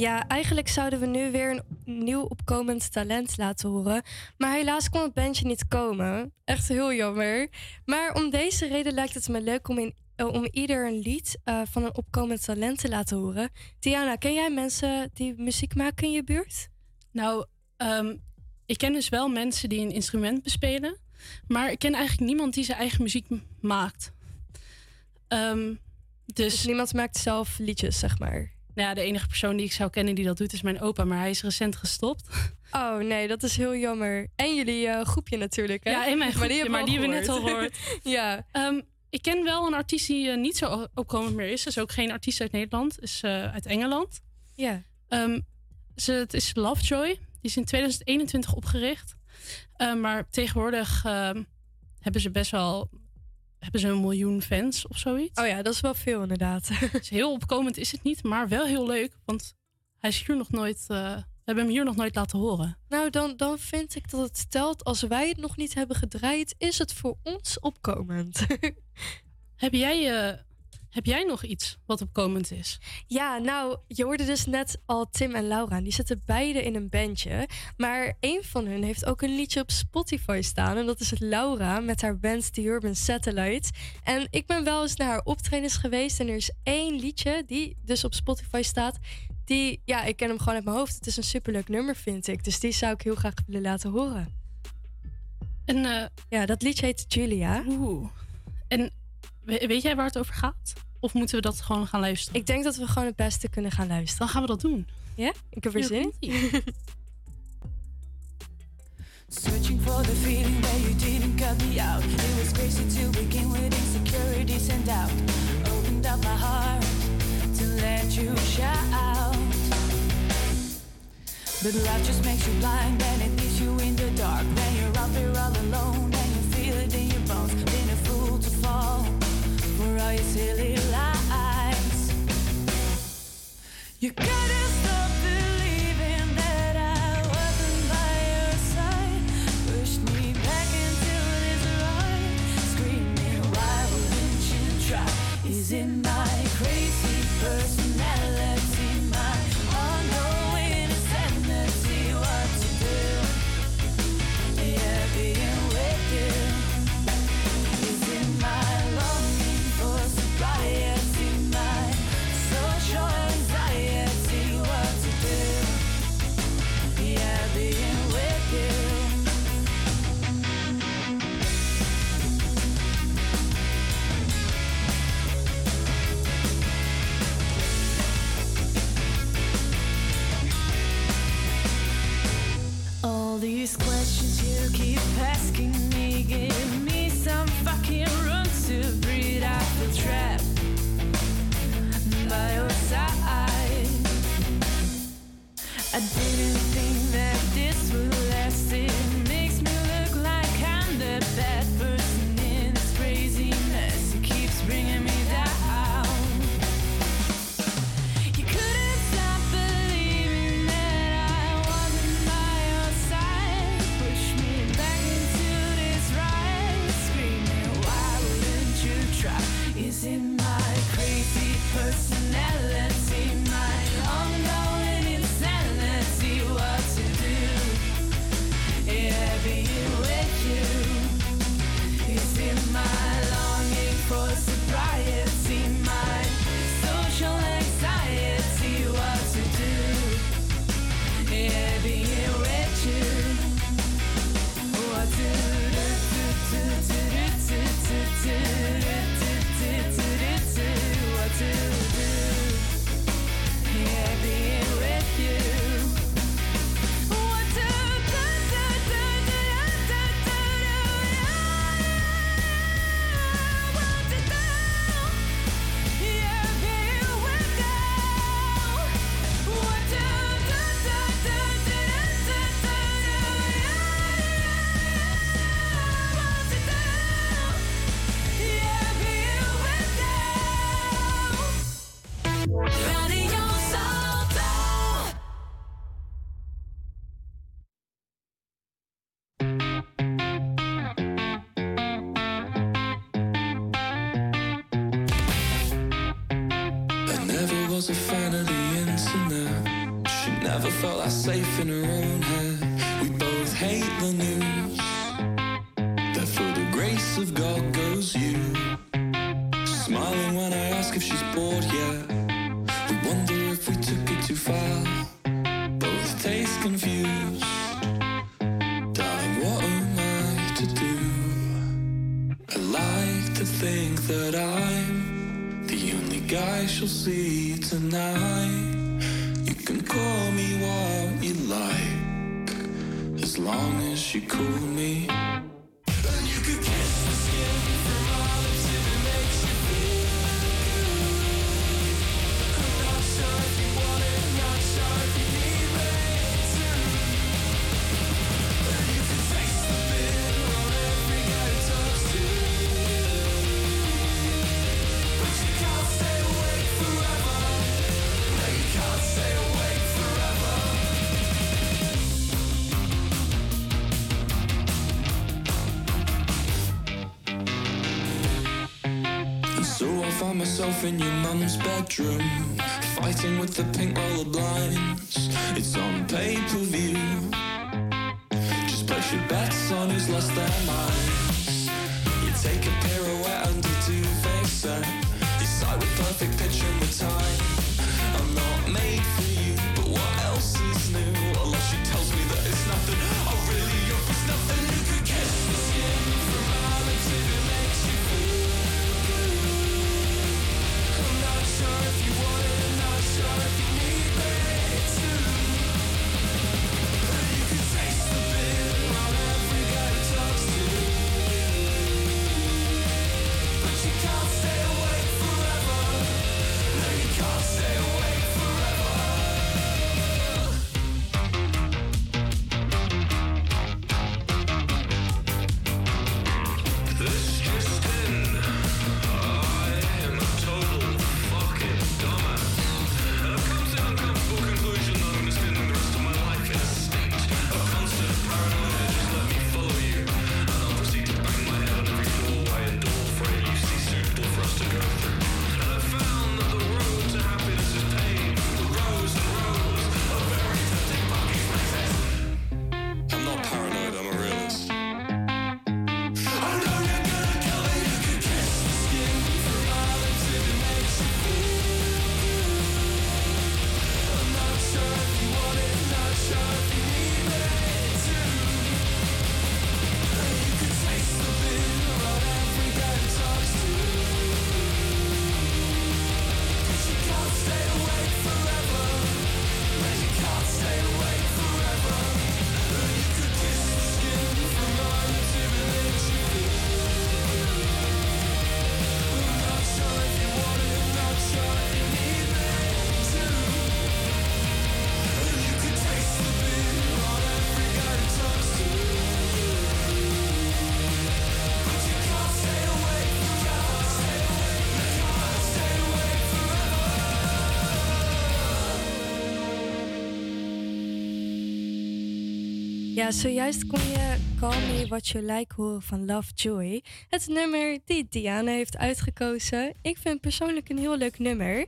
Ja, eigenlijk zouden we nu weer een nieuw opkomend talent laten horen. Maar helaas kon het bandje niet komen. Echt heel jammer. Maar om deze reden lijkt het me leuk om, in, eh, om ieder een lied eh, van een opkomend talent te laten horen. Tiana, ken jij mensen die muziek maken in je buurt? Nou, ehm, ik ken dus wel mensen die een instrument bespelen. Maar ik ken eigenlijk niemand die zijn eigen muziek maakt. Ehm, dus, niemand maakt zelf liedjes, zeg maar. Nou ja, de enige persoon die ik zou kennen die dat doet is mijn opa. Maar hij is recent gestopt. Oh nee, dat is heel jammer. En jullie eh, groepje natuurlijk, hè? Ja, in mijn groepje, maar die hebben we net al gehoord. ja. Ehm, ik ken wel een artiest die eh, niet zo opkomend meer is. Is ook geen artiest uit Nederland. Is eh, uit Engeland. Ja. Ehm, ze, het is Lovejoy. Die is in 2021 opgericht. Ehm, maar tegenwoordig hebben ze best wel hebben ze een miljoen fans of zoiets. Oh ja, dat is wel veel inderdaad. Dus heel opkomend is het niet, maar wel heel leuk. Want hij is hier nog nooit. eh, we hebben hem hier nog nooit laten horen. Nou, dan, dan vind ik dat het telt. Als wij het nog niet hebben gedraaid, is het voor ons opkomend. heb, jij, eh, heb jij nog iets wat opkomend is? Ja, nou, je hoorde dus net al Tim en Laura. Die zitten beide in een bandje. Maar één van hun heeft ook een liedje op Spotify staan. En dat is Laura met haar band The Urban Satellite. En ik ben wel eens naar haar optredens geweest. En er is één liedje die dus op Spotify staat. Die, ja, ik ken hem gewoon uit mijn hoofd. Het is een superleuk nummer, vind ik. Dus die zou ik heel graag willen laten horen. En eh, ja, dat liedje heet Julia. Oeh. En we- weet jij waar het over gaat? Of moeten we dat gewoon gaan luisteren? Ik denk dat we gewoon het beste kunnen gaan luisteren. Dan gaan we dat doen. Ja? Ik heb er zin in. Searching for the feeling where you didn't cut me out. It was crazy to begin with insecurities and doubt. Opened up my heart to let you shout. But life just makes you blind and it leaves you in the dark. When you're out there all alone your silly lies. You gotta fighting with the pink roller blinds. It's on pay Ja, zojuist kon je Call Me What You Like horen van Lovejoy. Het nummer die Diana heeft uitgekozen. Ik vind persoonlijk een heel leuk nummer.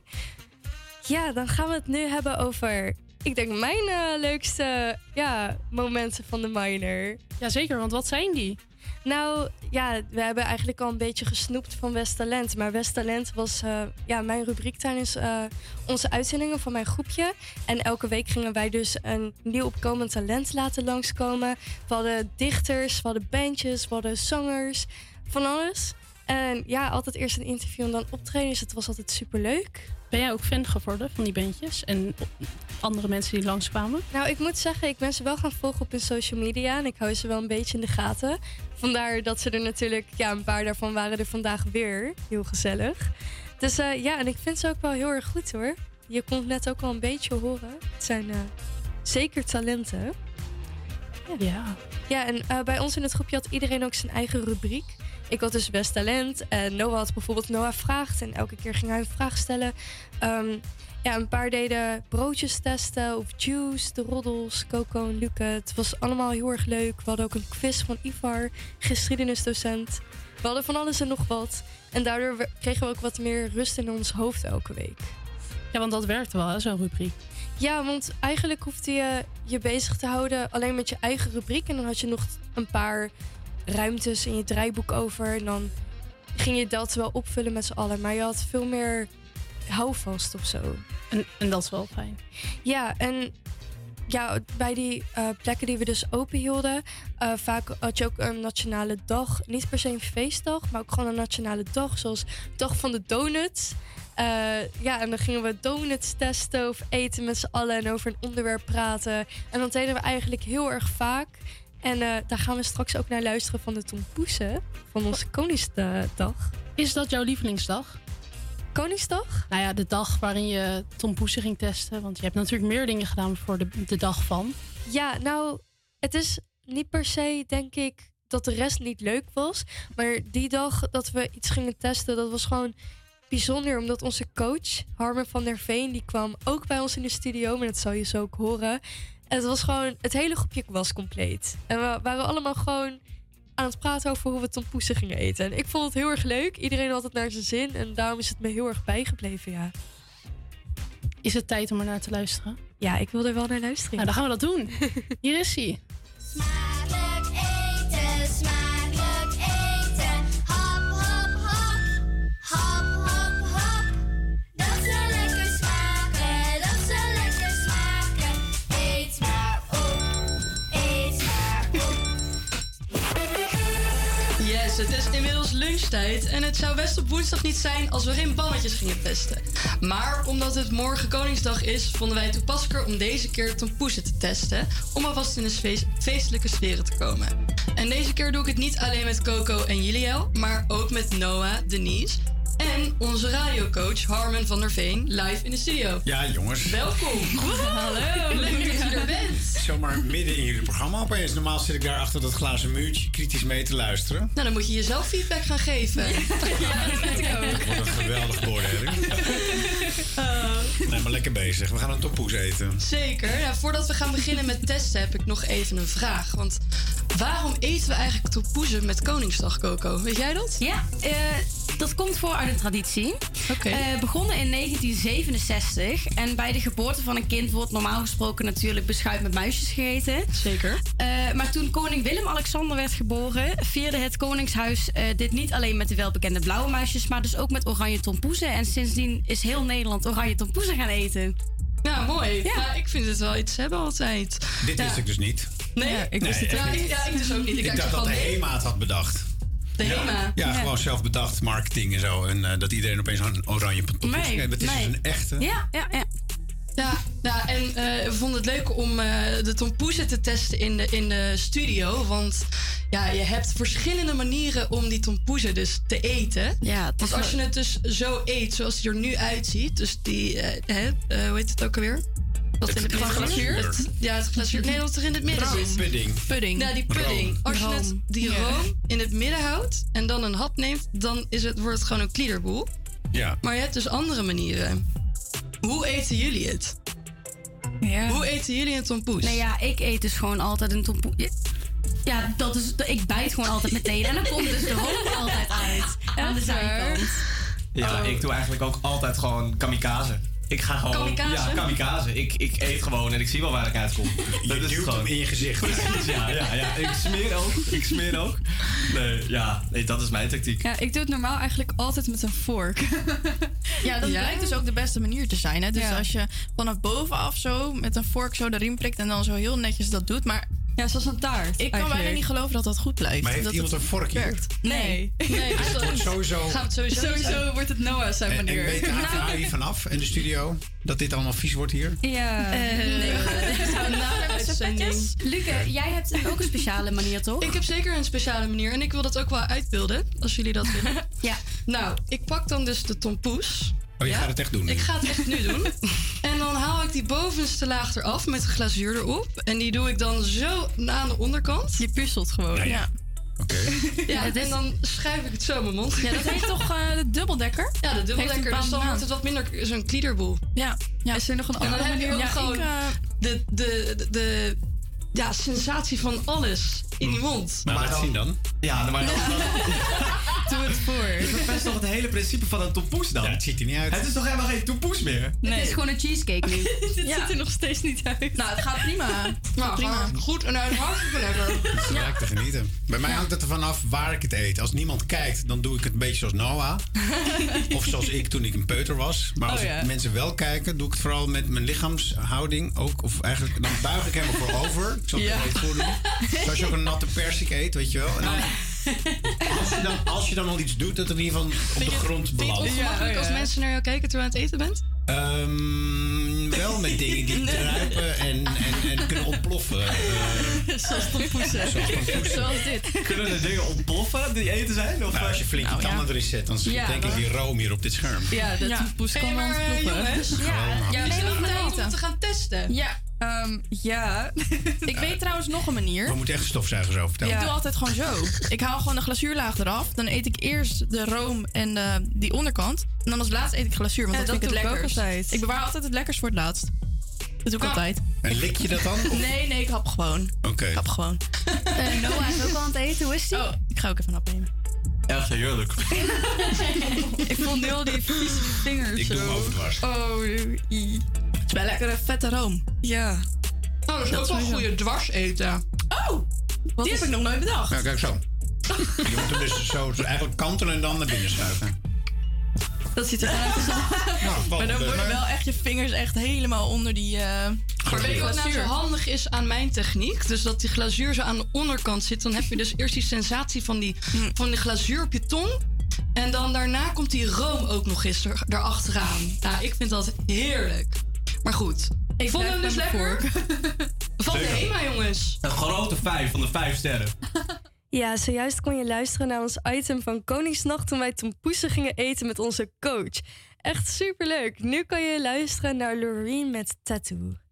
Ja, dan gaan we het nu hebben over, ik denk, mijn eh, leukste ja, momenten van de minor. Jazeker, want wat zijn die? Nou, ja, we hebben eigenlijk al een beetje gesnoept van West Talent. Maar West Talent was eh, ja, mijn rubriek tijdens eh, onze uitzendingen van mijn groepje. En elke week gingen wij dus een nieuw opkomend talent laten langskomen. We hadden dichters, we hadden bandjes, we hadden zangers, van alles. En ja, altijd eerst een interview en dan optreden. Dus het was altijd superleuk. Ben jij ook fan geworden van die bandjes en andere mensen die langskwamen? Nou, ik moet zeggen, ik ben ze wel gaan volgen op hun social media. En ik hou ze wel een beetje in de gaten. Vandaar dat ze er natuurlijk, ja, een paar daarvan waren er vandaag weer. Heel gezellig. Dus eh, ja, en ik vind ze ook wel heel erg goed hoor. Je kon het net ook al een beetje horen. Het zijn eh, zeker talenten. Ja. Ja, en eh, bij ons in het groepje had iedereen ook zijn eigen rubriek. Ik had dus best talent. En Noah had bijvoorbeeld Noah vraagt. En elke keer ging hij een vraag stellen. Ehm, ja, een paar deden broodjes testen of juice, de roddels, Coco en Luke. Het was allemaal heel erg leuk. We hadden ook een quiz van Ivar, geschiedenisdocent. We hadden van alles en nog wat. En daardoor kregen we ook wat meer rust in ons hoofd elke week. Ja, want dat werkt wel, zo'n rubriek. Ja, want eigenlijk hoefde je je bezig te houden alleen met je eigen rubriek. En dan had je nog een paar ruimtes in je draaiboek over. En dan ging je dat wel opvullen met z'n allen. Maar je had veel meer houvast of zo. En, en dat is wel fijn. Ja, en ja, bij die eh, plekken die we dus open hielden, eh, vaak had je ook een nationale dag. Niet per se een feestdag, maar ook gewoon een nationale dag. Zoals Dag van de Donuts. Eh, ja, en dan gingen we donuts testen of eten met z'n allen en over een onderwerp praten. En dat deden we eigenlijk heel erg vaak. En eh, daar gaan we straks ook naar luisteren van de Tompoesen van onze Koningsdag. Is dat jouw lievelingsdag? Koningsdag? Nou ja, de dag waarin je Tom Poesen ging testen. Want je hebt natuurlijk meer dingen gedaan voor de, de dag van. Ja, nou, het is niet per se, denk ik, dat de rest niet leuk was. Maar die dag dat we iets gingen testen, dat was gewoon bijzonder. Omdat onze coach, Harmen van der Veen, die kwam ook bij ons in de studio. Maar dat zal je zo ook horen. En het was gewoon, het hele groepje was compleet. En we waren allemaal gewoon aan het praten over hoe we tompoesen gingen eten. En ik vond het heel erg leuk. Iedereen had het naar zijn zin. En daarom is het me heel erg bijgebleven, ja. Is het tijd om er naar te luisteren? Ja, ik wil er wel naar luisteren. Nou, dan gaan we dat doen. Hier is hij. En het zou best op woensdag niet zijn als we geen bannetjes gingen testen. Maar omdat het morgen Koningsdag is, vonden wij het toepasselijker om deze keer tompoesen te testen, om alvast in de feest- feestelijke sferen te komen. En deze keer doe ik het niet alleen met Coco en Juliel, maar ook met Noah, Denise en onze radiocoach Harmen van der Veen live in de studio. Ja, jongens. Welkom. Hallo, leuk dat je er bent. Zomaar midden in jullie programma opeens. Normaal zit ik daar achter dat glazen muurtje kritisch mee te luisteren. Nou, dan moet je jezelf feedback gaan geven. Ja, dat vind ik ook. Dat wordt een geweldige beoordeling. Nee, maar lekker bezig. We gaan een toppoes eten. Zeker. Ja, voordat we gaan beginnen met testen heb ik nog even een vraag. Want waarom eten we eigenlijk tompoezen met Koningsdag, Coco? Weet jij dat? Ja, eh, dat komt voor uit traditie. Eh, begonnen in 1967. En bij de geboorte van een kind wordt normaal gesproken natuurlijk beschuit met muisjes gegeten. Zeker. Eh, maar toen koning Willem-Alexander werd geboren, vierde het Koningshuis eh, dit niet alleen met de welbekende blauwe muisjes, maar dus ook met oranje tompoezen. En sindsdien is heel Nederland oranje tompoezen gaan eten. Ja, mooi. Ja. ik vind het wel iets hebben altijd. Dit Ja. wist ik dus niet. Nee, ik wist het niet. Ja, ik dus ook niet. Ik, dacht dacht dat de. HEMA het had bedacht. Ja. HEMA? Ja, Ja. gewoon zelf bedacht marketing en zo. En eh, dat iedereen opeens een oranje pantoffel Nee, Het is nee. dus een echte. Ja, ja, ja. Ja, ja en eh, we vonden het leuk om eh, de tompoezen te testen in de, in de studio. Want ja, je hebt verschillende manieren om die tompoezen dus te eten. Ja, want als wel- je het dus zo eet, zoals het er nu uitziet. Dus die, hè, hoe heet het ook alweer? Wat in het midden glazuur. Het- Ja, het glazuur. Nee, wat er in het midden Room. zit. Pudding. Pudding. Ja, die pudding. Als je het, die Ja. room in het midden houdt en dan een hap neemt, dan is het, wordt het gewoon een kliederboel. Ja. Maar je hebt dus andere manieren. Hoe eten jullie het? Hoe eten jullie een tompoes? Nee, ja, ik eet dus gewoon altijd een tompoes. Ja, dat is, ik bijt gewoon altijd meteen. En dan komt dus de room altijd uit. Aan de zijkant. Ja, ik doe eigenlijk ook altijd gewoon kamikaze. Ik ga gewoon. Kamikaze? Ja, kamikaze. Ik, ik eet gewoon en ik zie wel waar ik uitkom. Dat is duwt gewoon. hem in je gezicht. Precies, ja, ja, ja. Ik smeer ook. Ik smeer ook. Nee, ja, nee, dat is mijn tactiek. Ja, ik doe het normaal eigenlijk altijd met een vork. ja, dat Ja? blijkt dus ook de beste manier te zijn. Hè? Dus als je vanaf bovenaf zo met een vork zo erin prikt en dan zo heel netjes dat doet. Maar ja, zoals een taart. Ik kan bijna niet geloven dat dat goed blijft. Maar heeft dat iemand een vorkje? Werkt. Nee. nee. Dus het wordt sowieso... Gaan we het sowieso Sowieso wordt het Noah zijn En, en manier. weet AVA hier vanaf in de studio dat dit allemaal vies wordt hier? Ja. nee, uitzending. Luke, jij hebt ook een speciale manier, toch? Ik heb zeker een speciale manier en ik wil dat ook wel uitbeelden, als jullie dat willen. ja. Nou, ik pak dan dus de tompoes. Oh, je gaat het echt doen? Ik ga het echt nu doen. die bovenste laag eraf met de glazuur erop. En die doe ik dan zo aan de onderkant. Je puzzelt gewoon. Ja, Ja, ja. Oké. Ja, en dan schuif ik het zo in mijn mond. Ja, dat heet toch eh, de dubbeldekker? Ja, de dubbeldekker. Dus dan wordt het wat minder zo'n kliederboel. Ja, ja. Is er nog een En dan andere heb je ook Ja, gewoon ik, eh, de, de, de, de ja, sensatie van alles in die mond. Maar Laat dan- zien dan. Ja, maar dan, Doe het voor. ik verpest toch het hele principe van een tompoes dan? Ja, het ziet er niet uit. Het is toch helemaal geen tompoes meer? Het is gewoon een cheesecake nu. Dit Ja. ziet er nog steeds niet uit. Nou, het gaat prima. Nou, prima. Goed en uit hartstikke lekker. Gelijk te genieten. Bij mij hangt het ervan af waar ik het eet. Als niemand kijkt, dan doe ik het een beetje zoals Noah. of zoals ik toen ik een peuter was. Maar als Oh, ja. ik- mensen wel kijken, doe ik het vooral met mijn lichaamshouding ook. Of eigenlijk, dan buig ik helemaal voorover. Ik zal het Ja. even voordoen. Zoals je ook een natte persik eet, weet je wel. En dan, als, je dan, als je dan al iets doet, dat het in ieder geval op de grond Vind je het belandt. ongemakkelijk als mensen naar jou kijken terwijl je aan het eten bent? Ehm, wel met dingen die druipen en, en, en kunnen ontploffen. Eh, Zoals tompoesen. Zoals dit. Kunnen er dingen ontploffen die eten zijn? Of nou, als je flink je Nou, ja. tanden erin zet, dan Ja, denk ik die room hier op dit scherm. Ja, de Ja. tompoes Hey, kan maar, eh, ontploffen. jongens, Ja, er om te gaan testen. Ja, ehm, ja. Ik weet trouwens nog een manier. We moeten echt stofzuigers over vertellen. Ik doe altijd gewoon zo. Ik haal gewoon de glazuurlaag eraf. Dan eet ik eerst de room en eh, die onderkant. En dan als laatste eet ik glazuur, want Ja, dat, dat vind ik het doe ik ook lekkers. altijd. Ik bewaar altijd het lekkers voor het laatst. Dat doe ik altijd. En lik je dat dan? Of- Nee, nee, ik hap gewoon. Oké. Ik hap gewoon. Eh, Noah is ook al aan het eten. Hoe is die? Oh, ik ga ook even een hap nemen. Echt heerlijk. ik voel nu al die vieze vingers Ik doe hem overdwars. Oh, i. wel lekkere vette room. Ja. Oh, dat is Dat ook wel een goede dwars eten. Oh, die heb ik nog nooit bedacht. Nou, kijk zo. Je moet hem dus zo, zo eigenlijk kantelen en dan naar binnen schuiven. Dat ziet er uit. Nou, maar dan worden wel echt je vingers echt helemaal onder die eh Maar weet je wat nou zo handig is aan mijn techniek? Dus dat die glazuur zo aan de onderkant zit. Dan heb je dus eerst die sensatie van die, van die glazuur op je tong. En dan daarna komt die room ook nog eens er, erachteraan. Nou, ik vind dat heerlijk. Maar goed, ik vond hem dus lekker. Van de. HEMA, jongens. Een grote 5 van de 5 sterren. Ja, zojuist kon je luisteren naar ons item van Koningsnacht toen wij tompoesen gingen eten met onze coach. Echt superleuk. Nu kan je luisteren naar Loreen met Tattoo.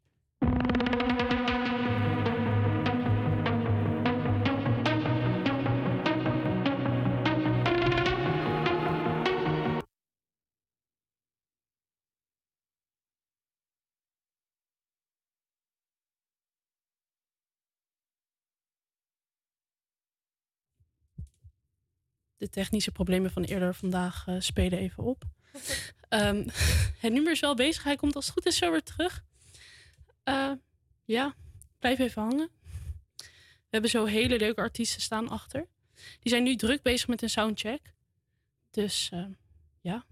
De technische problemen van eerder vandaag eh, spelen even op. Ehm, het nummer is wel bezig. Hij komt als het goed is zo weer terug. Eh, ja, blijf even hangen. We hebben zo hele leuke artiesten staan achter. Die zijn nu druk bezig met een soundcheck. Dus eh, ja.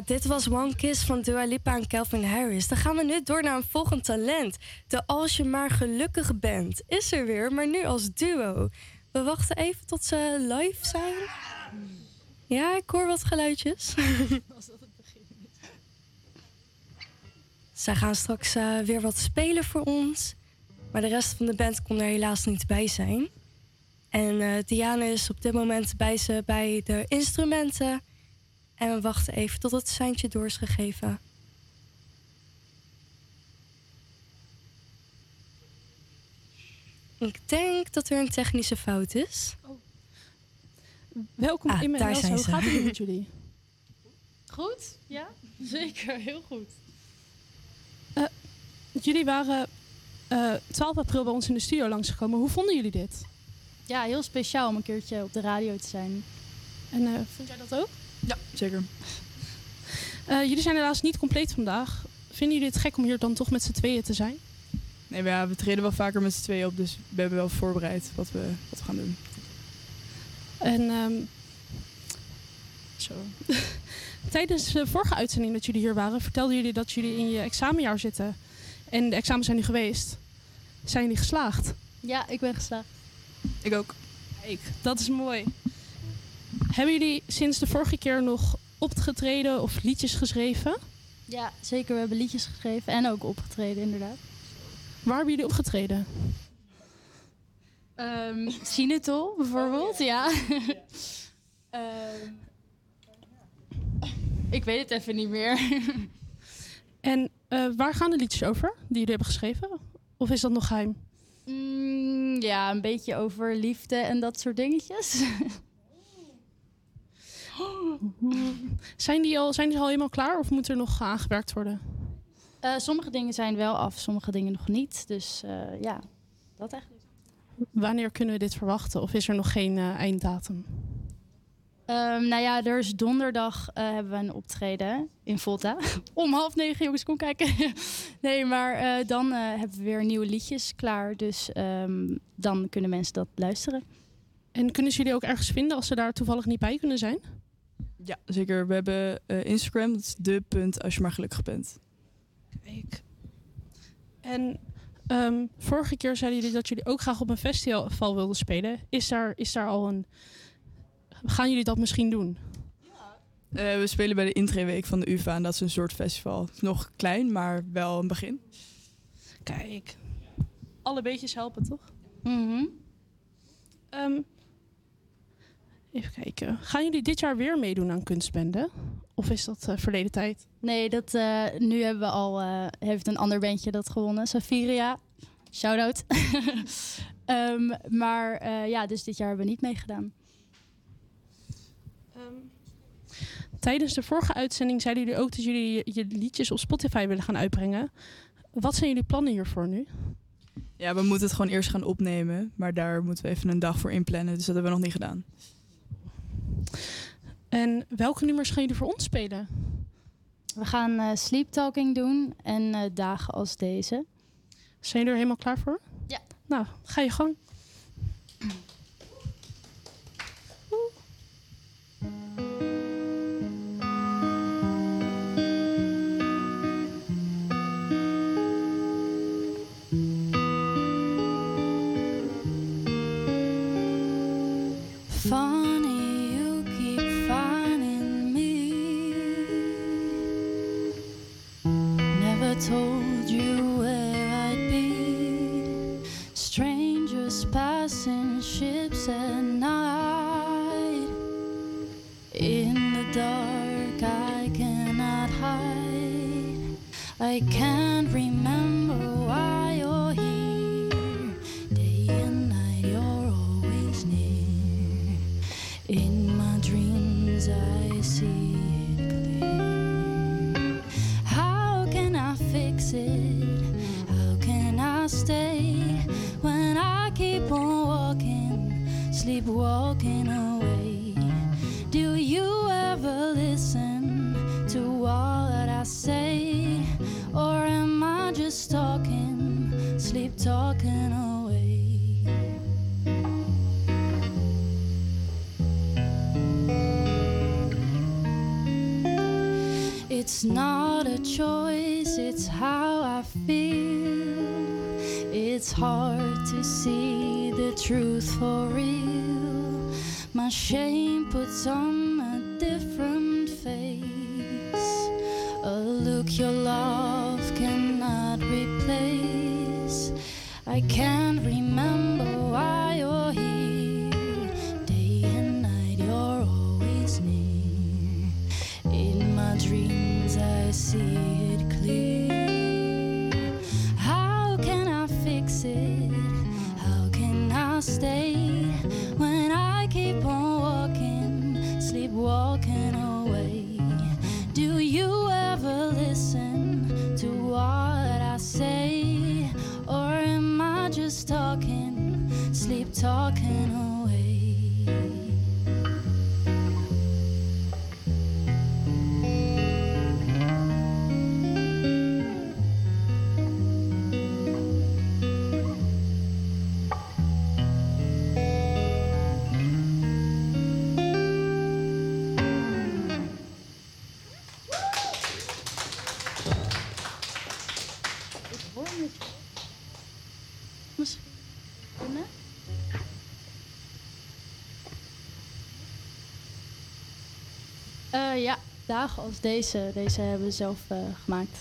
Dit was One Kiss van Dua Lipa en Calvin Harris. Dan gaan we nu door naar een volgend talent. De Als je maar gelukkig bent is er weer, maar nu als duo. We wachten even tot ze live zijn. Ja, ik hoor wat geluidjes. Zij gaan straks eh, weer wat spelen voor ons. Maar de rest van de band kon er helaas niet bij zijn. En eh Diane is op dit moment bij ze bij de instrumenten. En we wachten even tot het seintje door is gegeven. Ik denk dat er een technische fout is. Welkom Ah, in mijn daar zijn Hoe gaat het met jullie? Goed? Ja, zeker. Heel goed. Eh, jullie waren eh 12 april bij ons in de studio langsgekomen. Hoe vonden jullie dit? Ja, heel speciaal om een keertje op de radio te zijn. En eh, vond jij dat ook? Ja, zeker. Eh, jullie zijn helaas niet compleet vandaag. Vinden jullie het gek om hier dan toch met z'n tweeën te zijn? Nee, maar ja, we treden wel vaker met z'n tweeën op, dus we hebben wel voorbereid wat we, wat we gaan doen. En ehm, zo. Tijdens de vorige uitzending dat jullie hier waren, vertelden jullie dat jullie in je examenjaar zitten. En de examens zijn nu geweest. Zijn jullie geslaagd? Ja, ik ben geslaagd. Ik ook. Kijk, dat is mooi. Hebben jullie sinds de vorige keer nog opgetreden of liedjes geschreven? Ja, zeker. We hebben liedjes geschreven en ook opgetreden, inderdaad. Waar hebben jullie opgetreden? Ehm Sinatol bijvoorbeeld, ja. Ehm, ik weet het even niet meer. En eh, waar gaan de liedjes over die jullie hebben geschreven? Of is dat nog geheim? Mm, ja, een beetje over liefde en dat soort dingetjes. Zijn die al, zijn die al helemaal klaar of moet er nog aangewerkt worden? Eh, sommige dingen zijn wel af, sommige dingen nog niet. Dus eh, ja, dat eigenlijk. Wanneer kunnen we dit verwachten? Of is er nog geen eh, einddatum? Ehm, nou ja, er is donderdag hebben we een optreden in Volta. Om half negen, jongens, kom kijken. nee, maar dan hebben we weer nieuwe liedjes klaar. Dus ehm, dan kunnen mensen dat luisteren. En kunnen ze jullie ook ergens vinden als ze daar toevallig niet bij kunnen zijn? Ja, zeker. We hebben eh, Instagram, dat is de punt als je maar gelukkig bent. Kijk. En ehm, vorige keer zeiden jullie dat jullie ook graag op een festival wilden spelen. Is daar, is daar al een. Gaan jullie dat misschien doen? Eh, we spelen bij de intreeweek van de UvA en dat is een soort festival. Nog klein, maar wel een begin. Kijk. Alle beetjes helpen, toch? Mhm. Ehm, even kijken. Gaan jullie dit jaar weer meedoen aan kunstbende? Of is dat eh, verleden tijd? Nee, dat, eh, nu hebben we al, eh, heeft een ander bandje dat gewonnen. Safiria. Shout-out. Ehm, maar eh, ja, dus dit jaar hebben we niet meegedaan. Tijdens de vorige uitzending zeiden jullie ook dat jullie je, je liedjes op Spotify willen gaan uitbrengen. Wat zijn jullie plannen hiervoor nu? Ja, we moeten het gewoon eerst gaan opnemen, maar daar moeten we even een dag voor inplannen, dus dat hebben we nog niet gedaan. En welke nummers gaan jullie voor ons spelen? We gaan eh, sleep talking doen en eh, dagen als deze. Zijn jullie er helemaal klaar voor? Ja. Nou, ga je gang. I can't It's not a choice, it's how I feel. It's hard to see the truth for real. My shame puts on a different face. A look your love cannot replace. I can't remember. see. als deze. Deze hebben we zelf eh, gemaakt.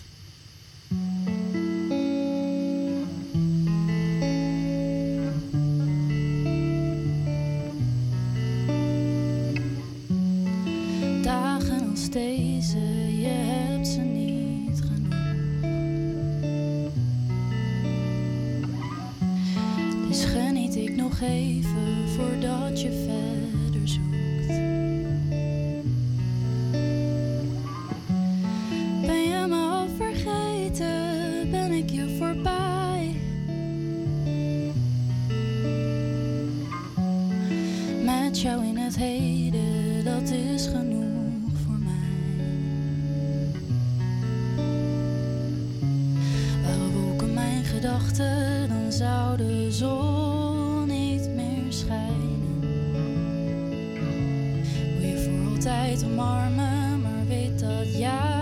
altijd omarmen, maar weet dat jij.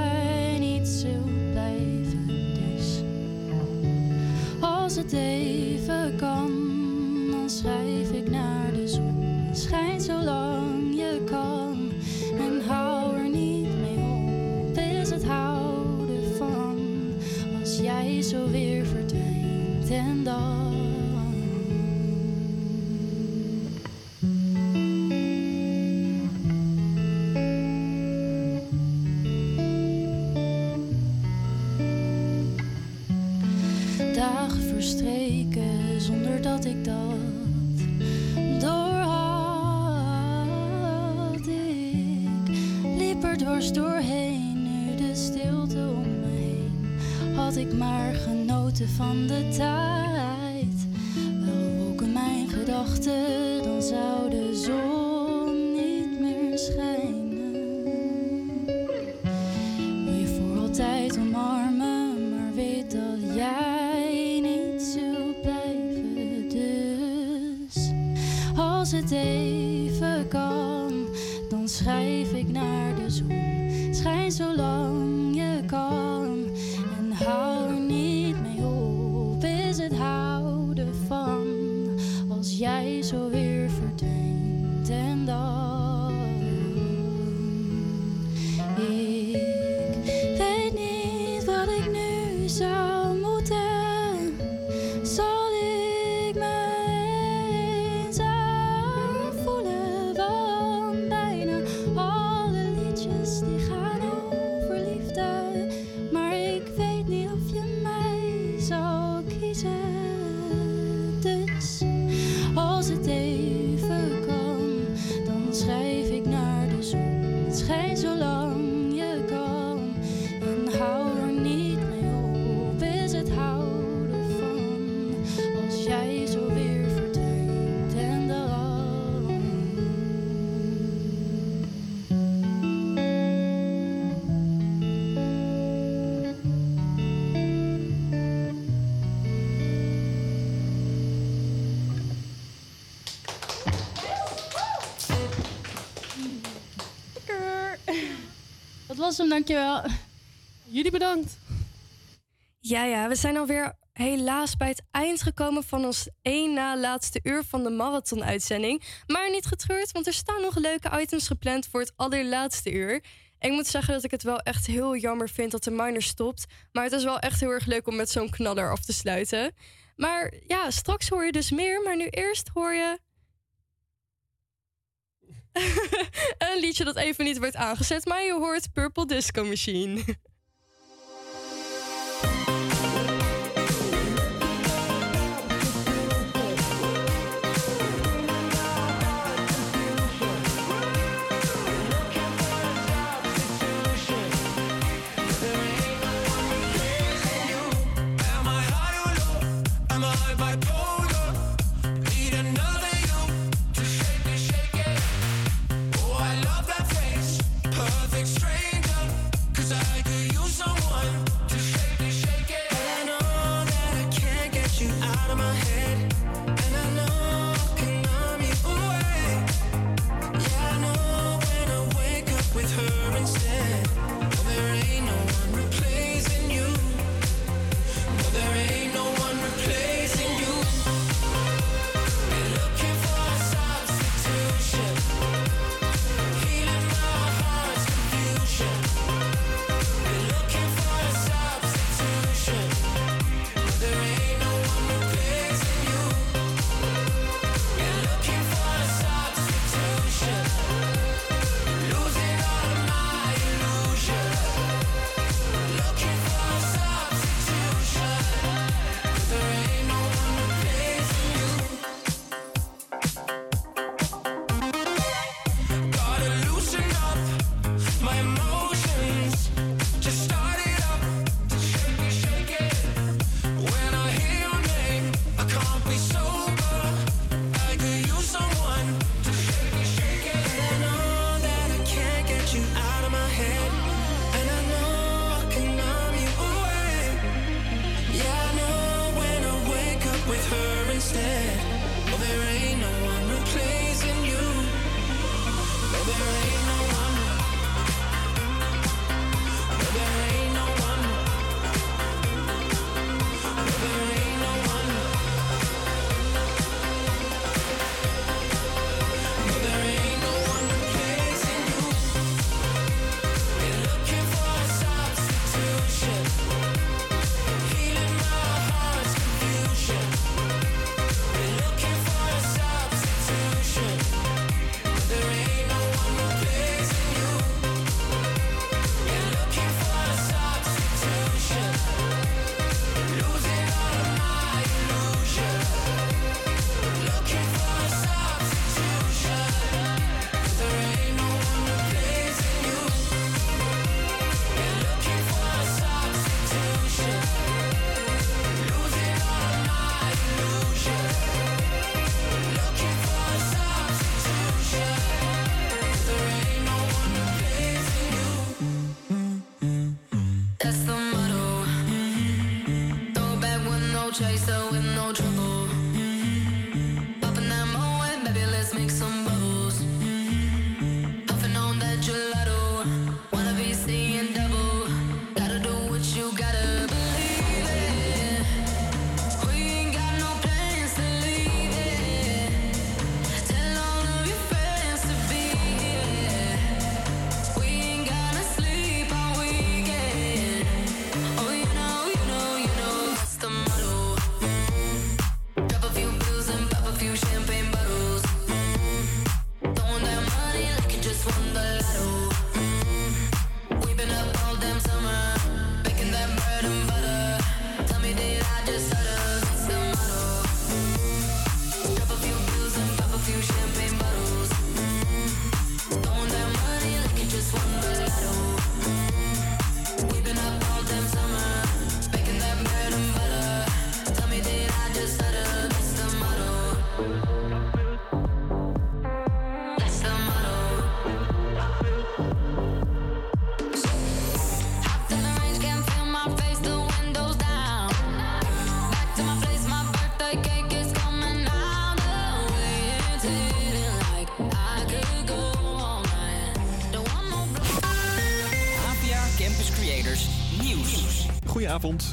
Dank dankjewel. Jullie bedankt. Ja, ja, we zijn alweer helaas bij het eind gekomen van ons één na laatste uur van de marathon-uitzending. Maar niet getreurd, want er staan nog leuke items gepland voor het allerlaatste uur. Ik moet zeggen dat ik het wel echt heel jammer vind dat de miner stopt. Maar het is wel echt heel erg leuk om met zo'n knaller af te sluiten. Maar ja, straks hoor je dus meer. Maar nu eerst hoor je een liedje dat even niet werd aangezet, maar je hoort Purple Disco Machine.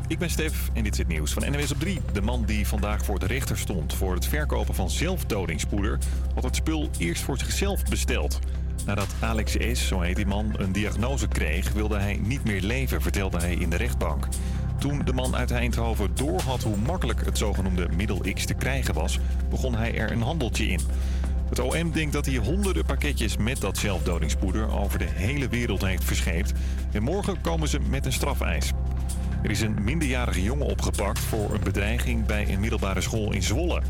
Ik ben Stef en dit is het nieuws van NWS op 3. De man die vandaag voor de rechter stond voor het verkopen van zelfdodingspoeder... had het spul eerst voor zichzelf besteld. Nadat Alex S., zo heet die man, een diagnose kreeg... wilde hij niet meer leven, vertelde hij in de rechtbank. Toen de man uit Eindhoven doorhad hoe makkelijk het zogenoemde middel X te krijgen was... begon hij er een handeltje in. Het OM denkt dat hij honderden pakketjes met dat zelfdodingspoeder over de hele wereld heeft verscheept. En morgen komen ze met een strafeis. Er is een minderjarige jongen opgepakt voor een bedreiging bij een middelbare school in Zwolle.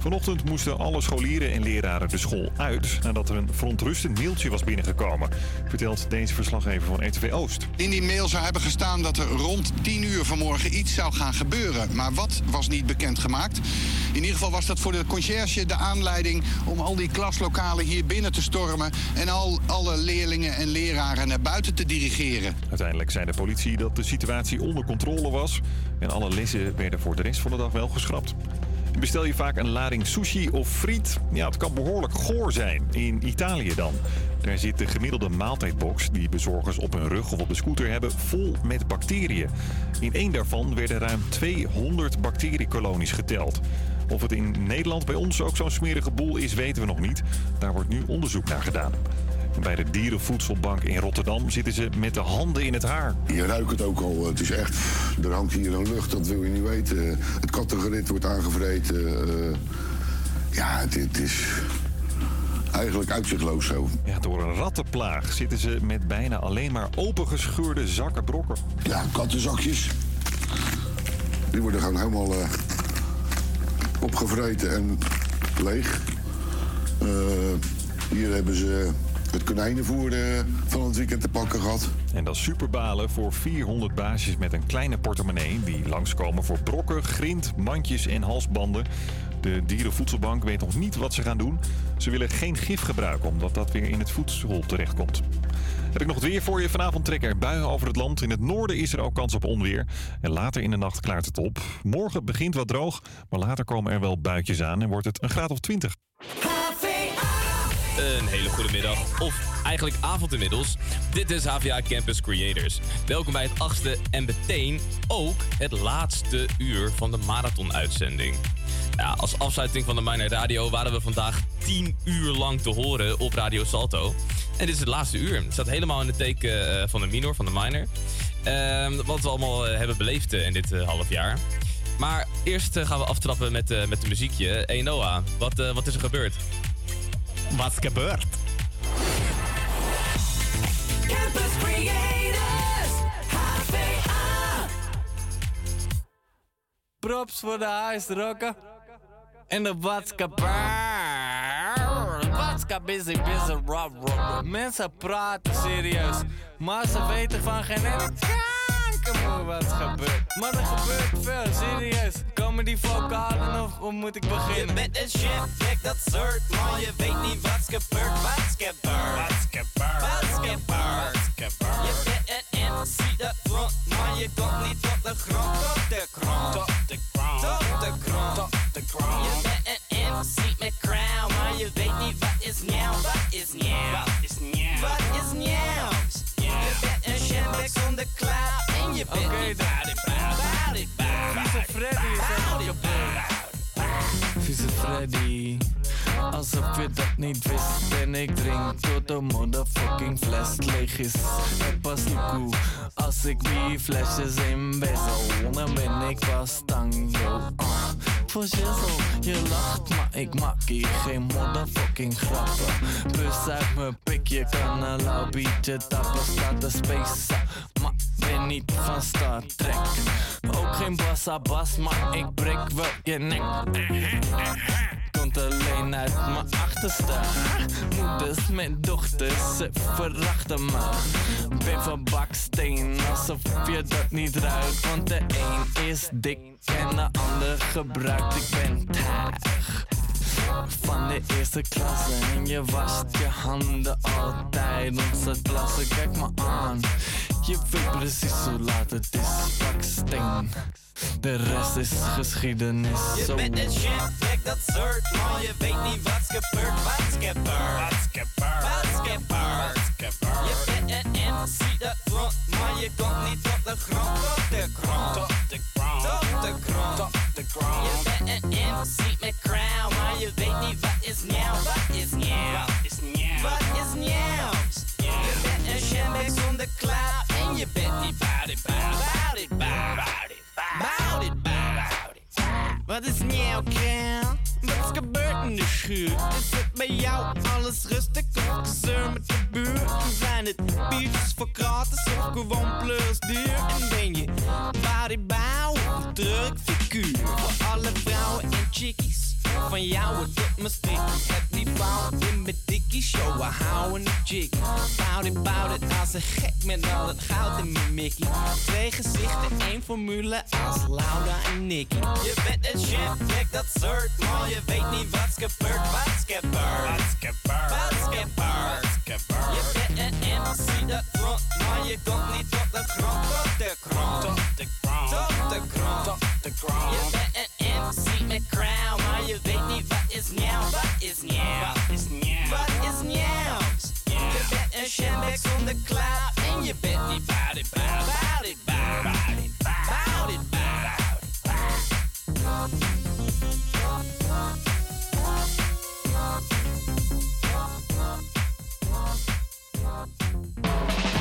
Vanochtend moesten alle scholieren en leraren de school uit nadat er een verontrustend mailtje was binnengekomen, vertelt deze verslaggever van RTV Oost. In die mail zou hebben gestaan dat er rond 10 uur vanmorgen iets zou gaan gebeuren. Maar wat was niet bekendgemaakt. In ieder geval was dat voor de conciërge de aanleiding om al die klaslokalen hier binnen te stormen en al alle leerlingen en leraren naar buiten te dirigeren. Uiteindelijk zei de politie dat de situatie onder controle was en alle lessen werden voor de rest van de dag wel geschrapt. Bestel je vaak een lading sushi of friet? Ja, het kan behoorlijk goor zijn. In Italië dan. Daar zit de gemiddelde maaltijdbox die bezorgers op hun rug of op de scooter hebben vol met bacteriën. In één daarvan werden ruim 200 bacteriekolonies geteld. Of het in Nederland bij ons ook zo'n smerige boel is, weten we nog niet. Daar wordt nu onderzoek naar gedaan. Bij de Dierenvoedselbank in Rotterdam zitten ze met de handen in het haar. Je ruikt het ook al. Het is echt. Er hangt hier een lucht, dat wil je niet weten. Het kattengerit wordt aangevreten. eh, ja, het, het is eigenlijk uitzichtloos zo. Ja, door een rattenplaag zitten ze met bijna alleen maar opengescheurde zakken brokken. Ja, kattenzakjes. Die worden gewoon helemaal eh, opgevreten en leeg. Eh, hier hebben ze het konijnenvoer eh, van het weekend te pakken gehad. En dat is superbalen voor 400 baasjes met een kleine portemonnee... die langskomen voor brokken, grind, mandjes en halsbanden. De Dierenvoedselbank weet nog niet wat ze gaan doen. Ze willen geen gif gebruiken, omdat dat weer in het voedsel terechtkomt. Heb ik nog het weer voor je. Vanavond trekken er buien over het land. In het noorden is er ook kans op onweer. En later in de nacht klaart het op. Morgen begint wat droog, maar later komen er wel buitjes aan... en wordt het een graad of 20. Een hele goede middag, of eigenlijk avond inmiddels. Dit is HVA Campus Creators. Welkom bij het achtste en meteen ook het laatste uur van de marathon-uitzending. Ja, als afsluiting van de Minor Radio waren we vandaag 10 uur lang te horen op Radio Salto. En dit is het laatste uur. Het staat helemaal in het teken eh, van de minor, van de minor. Ehm, wat we allemaal eh, hebben beleefd eh, in dit half jaar. Maar eerst gaan we aftrappen met, met de muziekje. Hey Noah, wat, wat is er gebeurd? Wat is gebeurd? Campus Creators, HVA. Props voor de huisrokken. En de watskapper. Watska busy busy rob rob. Mensen praten serieus. Maar ze weten van geen ene wat gebeurt. Maar er gebeurt veel, serieus. Komen die vocalen of hoe moet ik beginnen? Je bent een chef, kijk dat soort, maar je weet niet wat's gebeurd. Wat's gebeurd. Wat's gebeurd. Wat's gebeurd. Je bent een MC dat front, maar je komt niet tot de grond. Tot de grond. Tot de grond. Tot de grond. Tot de grond. Je bent een MC met crown, maar je weet niet wat is nieuw. Wat is nieuw? Wat is nieuw? En je bent Vieze Freddy is kapot. Vieze Freddy. Alsof je dat niet wist En ik drink tot de motherfucking fles leeg is Het pas cool Als ik die flesjes in bezel Dan ben ik pas tang, yo uh. Voor shizzle, je lacht maar ik maak hier geen motherfucking grappen. Bus uit mijn pik, je kan een lauw tappen Staat de space maar ben niet van Star Trek. Ook geen bassa bas, maar ik breek wel je nek Alleen uit mijn achterste. Moeders met dochters, ze verachten me Ben van baksteen, alsof je dat niet ruikt. Want de een is dik en de ander gebruikt. Ik ben taag van de eerste klasse En je wast je handen altijd Onze klasse, kijk me aan je weet precies hoe laat het is, pak. De rest is geschiedenis. Je bent een shitbag, dat soort man. Je weet niet wat's gebeurd, wat's gebeurd. Wat's gebeurd, wat's gebeurd. Je bent een MC, dat front maar Je komt niet op de grond, tot de grond. tot de grond, tot de grond. De grond. Je bent een MC met crown, maar je weet niet wat is nieuw, wat is nieuw. Wat is nieuw, wat is now? Je bent. En je bent niet oké? it, it, it. Wat is jouw gebeurt in de schuur? Is het bij jou alles rustig of gezeur met de buurt? Zijn het biertjes voor gratis of gewoon plus duur? En ben je bout it, een druk figuur? Voor alle vrouwen en chickies van jou het doet me stikken. Het niveau in mijn dikkie show, we houden een jig. Bout it, bout it, als een gek met al het goud in mijn mickey. Twee gezichten, één formule als Laura en Nicky. Je bent een chef, kijk dat soort, maar je weet niet wat's gebeurd, wat's gebeurd. Wat's gebeurd, wat's gebeurd. Je bent een MC dat front, maar je komt niet tot de grond, tot de grond. Tot de grond, tot de grond, tot de grond. Je bent een MC met crown, maar je weet niet wat is nieuw, wat is nieuw. Wat is nieuw, wat is nieuw. Je bent een shambek zonder cloud en je bent niet bout it, bout, bout it, bout, bout it, bout it, bout it. Didn't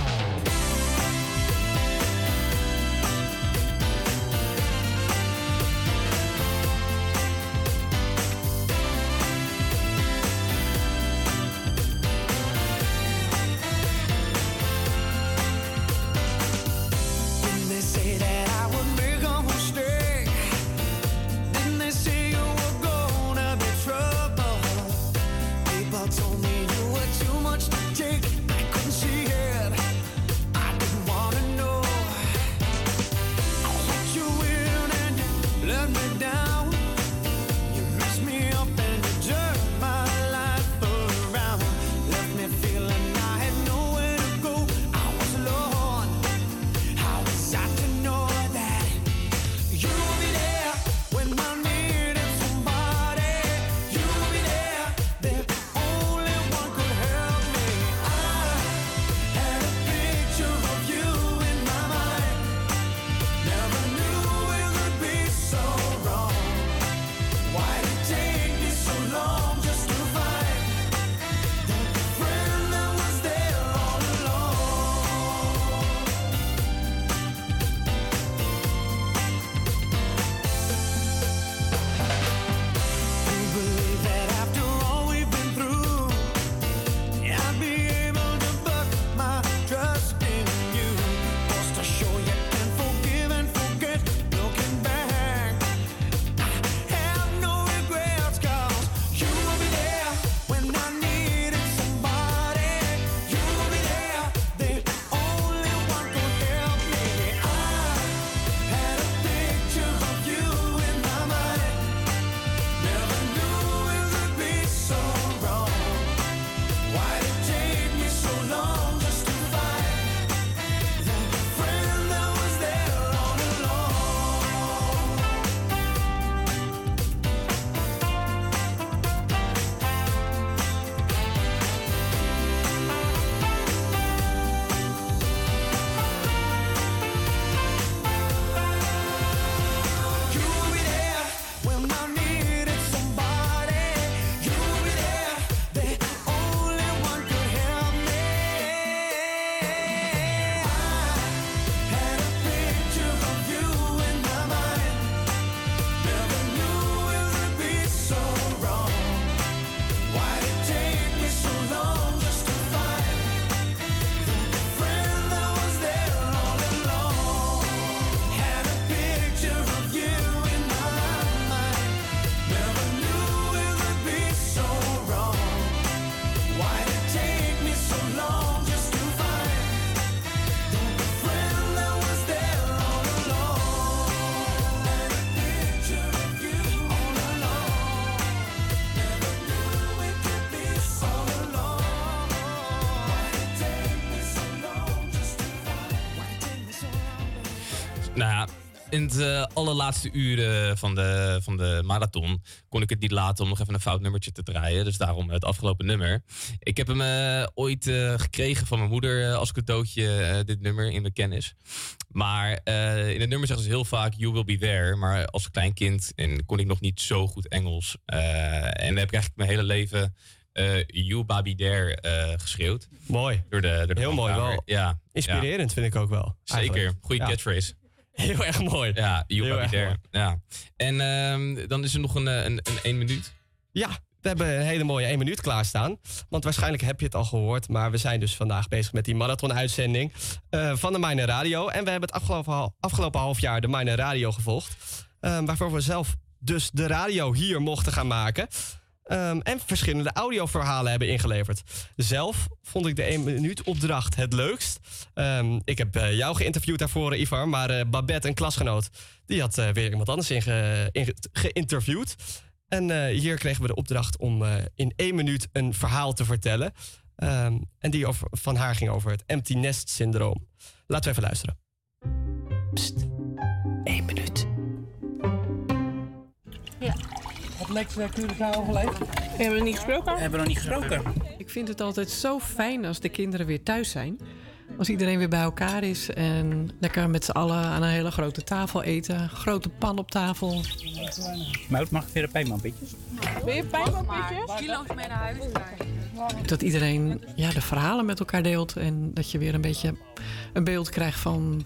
in het eh, allerlaatste uren van de, van de marathon kon ik het niet laten om nog even een fout nummertje te draaien. Dus daarom het afgelopen nummer. Ik heb hem eh, ooit eh, gekregen van mijn moeder eh, als cadeautje, dit nummer in mijn kennis. Maar in het nummer zeggen ze heel vaak You Will Be There. Maar als klein kind en kon ik nog niet zo goed Engels. En dan heb ik eigenlijk mijn hele leven You Baby There geschreeuwd. Mooi. Door de, door de Heel mooi wel. Ja. Inspirerend vind ik ook wel. Zeker. Goeie Ja. catchphrase. Heel erg mooi. Ja, Heel Joep. Ja. En ehm, dan is er nog een, eh, een, een één minuut. Ja, we hebben een hele mooie 1 minuut klaarstaan. Want waarschijnlijk heb je het al gehoord. Maar we zijn dus vandaag bezig met die marathon-uitzending eh, van de Mijne Radio. En we hebben het afgelopen, afgelopen half jaar de Mijne Radio gevolgd. eh, waarvoor we zelf dus de radio hier mochten gaan maken. Ehm, en verschillende audioverhalen hebben ingeleverd. Zelf vond ik de 1 minuut opdracht het leukst. Ehm, ik heb eh, jou geïnterviewd daarvoor, Ivar. Maar eh, Babette, een klasgenoot, die had eh, weer iemand anders geïnterviewd. En hier kregen we de opdracht om in één minuut een verhaal te vertellen. Ehm, en die over, van haar ging over het empty nest syndroom. Laten we even luisteren. Eén minuut. Lex uh, Curaçao overleefd? We hebben nog niet gesproken. We hebben nog niet gesproken. Ik vind het altijd zo fijn als de kinderen weer thuis zijn. Als iedereen weer bij elkaar is en lekker met z'n allen aan een hele grote tafel eten. Grote pan op tafel. Maar mag ik weer een pijnmanpietjes? Wil je pijnmanpietjes? Die langs mee naar huis. Dat iedereen ja, de verhalen met elkaar deelt. En dat je weer een beetje een beeld krijgt van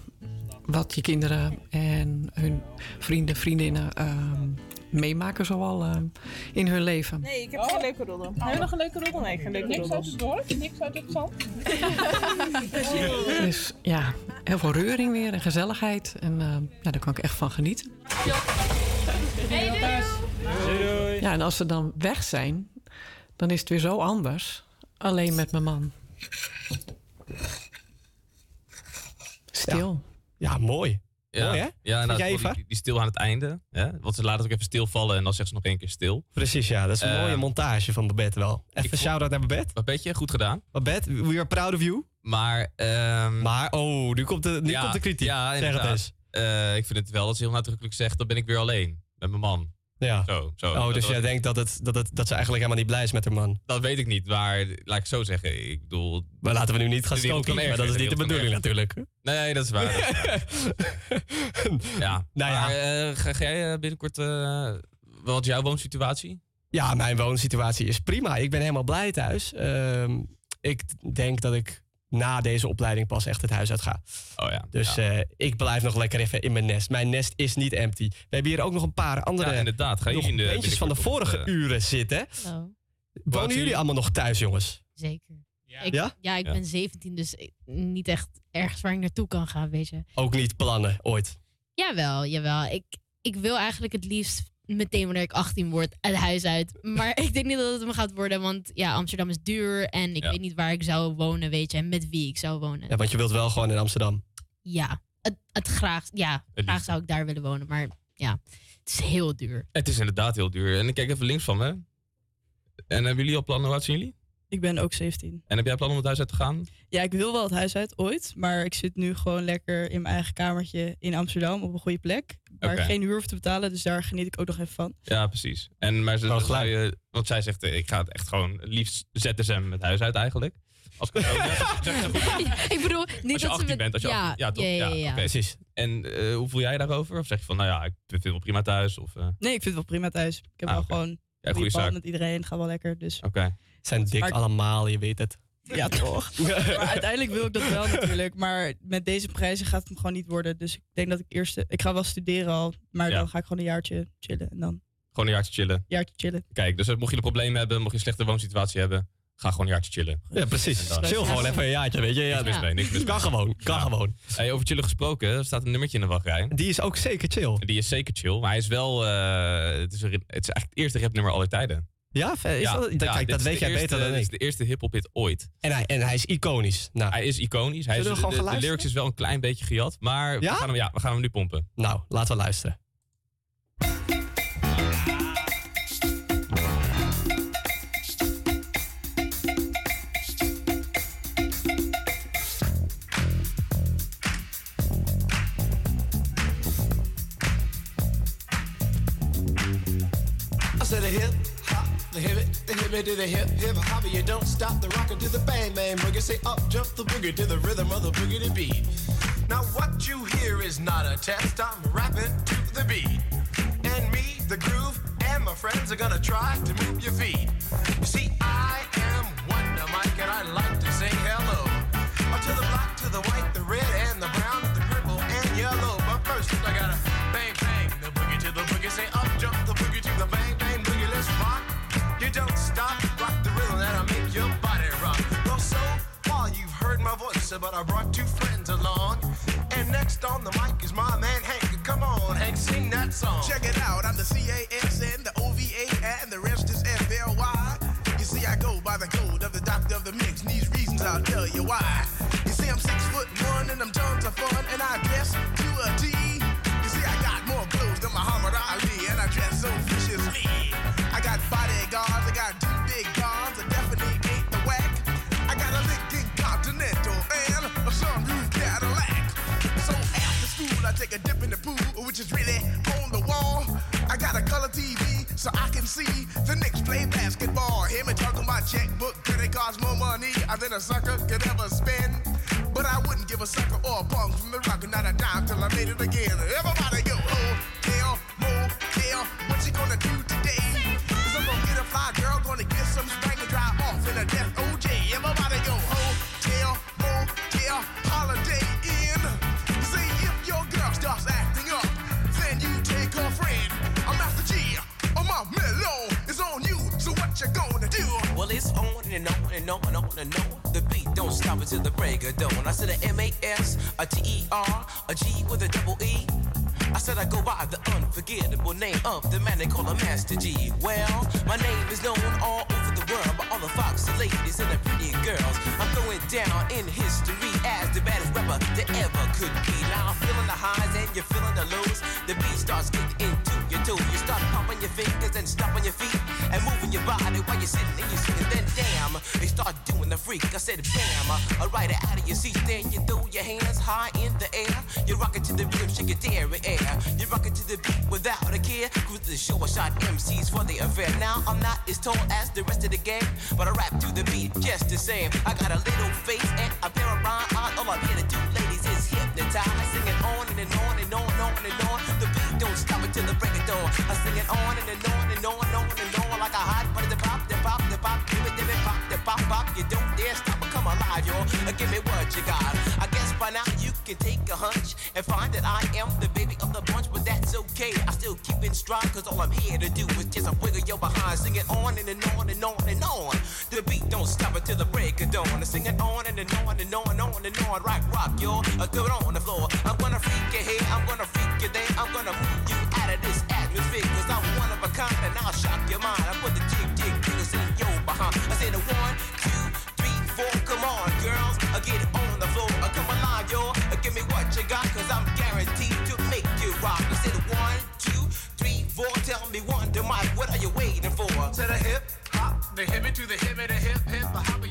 wat je kinderen en hun vrienden, vriendinnen ehm, meemaken zoal ehm, in hun leven. Nee, ik heb geen leuke roddel. Heb je nog een leuke roddel? Nee, geen leuke roddel. Niks uit het dorp? Niks uit het zand? Dus ja, heel veel reuring weer en gezelligheid. En ehm, ja, daar kan ik echt van genieten. Ja, en als ze dan weg zijn, dan is het weer zo anders. Alleen met mijn man. Stil. Ja, mooi. Ja, Mooi, hè? Ja, Vind jij, die, die stil aan het einde. Hè? Want ze laten het ook even stilvallen en dan zegt ze nog één keer stil. Precies, ja. Dat is een Eh, mooie montage van Babette wel. Even shout-out naar Babette. Babette, goed gedaan. Babette, we are proud of you. Maar, ehm, maar oh, nu komt de, nu ja, komt de kritiek. Ja, zeg het eens. Eh, ik vind het wel dat ze heel nadrukkelijk zegt, dan ben ik weer alleen. Met mijn man. Ja. Zo, zo. Oh, Dat- dus jij denkt dat, het, dat, het, dat ze eigenlijk helemaal niet blij is met haar man. Dat weet ik niet, maar laat ik zo zeggen. Ik bedoel... Maar laten we nu niet gaan stoken, maar dat is niet de bedoeling natuurlijk. Nee, dat is waar. dat is waar. ja. Nou ja. Maar eh, ga, ga jij eh, binnenkort... eh, wat is jouw woonsituatie? Ja, mijn woonsituatie is prima. Ik ben helemaal blij thuis. Ehm, ik denk dat ik na deze opleiding pas echt het huis uit ga. Oh ja. Dus eh, ik blijf nog lekker even in mijn nest. Mijn nest is niet empty. We hebben hier ook nog een paar andere Ja, inderdaad. Ga je nog in de- beentjes van de vorige op, eh, uren zitten. Oh. Wonen jullie allemaal nog thuis, jongens? Zeker. Ik, Ja? ja? ik Ja. ben 17, dus ik- niet echt ergens waar ik naartoe kan gaan, weet je. Ook niet plannen, ooit. Jawel, jawel. Ik, ik wil eigenlijk het liefst meteen wanneer ik 18 word het huis uit. Maar ik denk niet dat het me gaat worden, want ja, Amsterdam is duur en ik Ja. weet niet waar ik zou wonen, weet je, en met wie ik zou wonen. Ja, want je wilt wel gewoon in Amsterdam. Ja, het, het graag, ja, Het graag zou ik daar willen wonen, maar ja, het is heel duur. Het is inderdaad heel duur. En ik kijk even links van me. En hebben jullie al plannen? Oud zijn jullie? Ik ben ook 17. En heb jij plannen om het huis uit te gaan? Ja, ik wil wel het huis uit ooit. Maar ik zit nu gewoon lekker in mijn eigen kamertje in Amsterdam op een goede plek. Waar ik geen huur hoef te betalen. Dus daar geniet ik ook nog even van. Ja, precies. En, maar ze, Oh, je, want zij zegt, eh, ik ga het echt gewoon liefst ZSM het huis uit eigenlijk. Als ik ik bedoel, niet als je dat 18 ze met, bent, als je ja, 18 ja, toch? ja, ja, ja, ja. oké. Precies. En eh, hoe voel jij daarover? Of zeg je van, nou ja, ik vind het wel prima thuis? Of, eh, Nee, ik vind het wel prima thuis. Ik heb Ah, wel gewoon Ja, een goede zaak. met iedereen. Het gaat wel lekker. Dus. Oké. Zijn dik Maar- allemaal, je weet het. Ja, toch. maar uiteindelijk wil ik dat wel natuurlijk. Maar met deze prijzen gaat het hem gewoon niet worden. Dus ik denk dat ik eerst... Ik ga wel studeren al. Maar Ja. dan ga ik gewoon een jaartje chillen. En dan gewoon een jaartje chillen. jaartje chillen. Kijk, dus mocht je een probleem hebben, mocht je een slechte woonsituatie hebben, ga gewoon een jaartje chillen. Ja, precies. Dan- Chill gewoon even een jaartje, weet je. Ja, Niks mis mee, niks mis mee. Kan gewoon, kan gewoon. Hey, over chillen gesproken, er staat een nummertje in de wachtrij. Die is ook zeker chill. Die is zeker chill, maar hij is wel, eh, het, is een, het is eigenlijk het eerste rapnummer aller tijden. Ja, is dat- kijk, dat is weet jij eerste- beter dan Dit is ik. de eerste hip-hop hit ooit. En hij, en hij is iconisch. Nou, Hij is iconisch. Hij is, de, gewoon de, lyrics is wel een klein beetje gejat, maar we, gaan hem, ja, we gaan hem nu pompen. nou, laten we luisteren. To the hip hip hop. You don't stop the rocker to the bang bang boogie. Say up jump the boogie to the rhythm of the boogie to beat. Now what you hear is not a test. I'm rapping to the beat, and me, the groove, and my friends are gonna try to move your feet. You see, I am Wonder Mike, and I like to say hello to the black, to the white, the red, sponsor, but I brought two friends along. And next on the mic is my man Hank. Come on, Hank, sing that song. Check it out, I'm the C-A-S-N, the O-V-A, and the rest is F-L-Y. You see, I go by the code of the doctor of the mix, and these reasons I'll tell you why. You see, I'm six foot one, and I'm so I can see the Knicks play basketball. Hear me talking about checkbook, credit cards, more money than a sucker could ever spend. But I wouldn't give a sucker or a punk from the rock, not a and on and on and on and on. The beat don't stop until the break of dawn. I said a M A S, a T E R, a G with a double E. I said I go by the unforgettable name of the man they call a Master G. Well, my name is known all over the world by all the foxy ladies and the pretty girls. I'm going down in history as the baddest rapper that ever could be. Now I'm feeling the highs and you're feeling the lows. The beat starts getting into your toe. You start popping your fingers and stomping your feet and moving your body while you're sitting and you're singing. Then damn, they start doing the freak. I said bam, I ride it out of your seat. Then you throw your hands high in the air. You rock it to the rhythm, shake your dairy air. You rock it to the beat without a care. Cruise the show, I shot MCs for the affair. Now I'm not as tall as the rest of the game, but I rap to the beat just the same. I got a little face and a pair of rhyme eyes. All I'm here to do, ladies, is hypnotize. I sing it on and, and on and on and on and on. The beat don't stop until the break of dawn. I sing it on and, and on and on and on and on like a hot butter. The pop, the pop, the pop, give it, give it, pop, the pop, pop. You don't dare stop or come alive. Uh, Give me what you got. I guess by now you can take a hunch and find that I am the of the bunch, but that's okay. I still keep in stride, cause all I'm here to do is just a wiggle your behind. Sing it on and, and on and on and on. The beat don't stop until the break of dawn. I sing it on and, and on and on and on and on. Rock, rock, yo. Uh, throw it on the floor. I'm gonna freak you here, I'm gonna freak you there. I'm gonna move you out of this atmosphere, cause I'm one of a kind and I'll shock your mind. I put the jig, jig, jiggles in your behind. I say the one, two, three, four. Come on, girls, I get on the floor. Uh, come alive, yo. Uh, give me what you got, cause I'm guaranteed make you said one, two, three, four. Tell me one, Mike, what are you waiting for? To the hip, hop, the hippie to the hip, the hip, hip, the hopper.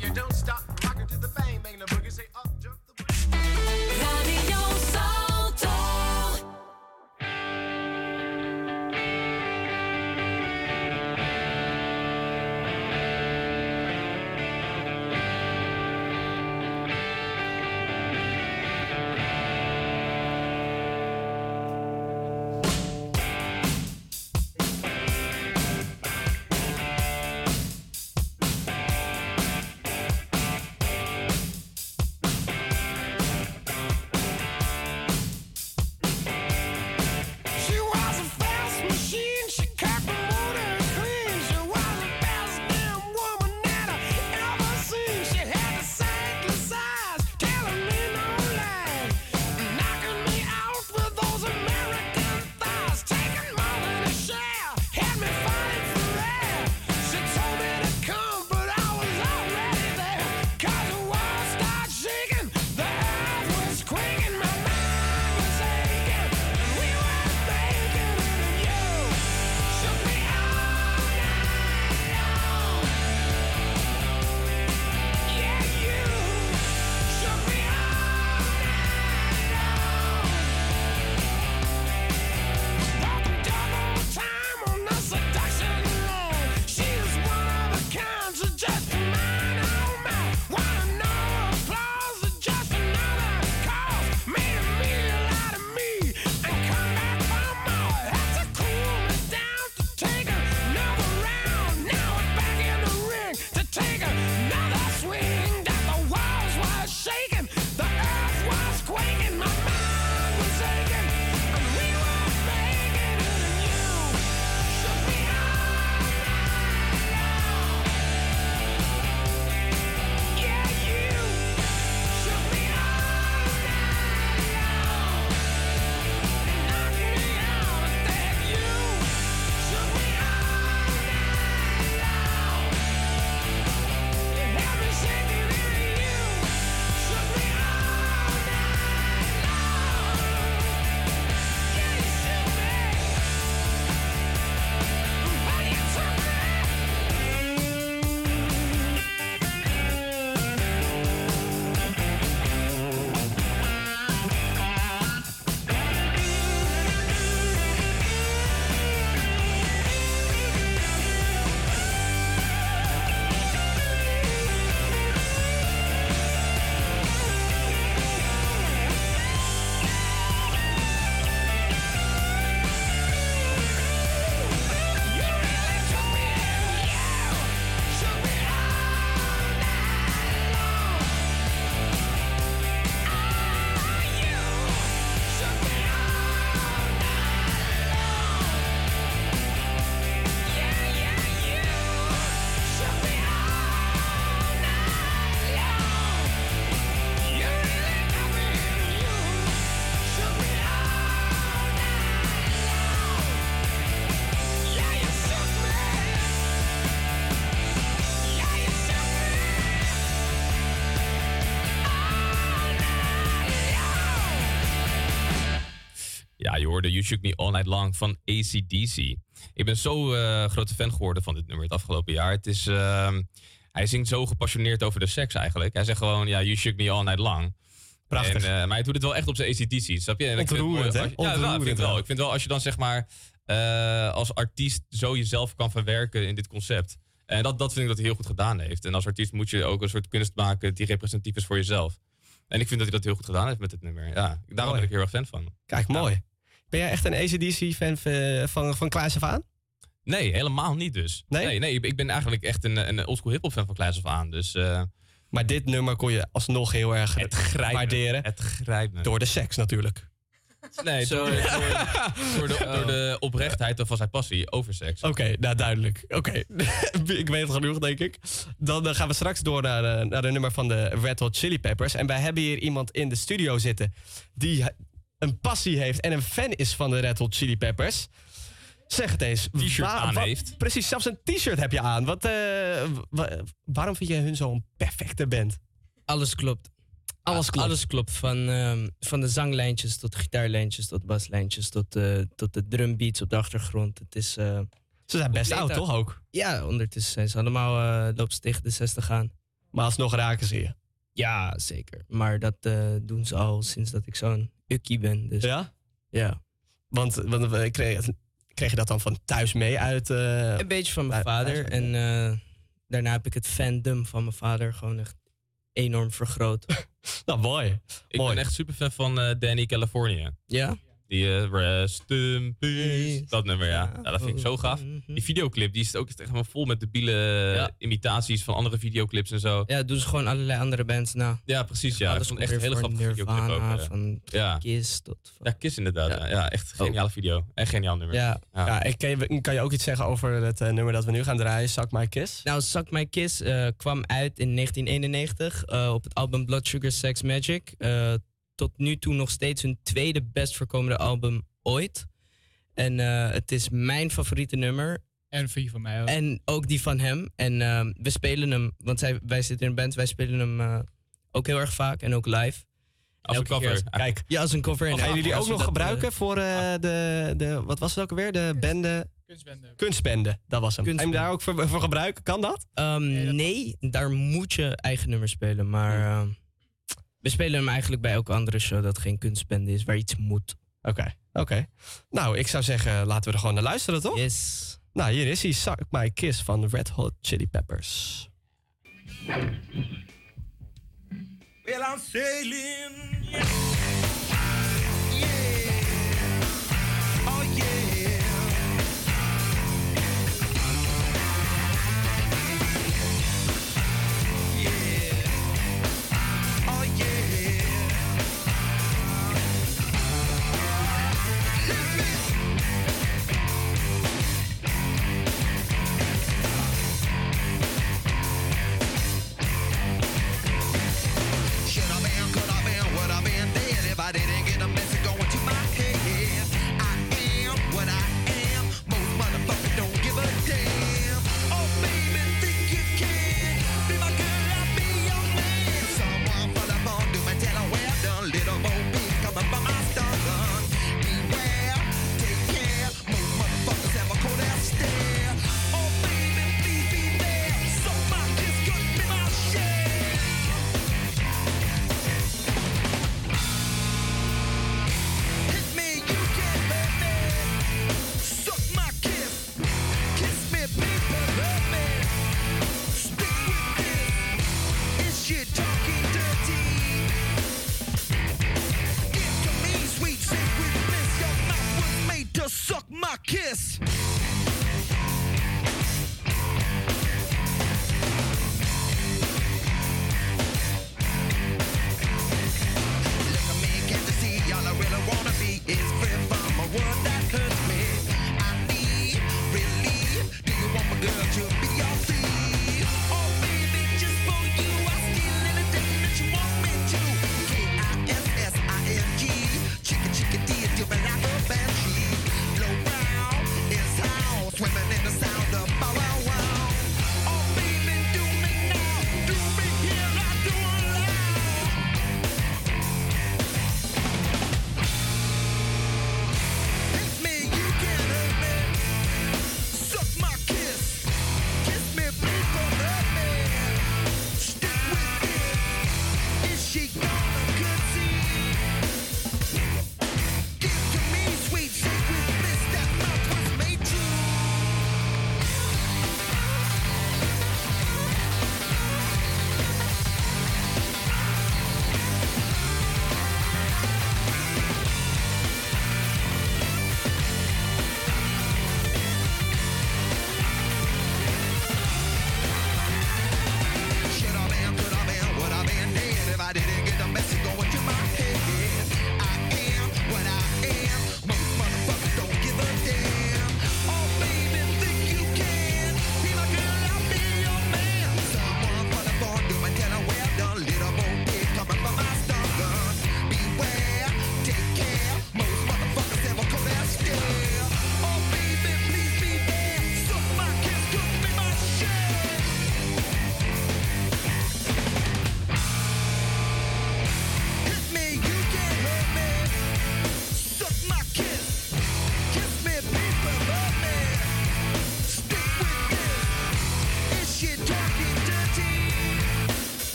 You Shook Me All Night Long van ACDC. Ik ben zo eh, grote fan geworden van dit nummer het afgelopen jaar. Het is, ehm, hij zingt zo gepassioneerd over de seks eigenlijk. Hij zegt gewoon, ja, You Shook Me All Night Long. Prachtig. En, eh, maar hij doet het wel echt op zijn ACDC, snap je? En ik Ontroerend, hè? Ja, ik vind Ontroerend het wel. Ik vind wel, als je dan zeg maar eh, als artiest zo jezelf kan verwerken in dit concept. En dat, dat vind ik dat hij heel goed gedaan heeft. En als artiest moet je ook een soort kunst maken die representatief is voor jezelf. En ik vind dat hij dat heel goed gedaan heeft met dit nummer. Ja, daarom Mooi. ben ik heel erg fan van. Kijk, mooi. Ben jij echt een ACDC-fan van, van, van Klaas af aan? Nee, helemaal niet dus. Nee? Nee, ik ben eigenlijk echt een, een oldschool hip-hop fan van Klaas af aan. Dus, eh, Maar dit nummer kon je alsnog heel erg Het waarderen. Het grijpt me. Door de seks natuurlijk. Nee, Zo. door, door, door, de, door de oprechtheid van zijn passie over seks. Oké, nou duidelijk. Oké, ik weet het genoeg, denk ik. Dan eh, gaan we straks door naar, eh, naar de nummer van de Red Hot Chili Peppers. En wij hebben hier iemand in de studio zitten die een passie heeft en een fan is van de Red Hot Chili Peppers. Zeg het eens. T-shirt aan heeft. Precies, zelfs een t-shirt heb je aan. Wat, eh, wa- waarom vind jij hun zo'n perfecte band? Alles klopt. Alles klopt. Alles klopt. Van, ehm, van de zanglijntjes tot de gitaarlijntjes tot baslijntjes tot, tot de drumbeats op de achtergrond. Het is, eh, Ze zijn best oud, toch ook? Ja, ondertussen zijn ze allemaal uh, ze tegen de 60 aan. Maar alsnog raken ze je? Ja, zeker. Maar dat doen ze al sinds dat ik zo'n ukkie ben. Dus. Ja? Ja. Want, want kreeg, kreeg je dat dan van thuis mee uit? eh, Een beetje van mijn vader. En eh, daarna heb ik het fandom van mijn vader gewoon echt enorm vergroot. nou, mooi. Ik ben echt super fan van eh, Danny California. Ja? Die eh, Rest in Peace. Dat nummer, ja. ja. Dat vind ik zo gaaf. Mhm. Die videoclip, die is ook echt helemaal vol met debiele imitaties van andere videoclips en zo. Ja, doen ze gewoon allerlei andere bands na. Ja, precies. Ja, ik vond echt een hele grappige van videoclip ook. Nirvana, eh. van ja. Kiss tot... Ja, Kiss inderdaad. Ja, ja echt een geniale video. En geniaal nummer. Ja. Ja, ik kan, je, kan je ook iets zeggen over het eh, nummer dat we nu gaan draaien, Suck My Kiss? Nou, Suck My Kiss eh, kwam uit in 1991 eh, op het album Blood Sugar Sex Magic. Tot nu toe nog steeds hun tweede best voorkomende album ooit. En eh, het is mijn favoriete nummer. En die van mij ook. En ook die van hem. En eh, we spelen hem, want zij, wij zitten in een band, wij spelen hem eh, ook heel erg vaak en ook live. Als een cover. Kijk. Ja, als een cover. En Gaan jullie keer ook nog eh, gebruiken voor eh, de, de, wat was het ook alweer? De bende? Kunstbende. Kunstbende, dat was hem. Ga je hem Kunstbende. daar ook voor, voor gebruiken? Kan dat? Ehm, nee, daar moet je eigen nummer spelen. Maar ehm, we spelen hem eigenlijk bij elke andere show dat geen kunstbende is, waar iets moet. Oké, oké. Nou, ik zou zeggen, laten we er gewoon naar luisteren, toch? Yes. Nou, hier is hij, Suck My Kiss van Red Hot Chili Peppers. Well, I'm sailing. Yeah.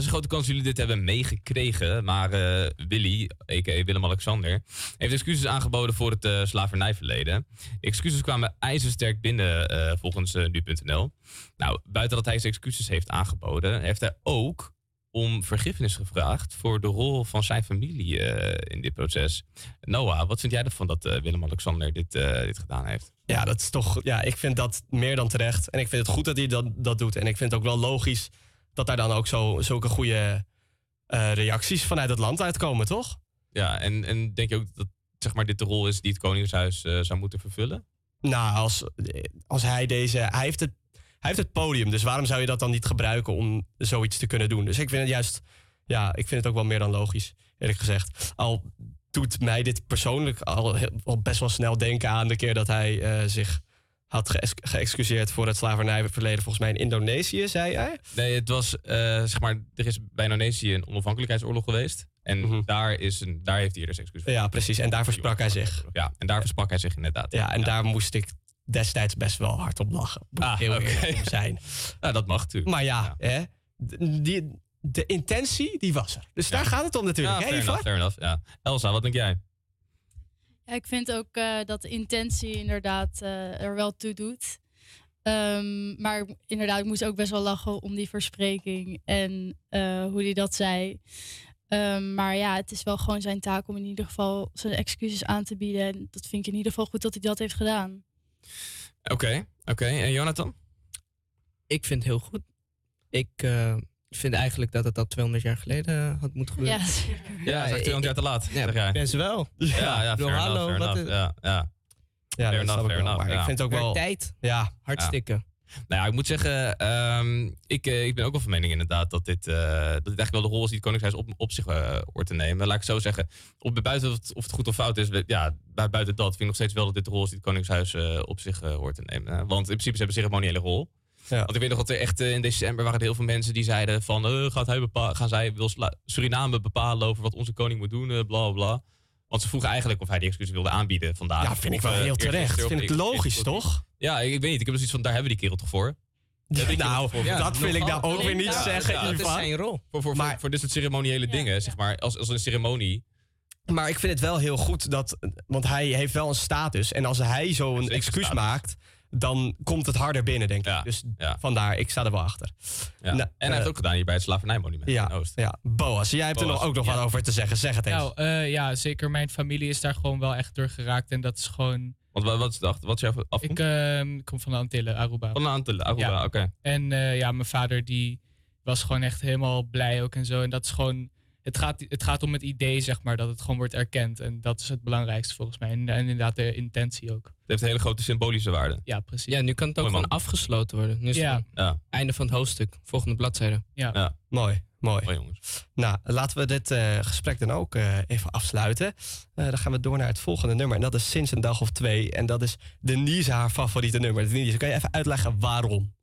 Is een grote kans dat jullie dit hebben meegekregen. Maar eh, Willy, a.k.a. Willem-Alexander, heeft excuses aangeboden voor het eh, slavernijverleden. De excuses kwamen ijzersterk binnen eh, volgens nu.nl. Nou, buiten dat hij zijn excuses heeft aangeboden, heeft hij ook om vergiffenis gevraagd voor de rol van zijn familie in dit proces. Noah, wat vind jij ervan dat Willem-Alexander dit, dit gedaan heeft? Ja, dat is toch. Ja, ik vind dat meer dan terecht. En ik vind het goed dat hij dat, dat doet. En ik vind het ook wel logisch dat daar dan ook zo, zulke goede eh, reacties vanuit het land uitkomen, toch? Ja, en, en denk je ook dat zeg maar, dit de rol is die het Koningshuis eh, zou moeten vervullen? Nou, als, als hij deze. Hij heeft, het, hij heeft het podium, dus waarom zou je dat dan niet gebruiken om zoiets te kunnen doen? Dus ik vind het juist. Ja, ik vind het ook wel meer dan logisch, eerlijk gezegd. Al doet mij dit persoonlijk al, best wel snel denken aan de keer dat hij eh, zich had geëx- geëxcuseerd voor het slavernijverleden, volgens mij in Indonesië, zei hij. Nee, het was, eh, zeg maar, er is bij Indonesië een onafhankelijkheidsoorlog geweest. En daar, is een, daar heeft hij dus excuus voor. Ja, precies. En daar versprak hij zich. Ja, en daar versprak hij zich inderdaad. Ja, en daar moest ik destijds best wel hard op lachen. Moet Ah, heel om zijn. Ja, dat mag natuurlijk. Maar ja, Hè, die, de intentie, die was er. Dus daar gaat het om natuurlijk. Ja, hè, fair Ivar? enough, fair enough. Ja. Elsa, wat denk jij? Ik vind ook eh, dat de intentie inderdaad eh, er wel toe doet. Ehm, maar inderdaad, ik moest ook best wel lachen om die verspreking en eh, hoe hij dat zei. Ehm, maar ja, het is wel gewoon zijn taak om in ieder geval zijn excuses aan te bieden. En dat vind ik in ieder geval goed dat hij dat heeft gedaan. Oké, oké. En Jonathan? Ik vind het heel goed. Ik eh, vind eigenlijk dat het al 200 jaar geleden had moeten gebeuren. Ja, zeker. Ja, is echt 200 jaar te laat, Ja, best wel. Ja, ja, Ik fair hallo, enough, fair wat enough. een- Ja, ja. Ja, fair enough, ik fair wel. enough. Maar ik ja. vind ook wel... tijd. Ja. Hartstikke. Nou ja, ik moet zeggen, ehm, ik, eh, ik ben ook wel van mening inderdaad dat dit, eh, dat dit eigenlijk wel de rol is die het Koningshuis op, op zich eh, hoort te nemen. Laat ik het zo zeggen, op de buiten of het, of het goed of fout is, we- ja, bu- buiten dat vind ik nog steeds wel dat dit de rol is die het Koningshuis eh, op zich eh, hoort te nemen. Eh, want in principe ze hebben een ceremoniële rol. Want ik weet nog dat er echt eh, in december waren er heel veel mensen die zeiden van, eh, gaat hij bepa- gaan zij, wil Suriname bepalen over wat onze koning moet doen, eh, bla bla bla. Want ze vroegen eigenlijk of hij die excuses wilde aanbieden vandaag. Ja, vind ik wel heel terecht. Vind ik logisch, eerst- toch? Ja, ik, ik weet niet. Ik heb dus iets van, daar hebben we die kerel toch voor? Nou, dat wil ik nou ook weer niet zeggen, dat is Ivan. zijn rol. Voor, voor, voor, voor dit soort ceremoniële dingen, zeg maar. Als, als een ceremonie. Maar ik vind het wel heel goed dat. Want hij heeft wel een status. En als hij zo een excuus maakt. Dan komt het harder binnen, denk ik. Dus vandaar, ik sta er wel achter. Ja. Nou, en hij heeft eh, ook gedaan hier bij het slavernijmonument Ja, in Oost. ja. Boas, jij hebt er Boas, nog, ook nog ja. wat over te zeggen. Zeg het eens. Nou, eh, ja, zeker. Mijn familie is daar gewoon wel echt door geraakt. En dat is gewoon... Want wat, wat is, de- wat is jouw afkomst? Ik ehm, kom van de Antillen, Aruba. Van de Antillen, Aruba, oké. En eh, ja, mijn vader die was gewoon echt helemaal blij ook en zo. En dat is gewoon... Het gaat, het gaat om het idee, zeg maar, dat het gewoon wordt erkend. En dat is het belangrijkste volgens mij. En, en inderdaad de intentie ook. Het heeft een hele grote symbolische waarde. Ja, precies. Ja, nu kan het ook Mooi, man. gewoon afgesloten worden. Nu is Ja. Ja. einde van het hoofdstuk. Volgende bladzijde. Ja. Mooi, mooi. Mooi, jongens. Nou, laten we dit eh, gesprek dan ook eh, even afsluiten. Eh, dan gaan we door naar het volgende nummer. En dat is sinds een dag of twee. En dat is Denise haar favoriete nummer. Denise, kan je even uitleggen waarom?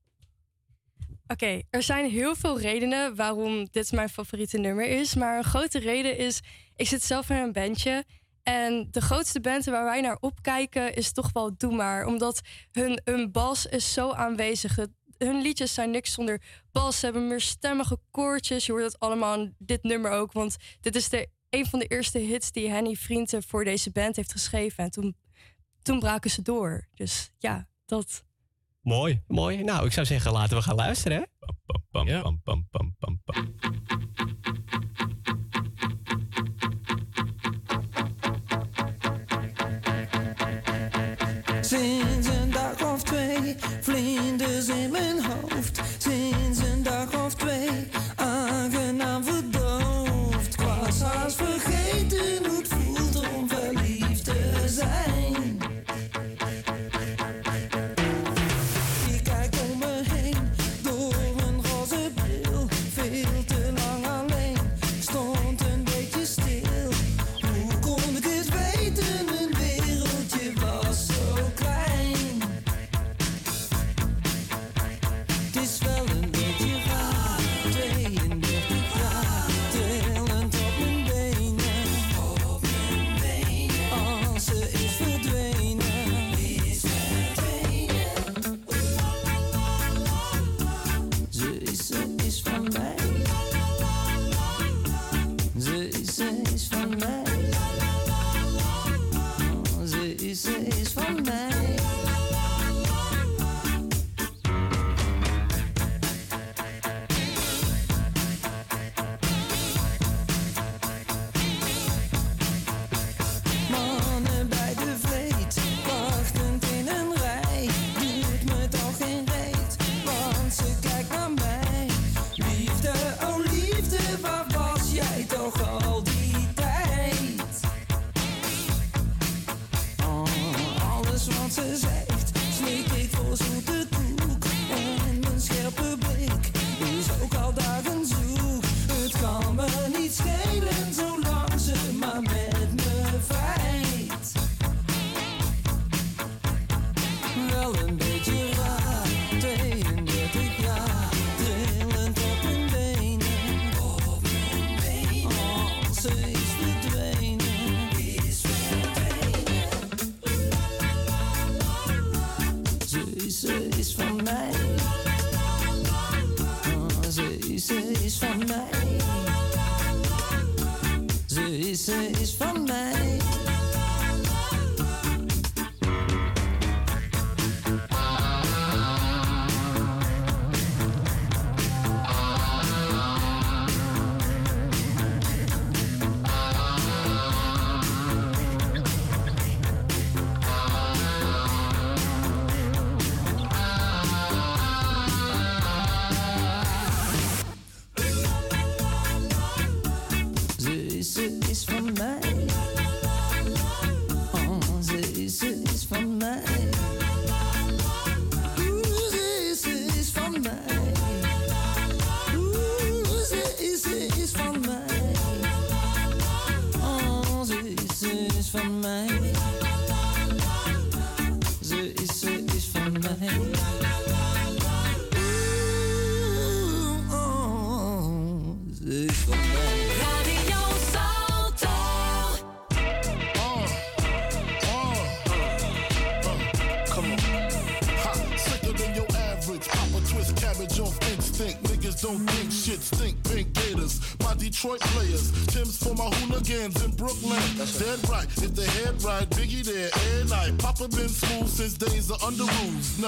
Oké, er zijn heel veel redenen waarom dit mijn favoriete nummer is. Maar een grote reden is, ik zit zelf in een bandje. En de grootste band waar wij naar opkijken is toch wel Doe Maar. Omdat hun, hun bas is zo aanwezig. Hun liedjes zijn niks zonder bas. Ze hebben meer stemmige koortjes. Je hoort het allemaal dit nummer ook. Want dit is de, een van de eerste hits die Henny Vrienden voor deze band heeft geschreven. En toen, toen braken ze door. Dus ja, dat... Mooi, mooi. Nou, ik zou zeggen, laten we gaan luisteren. Hè? Sinds een dag of twee, vlinders in mijn hoofd. Sinds een dag of twee, aangenaam verdoofd. Ik was haast vergeten hoe het voelt om verliefd te zijn.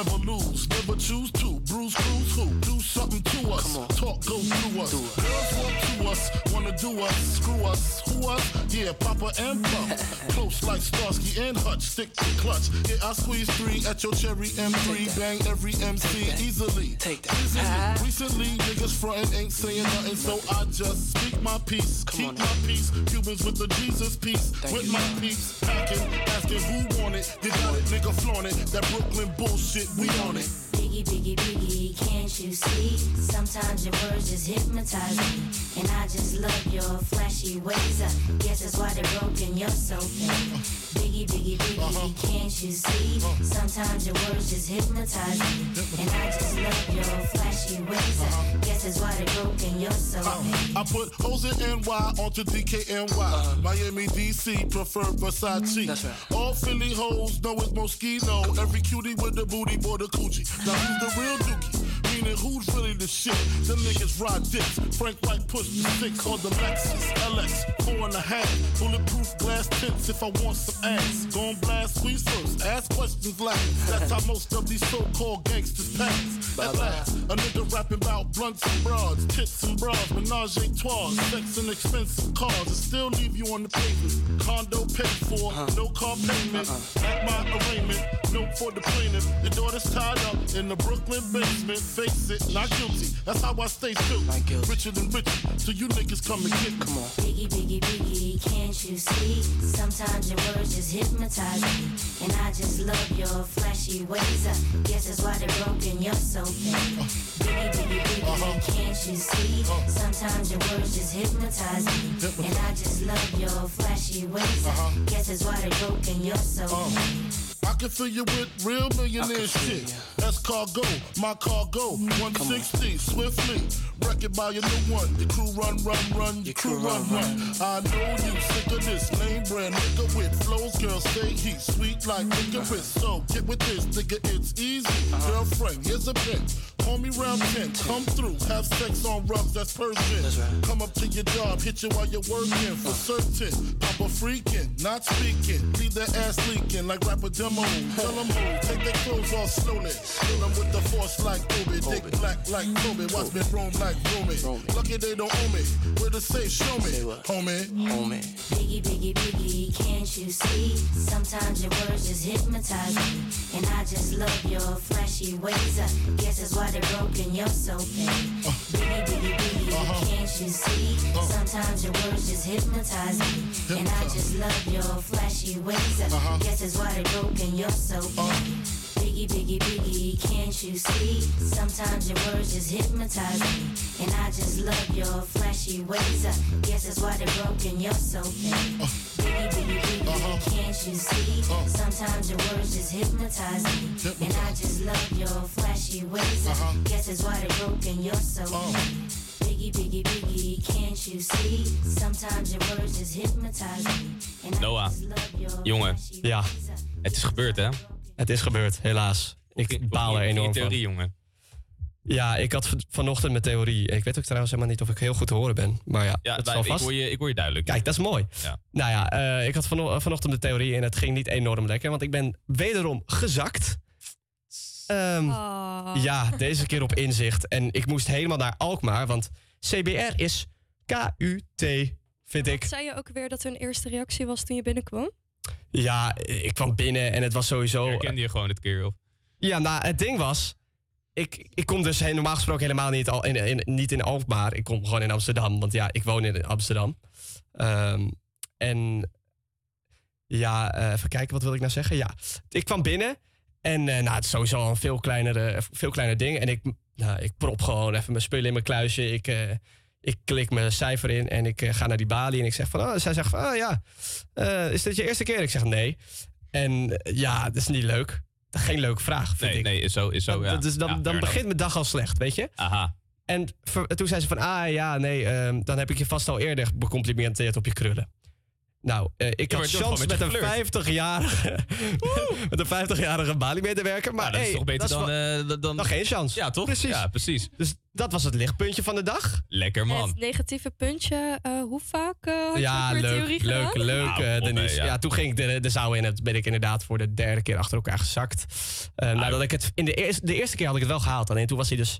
Never lose. Never choose to. Bruise, Cruz who? Do something to us. Talk go through us. Girls want to us. Wanna do us. Screw us. Who us? Yeah, Papa and Pump. Close like Starsky and Hutch. Stick to clutch. Yeah, I squeeze three at your cherry M3. Bang every MC easily. Take that. Recently, niggas frontin' ain't saying nothing, so I just speak my peace. Keep my peace. Cubans with the Jesus peace. with my peace. Packing, asking who want it. You got it, nigga, flaunt it. That Brooklyn bullshit, we on it. Biggie, biggie, biggie, can't you see? Sometimes your words just hypnotize me. And I just love your flashy ways. I guess that's why they're broken, you're so fake. Biggie, biggie, biggie, can't you see? Sometimes your words just hypnotize me. And I just love your flashy ways. I uh-huh. guess that's why they're broken, you're so fake. Uh, I put hoes in NY onto DKNY. Uh-huh. Miami, DC, prefer Versace. All Philly hoes know it's Moschino. Every cutie with the booty, boy, the coochie. Now who's the real dookie? Meaning who's really the shit? Them niggas ride dicks. Frank White pushed the six on the Lexus LX, four and a half. Bulletproof glass tips if I want some ass. Gon' blast squeeze first, ask questions last. That's how most of these so-called gangsters pass. At last, a nigga rapping about blunts and broads, tits and bras, menage a trois, sex and expensive cars, and still leave you on the pavement. Condo paid for, uh-huh. no car payment. Uh-uh. At my arraignment, no for the plaintiff. The daughter's tied up in the Brooklyn basement. Face it, not guilty. That's how I stay true. Richer than richer, so you niggas come and get. Come on. Biggie, biggie, biggie, can't you see? Sometimes your words just hypnotize me. And I just love your flashy ways. I guess that's why they're broken, you're so fake. Biggie, biggie, biggie, uh-huh. can't you see? Uh-huh. Sometimes your words just hypnotize me. And I just love your flashy ways. I uh-huh. guess that's why they're broken, you're so fake. I can fill you with real millionaire shit. That's cargo, my cargo. 160, swiftly. Wreck it by your new one. Your crew run, run, run. Your crew run, run. I know you sick of this name brand nigga with flows. Girl, say he's sweet like licorice. So get with this, nigga, it's easy. Girlfriend, here's a pen. Call me round 10, come through, have sex on rubs, that's Persian. Come up to your job, hit you while you're working, for certain. Papa freaking, not speaking, leave that ass leaking like rapper demo. Tell them move, take their clothes off slowly. Fill them with the force like Obi, dick black like Kobe, watch me roam like Romy. Lucky they don't own me, where the safe, show me, homie. Homie. Biggie, biggie, biggie, can't you see? Sometimes your words just hypnotize me. And I just love your flashy ways. I guess that's why they're broken, you're so fake. Biggie, biggie, biggie, uh-huh. can't you see? Uh-huh. Sometimes your words just hypnotize me. And I just love your flashy ways. I uh-huh. guess that's why they're broken, you're so big. Biggie, biggie, biggie, can't you see? Sometimes your words just hypnotize me. And I just love your flashy ways. I guess that's why they're broken, you're so uh-huh. uh-huh. fake. Uh-huh. Biggie, biggie, biggie, can't you see? Sometimes your words just hypnotize me. And I just love your flashy ways. I guess that's why they're broken, you're so fake. Biggie, biggie, biggie, can't you see? Sometimes your words just hypnotize me. And Noah, jongen. Ja. Het is gebeurd, hè? Het is gebeurd, helaas. Ik baal er In enorm van. theorie, jongen. Ja, ik had van- vanochtend mijn theorie. Ik weet ook trouwens helemaal niet of ik heel goed te horen ben. Maar ja, Ja, dat wij- zal ik, vast. hoor je, ik hoor je duidelijk. Kijk, dat is mooi. Ja. Nou ja, eh, ik had vano- vanochtend de theorie en het ging niet enorm lekker. Want ik ben wederom gezakt. Ehm, Oh. Ja, deze keer op inzicht. En ik moest helemaal naar Alkmaar. Want CBR is KUT, vind ik. Zei je ook weer dat hun eerste reactie was toen je binnenkwam? Ja, ik kwam binnen en het was sowieso... Herkende je gewoon het keer, of? Ja, nou, het ding was... Ik, ik kom dus normaal gesproken helemaal niet, al in, in, niet in Alkmaar. Ik kom gewoon in Amsterdam, want ja, ik woon in Amsterdam. Ehm, en ja, eh, even kijken, wat wil ik nou zeggen? Ja, ik kwam binnen en eh, nou, het is sowieso al een veel kleinere, veel kleiner ding. En ik, nou, ik prop gewoon even mijn spullen in mijn kluisje. Ik, eh, ik klik mijn cijfer in en ik eh, ga naar die balie en ik zeg van... Oh, zij zegt van, oh ja, eh, is dit je eerste keer? Ik zeg nee. En eh, ja, dat is niet leuk. Geen leuke vraag, vind Nee, ik. nee, is zo, is zo, Dan- ja. is dan Ja, dan begint mijn dag al slecht, weet je? Aha. En toen zei ze van, ah ja, nee, ehm, dan heb ik je vast al eerder becomplimenteerd op je krullen. Nou, eh, ik Ja, had chance met met een je 50-jarige met een 50-jarige Bali-medewerker. Maar Ja, dat is toch beter dan, wel- eh, dan, geen chance. Ja, toch? Precies. Ja, precies. Dus dat was het lichtpuntje van de dag. Lekker, man. Het negatieve puntje, eh, hoe vaak eh, had Ja, leuk, theorie leuk, gedaan? leuk, Nou, eh, op, Denise. ja. ja. toen ging ik de, de zaal in en toen ben ik inderdaad voor de derde keer achter elkaar gezakt. Eh, nadat ik het, in de, eerste, de eerste keer had ik het wel gehaald, alleen toen was hij dus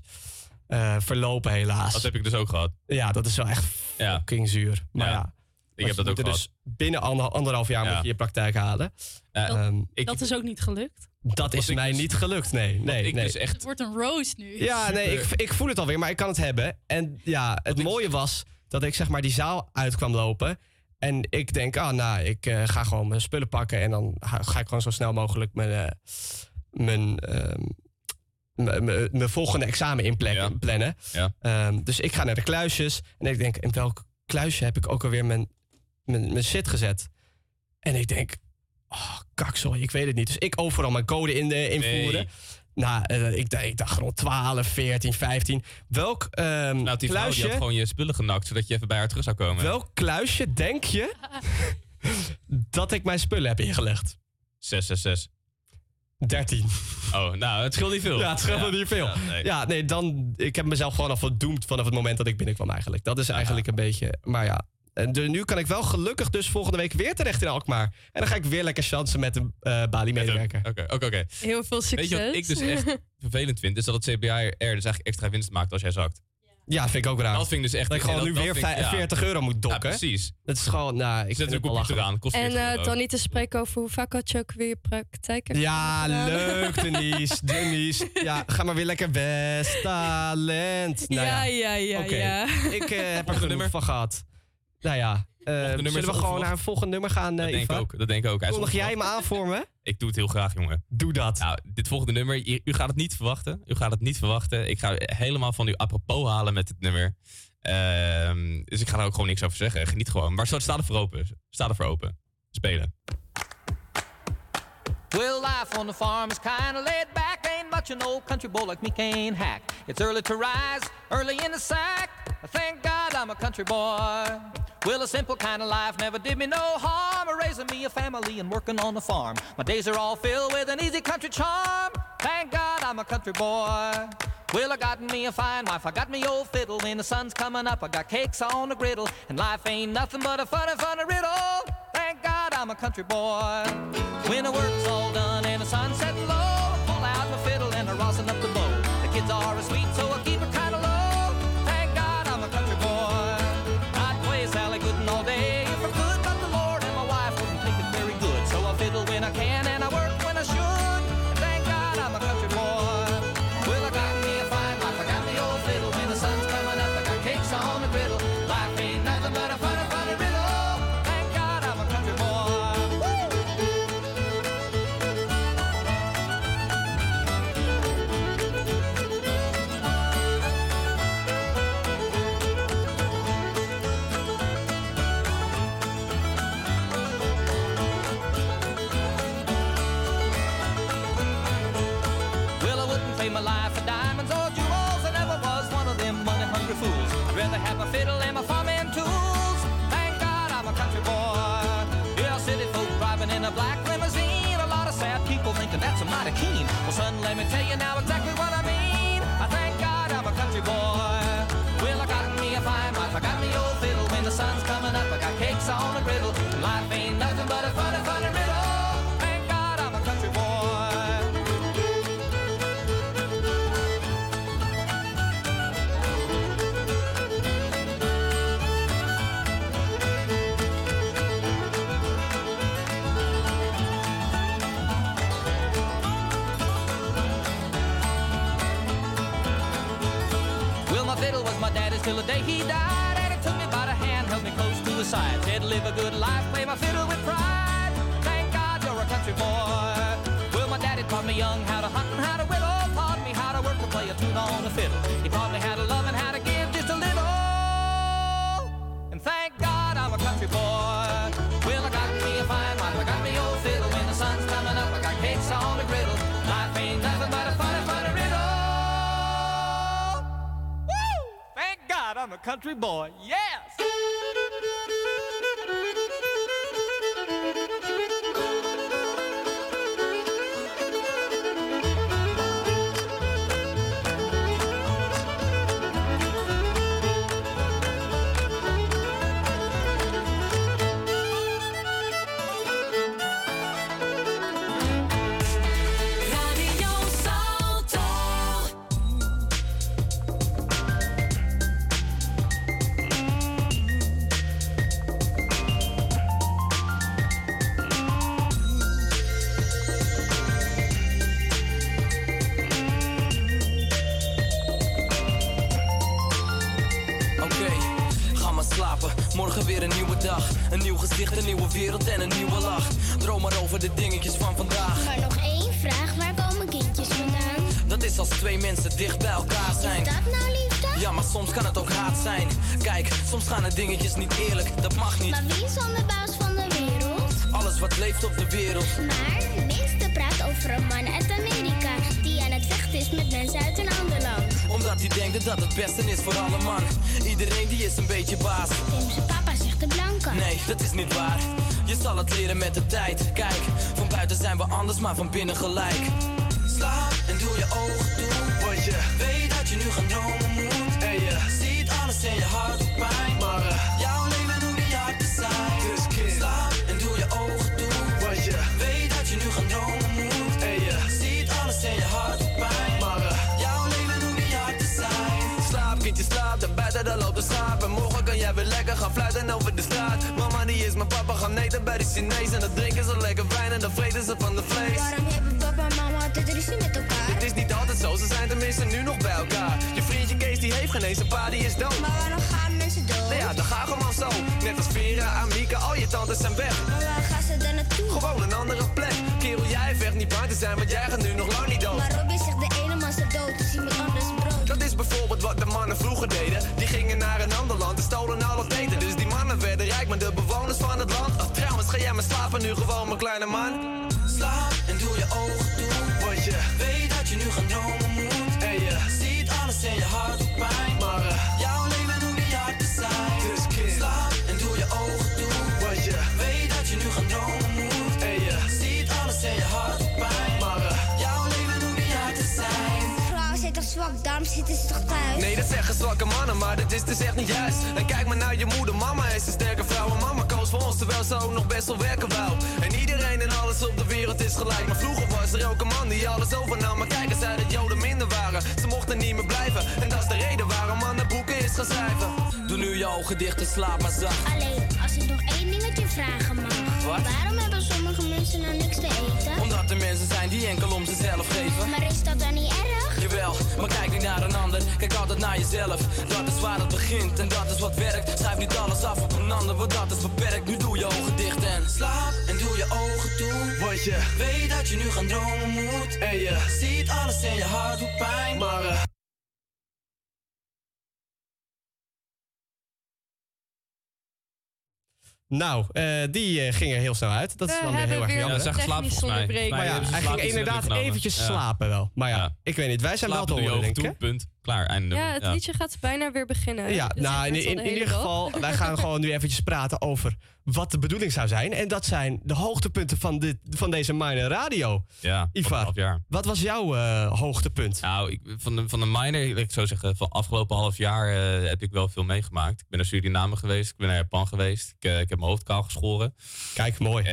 eh, verlopen helaas. Dat heb ik dus ook gehad. Ja, dat is wel echt Ja. fucking zuur. Maar Ja. ja, Ik heb dat ook gehad. Dus binnen ander- anderhalf jaar Ja. moet je je praktijk halen. Eh, Ehm, ik, Dat is ook niet gelukt. dat is mij dus- niet gelukt, nee. nee, ik nee. dus echt... Het wordt een roast nu. Ja, nee, ik, ik voel het alweer, maar ik kan het hebben. En ja, het mooie was dat ik zeg maar die zaal uit kwam lopen. En ik denk, ah, nou, ik eh, ga gewoon mijn spullen pakken. En dan ga, ik gewoon zo snel mogelijk mijn, eh, mijn, ehm, mijn- mijn mijn volgende examen inplannen. plannen. Ja. Ehm, dus ik ga naar de kluisjes. En ik denk, in welk kluisje heb ik ook alweer mijn, mijn, mijn shit gezet? En ik denk, oh, kak, sorry, ik weet het niet. Dus ik overal mijn code in de, invoeren. Nee. Nou, eh, ik, dacht- ik dacht gewoon 12, 14, 15. Welk ehm, Nou, die vrouw die kluisje, had gewoon je spullen genakt, zodat je even bij haar terug zou komen. welk kluisje denk je dat ik mijn spullen heb ingelegd? 666. 13. Oh, nou, het scheelt niet veel. Ja, het scheelt niet veel. Ja, nee. Ja, nee, dan. Ik heb mezelf gewoon al verdoemd vanaf het moment dat ik binnenkwam, eigenlijk. Dat is eigenlijk een beetje. Maar ja. En de- nu kan ik wel gelukkig dus volgende week weer terecht in Alkmaar. En dan ga ik weer lekker chansen met een eh Bali-medewerker. Oké, oké, oké. Heel veel succes. Weet je wat ik dus echt vervelend vind? Is dat het CBR er dus eigenlijk extra winst maakt als jij zakt. Ja, vind ik ook raar. Dat vind ik dus echt... Dat ik gewoon dat- nu dat weer ik- vij- ja. 40 euro moet Ja, dokken. precies. Dat is gewoon, nou, ik Zet vind er het een eraan, kost En 40 eh, euro. dan niet te spreken over hoe vaak had je ook weer je praktijk hebt Ja, leuk, Denise. Denise. Ja, ga maar weer lekker West Talent. Nou ja, ja, ja, ja. Ik eh, heb er genoeg van gehad. Nou ja, eh, nummer zullen we gewoon naar een volgende nummer gaan, eh Dat denk ik Iva? ook. Dat denk ik ook. Kondig jij me aan voor me? Ik doe het heel graag, jongen. Doe dat. Nou, dit volgende nummer, u, u gaat het niet verwachten. U gaat het niet verwachten. Ik ga helemaal van u apropos halen met dit nummer. Ehm, dus ik ga er ook gewoon niks over zeggen. Geniet gewoon. Maar sta er voor open. Sta er voor open. Spelen. Well, life on the farm is kinda laid back. Ain't much an old country boy like me can't hack. It's early to rise, early in the sack. Thank God I'm a country boy. Well, a simple kind of life never did me no harm. Raising me a family and working on the farm. My days are all filled with an easy country charm. Thank God I'm a country boy. Well, I got me a fine wife, I got me old fiddle. When the sun's coming up, I got cakes on the griddle. And life ain't nothing but a funny, funny riddle. Thank God I'm a country boy. When the work's all done and the sun's setting low, I pull out my fiddle and I'm rosin up the bow. The kids are asleep, so I Well, son, let me tell you now exactly what I mean. I thank God I'm a country boy. Well, I got me a fine wife, I got me old fiddle. When the sun's coming up, I got cakes on a griddle. Life ain't nothing till the day he died. And he took me by the hand, held me close to his side. Said, live a good life, play my fiddle with pride. Thank God you're a country boy. Well, my daddy taught me young how to hunt and how to whittle. Taught me how to work and play a tune on the fiddle. I'm a country boy. Yes! Mensen dicht bij elkaar zijn. Is dat nou liefde? Ja, maar soms kan het ook haat zijn. Kijk, soms gaan de dingetjes niet eerlijk, dat mag niet. Maar wie is dan de baas van de wereld? Alles wat leeft op de wereld. Maar de minste praat over een man uit Amerika die aan het vechten is met mensen uit een ander land. Omdat hij denkt dat het beste is voor alle man. Iedereen die is een beetje baas. Tim zijn papa zegt de blanke. Nee, dat is niet waar. Je zal het leren met de tijd. Kijk, van buiten zijn we anders, maar van binnen gelijk. Slaap en doe je ogen toe. Weet dat je nu gaan dromen moet. En je ziet alles en je hart doet pijn. Maar eh, jouw leven hoeft niet hard te zijn. Dus slaap en doe je ogen toe. Je weet dat je nu gaan dromen moet. En ziet alles en je hart doet pijn. Maar eh, jouw leven hoeft niet hard te zijn. Slaap, kindje, slaap, de buiten daar loopt de schaap. En morgen kan jij weer lekker gaan fluiten over de straat. Mama, die is mijn papa, gaan eten bij de Chinees. En dan drinken ze lekker wijn en dan vreten ze van de vlees. Waarom hebben papa en mama altijd ruzie met elkaar? Het is niet altijd zo, ze zijn tenminste nu nog bij elkaar. Je vriendje Kees die heeft geen eens een pa, die is dood. Maar waarom gaan mensen dood? Nou ja, dan ga gewoon zo. Net als Vera, Amika, al je tantes zijn weg. Maar waar gaan ze dan naartoe? Gewoon een andere plek. Kerel, jij vecht niet bang te zijn, want jij gaat nu nog lang niet dood. Maar Robbie zegt de ene man staat dood, dus iemand anders brood. Dat is bijvoorbeeld wat de mannen vroeger deden. Die gingen naar een ander land en stolen al het eten. Dus die mannen werden rijk, maar de bewoners van het land. Oh, trouwens, ga jij maar slapen nu gewoon, mijn kleine man. Thuis? Nee, dat zeggen zwakke mannen, maar dat is dus echt niet juist. En kijk maar naar je moeder, mama is een sterke vrouw. En mama koos voor ons, terwijl ze ook nog best wel werken wou. En iedereen en alles op de wereld is gelijk. Maar vroeger was er ook een man die alles overnam. Maar kijk uit dat joden minder waren. Ze mochten niet meer blijven. En dat is de reden waarom mannen boeken is gaan schrijven. Doe nu je ogen dicht en slaap maar zacht. Alleen, als ik nog één dingetje vragen mag. Wat? Waarom hebben sommige mensen nou niks te eten? Omdat er mensen zijn die enkel om zichzelf geven. Maar is dat dan niet erg? Jawel, maar kijk niet naar een ander, kijk altijd naar jezelf. Dat is waar het begint en dat is wat werkt. Schrijf niet alles af op een ander, want dat is beperkt. Nu doe je ogen dicht en slaap en doe je ogen toe. Want je weet dat je nu gaan dromen moet. En je ziet alles en je hart doet pijn. Maar eh, Nou, eh, die eh, ging er heel snel uit. Dat is We dan weer heel erg jammer. Ja, ze zijn geslapen volgens mij. Maar ja, ze hij ging inderdaad eventjes slapen wel. Maar ja, ik weet niet. Wij zijn wel te horen, denk ik. Klaar. Ja, het liedje gaat bijna weer beginnen. Ja, Dus nou, in, ieder geval, wij gaan gewoon nu eventjes praten over wat de bedoeling zou zijn. En dat zijn de hoogtepunten van, dit, van deze minor radio. Ja, Ivar, half jaar. wat was jouw eh, hoogtepunt? Nou, ik, van, de, van de minor, ik zo zeggen, van afgelopen half jaar eh, heb ik wel veel meegemaakt. Ik ben naar Suriname geweest, ik ben naar Japan geweest. Ik, eh, ik heb mijn hoofd kaal geschoren. Kijk, mooi.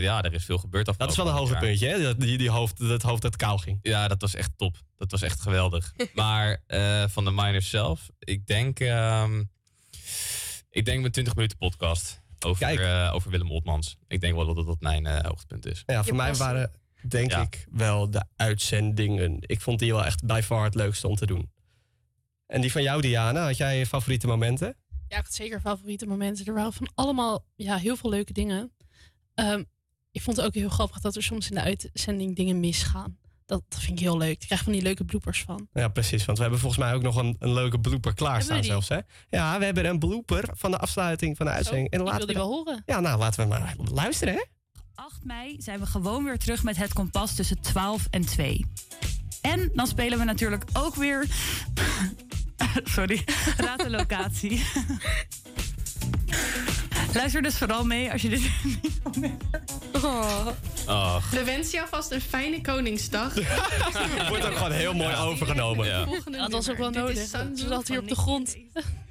ja, er is veel gebeurd Dat is wel een afgelopen hoogtepuntje, hè? Dat, die, die hoofd, dat hoofd dat kou ging. Ja, dat was echt top. Dat was echt geweldig. maar eh, van de minors zelf, ik denk, ehm, ik denk mijn 20 minuten podcast over, eh, over Willem Oltmans. Ik denk wel dat dat mijn eh, hoogtepunt is. Ja, voor mij waren, denk Ja. ik, wel de uitzendingen. Ik vond die wel echt bij far het leukste om te doen. En die van jou, Diana, had jij je favoriete momenten? Ja, ik had zeker favoriete momenten. Er waren van allemaal ja, heel veel leuke dingen. Ehm, ik vond het ook heel grappig dat er soms in de uitzending dingen misgaan. Dat, vind ik heel leuk. Ik krijg van die leuke bloopers van. Ja, precies. Want we hebben volgens mij ook nog een, een leuke blooper klaarstaan zelfs. Hè? Ja, we hebben een blooper van de afsluiting van de uitzending. ik wil laten die we wel horen. Ja, nou laten we maar luisteren, hè? 8 mei zijn we gewoon weer terug met het kompas tussen 12 en 2. En dan spelen we natuurlijk ook weer. Sorry, raad de locatie. Luister dus vooral mee als je dit niet wil missen. Ach. We wensen jou vast een fijne Koningsdag. Wordt ook gewoon heel mooi overgenomen. Ja. Dat was ook wel nodig. Ze zat hier op de grond.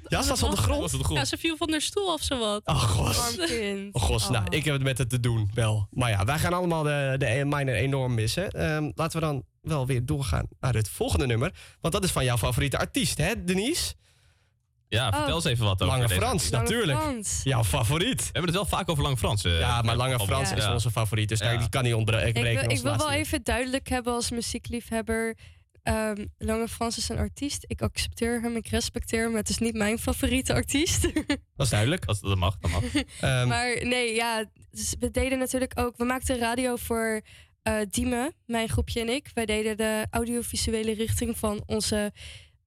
Ja, ze was op de grond? Was op de grond? Ja, ze viel van haar stoel of zo wat. Oh, god. Kind. Oh, gos, nou, ik heb het met het te doen, wel. Maar ja, wij gaan allemaal de, de minor enorm missen. Ehm, laten we dan wel weer doorgaan naar het volgende nummer. Want dat is van jouw favoriete artiest, hè, Denise? Ja, vertel Oh. eens even wat over Lange deze Frans, artiest. natuurlijk. Frans. Jouw favoriet. We hebben het wel vaak over Lange Frans. eh, Ja, maar eh, Lange Frans is onze favoriet. Dus Ja. die kan niet ontbreken Ik wil, ik wil wel even duidelijk hebben als muziekliefhebber. Ehm, Lange Frans is een artiest. Ik accepteer hem, ik respecteer hem. Het is niet mijn favoriete artiest. Dat is duidelijk. Dat, dat mag, dat mag. Ehm, maar nee, ja, dus we deden natuurlijk ook. We maakten radio voor eh Diemen, mijn groepje en ik. Wij deden de audiovisuele richting van onze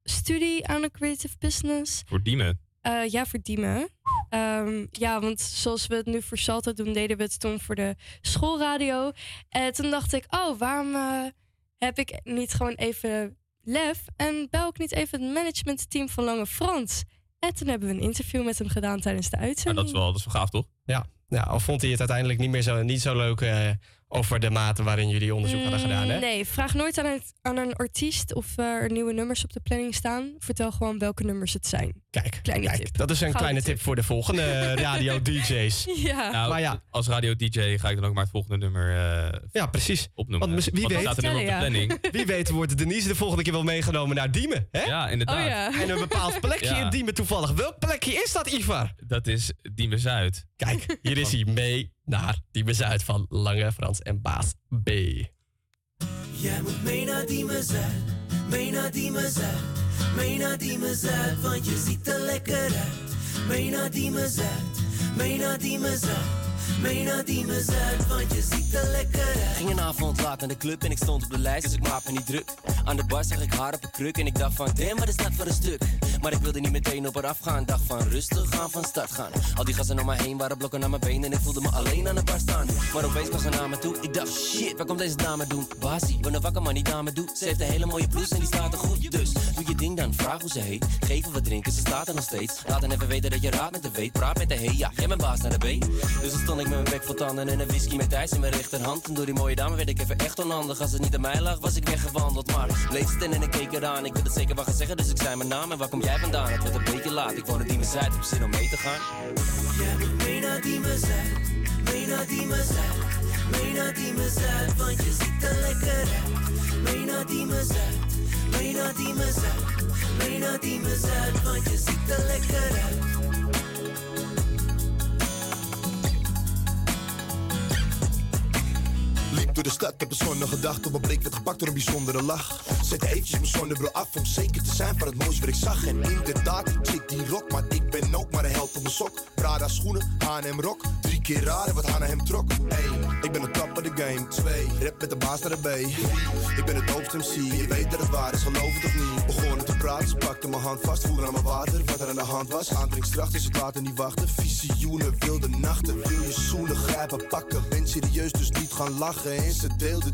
studie aan de creative business. Voor Diemen. Eh, ja, voor Diemen. Ehm, ja, want zoals we het nu voor Salto doen, deden we het toen voor de schoolradio. En toen dacht ik, oh, waarom eh, heb ik niet gewoon even lef en bel ik niet even het managementteam van Lange Frans? En toen hebben we een interview met hem gedaan tijdens de uitzending. dat is wel, dat is wel gaaf, toch? Ja, ja, al vond hij het uiteindelijk niet meer zo, niet zo leuk eh, over de mate waarin jullie onderzoek hadden gedaan, hè? Mm, Nee, vraag nooit aan een, aan een artiest of eh, er nieuwe nummers op de planning staan. Vertel gewoon welke nummers het zijn. Kijk, Kleine kijk tip. dat is een Gouden kleine tip voor de volgende eh, radio-dj's. Ja. Nou, Maar ja. als radio-dj ga ik dan ook maar het volgende nummer eh, Ja, precies. opnoemen. Want wie weet, staat er op de planning. wie weet wordt Denise de volgende keer wel meegenomen naar Diemen, hè? Ja, inderdaad. Oh ja. En een bepaald plekje Ja. in Diemen toevallig. Welk plekje is dat, Ivar? Dat is Diemen Zuid. Kijk, hier is hij mee naar Diemen Zuid van Lange Frans en Baas B. Jij moet mee naar Diemen Zuid, mee naar Diemen Zuid, mee naar Diemen Zuid, want je ziet er lekker uit. Mee naar Diemen Zuid, mee naar Diemen Zuid, mee naar Diemen Zuid, want je ziet er lekker. Ging een avond laat naar de club en ik stond op de lijst, dus ik maak me niet druk. Aan de bar zag ik haar op een kruk en ik dacht van, damn, wat is dat voor een stuk? Maar ik wilde niet meteen op haar afgaan, dacht van, rustig gaan, van start gaan. Al die gasten om me heen waren blokken naar mijn benen en ik voelde me alleen aan de bar staan. Maar opeens kwam ze naar me toe, ik dacht, shit, waar komt deze dame doen? Basie, ben een wakker man die dame doet. Ze heeft een hele mooie blouse en die staat er goed. Dus, doe je ding dan, vraag hoe ze heet. Geef wat drinken, ze staat er nog steeds. Laat hen even weten dat je raad met de weet. Praat met de hey, ja, jij bent baas naar de B. Dus dan stond ik met mijn bek vol tanden en een whisky met ijs in mijn rechterhand. En door die mooie dame werd ik even echt onhandig. Als het niet aan mij lag, was ik weggewandeld. Maar bleef staan en ik keek eraan. Ik wilde zeker wat gaan zeggen, dus ik zei mijn naam. En waar kom jij vandaan? Het werd een beetje laat. Ik woon in Diemen Zuid, heb zin om mee te gaan. Jij moet mee naar Diemen Zuid, mee naar Diemen Zuid, mee naar Diemen Zuid, want je ziet er lekker uit. Mee naar Diemen Zuid, mee naar Diemen Zuid, mee naar Diemen Zuid, want je ziet er lekker uit. Door de stad, heb een zonnige gedachte, maar bleek werd gepakt door een bijzondere lach. Zette eventjes mijn zonnebril af om zeker te zijn van het mooiste wat ik zag. En inderdaad, chick die rock, maar ik ben ook maar de held op mijn sok. Prada schoenen, H&M rok, drie keer raden wat H&M hem trok. Hey, ik ben de top the game. Twee, rap met de baas naar de B. Ik ben het doopste MC, je weet dat het waar is, geloof het of niet. Begonnen te praten, ze pakte mijn hand vast, voelde aan mijn water, wat er aan de hand was. Aandringskracht, dus het water niet wachten. Visioenen, wilde nachten, wil je zoenen, grijpen, pakken. Ben serieus, dus niet gaan lachen. En ze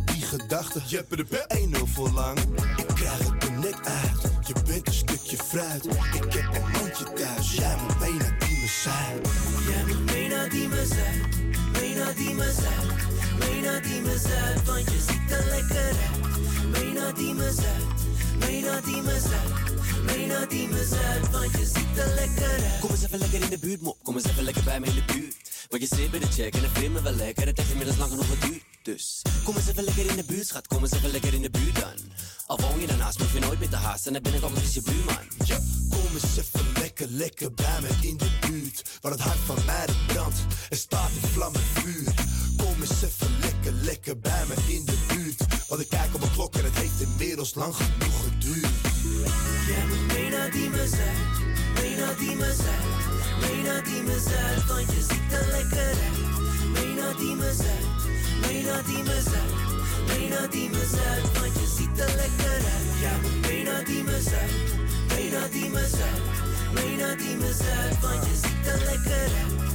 die gedachten. Jeppe de pep. 1-0 voor lang, ik krijg het er net uit. Je bent een stukje fruit, ik heb een mandje thuis. Jij moet mee naar die zijn. Jij moet mee naar die Zuid, mee naar die Zuid, mee naar die Zuid, want je ziet er lekker uit. Mee naar die Zuid, mee naar die Zuid, mee die Zuid, want je ziet er lekker uit. Kom eens even lekker in de buurt, mop. Kom eens even lekker bij me in de buurt. Want je zit bij de check en het vindt me wel lekker. Het heeft inmiddels lang genoeg geduurd. Dus kom eens even lekker in de buurt, schat. Kom eens even lekker in de buurt dan. Al woon je daarnaast, hoef je nooit meer te haasten. En dan ben ik ook nog eens je buurman. Ja, kom eens even lekker, lekker bij me in de buurt. Waar het hart van mij dat brandt, er staat een vlam en vuur. Kom eens even lekker, lekker bij me in de buurt. Want ik kijk op mijn klok en het heeft inmiddels lang genoeg geduurd. Jij mee naar die Zuid, mee naar die Zuid, mee naar die Zuid, want je ziet er lekker uit. Naar die Zuid, mee naar die Zuid, mee naar die Zuid, want je ziet er lekker uit. Jij mee naar die Zuid, mee naar die Zuid, mee naar die Zuid, want je ziet er lekker uit.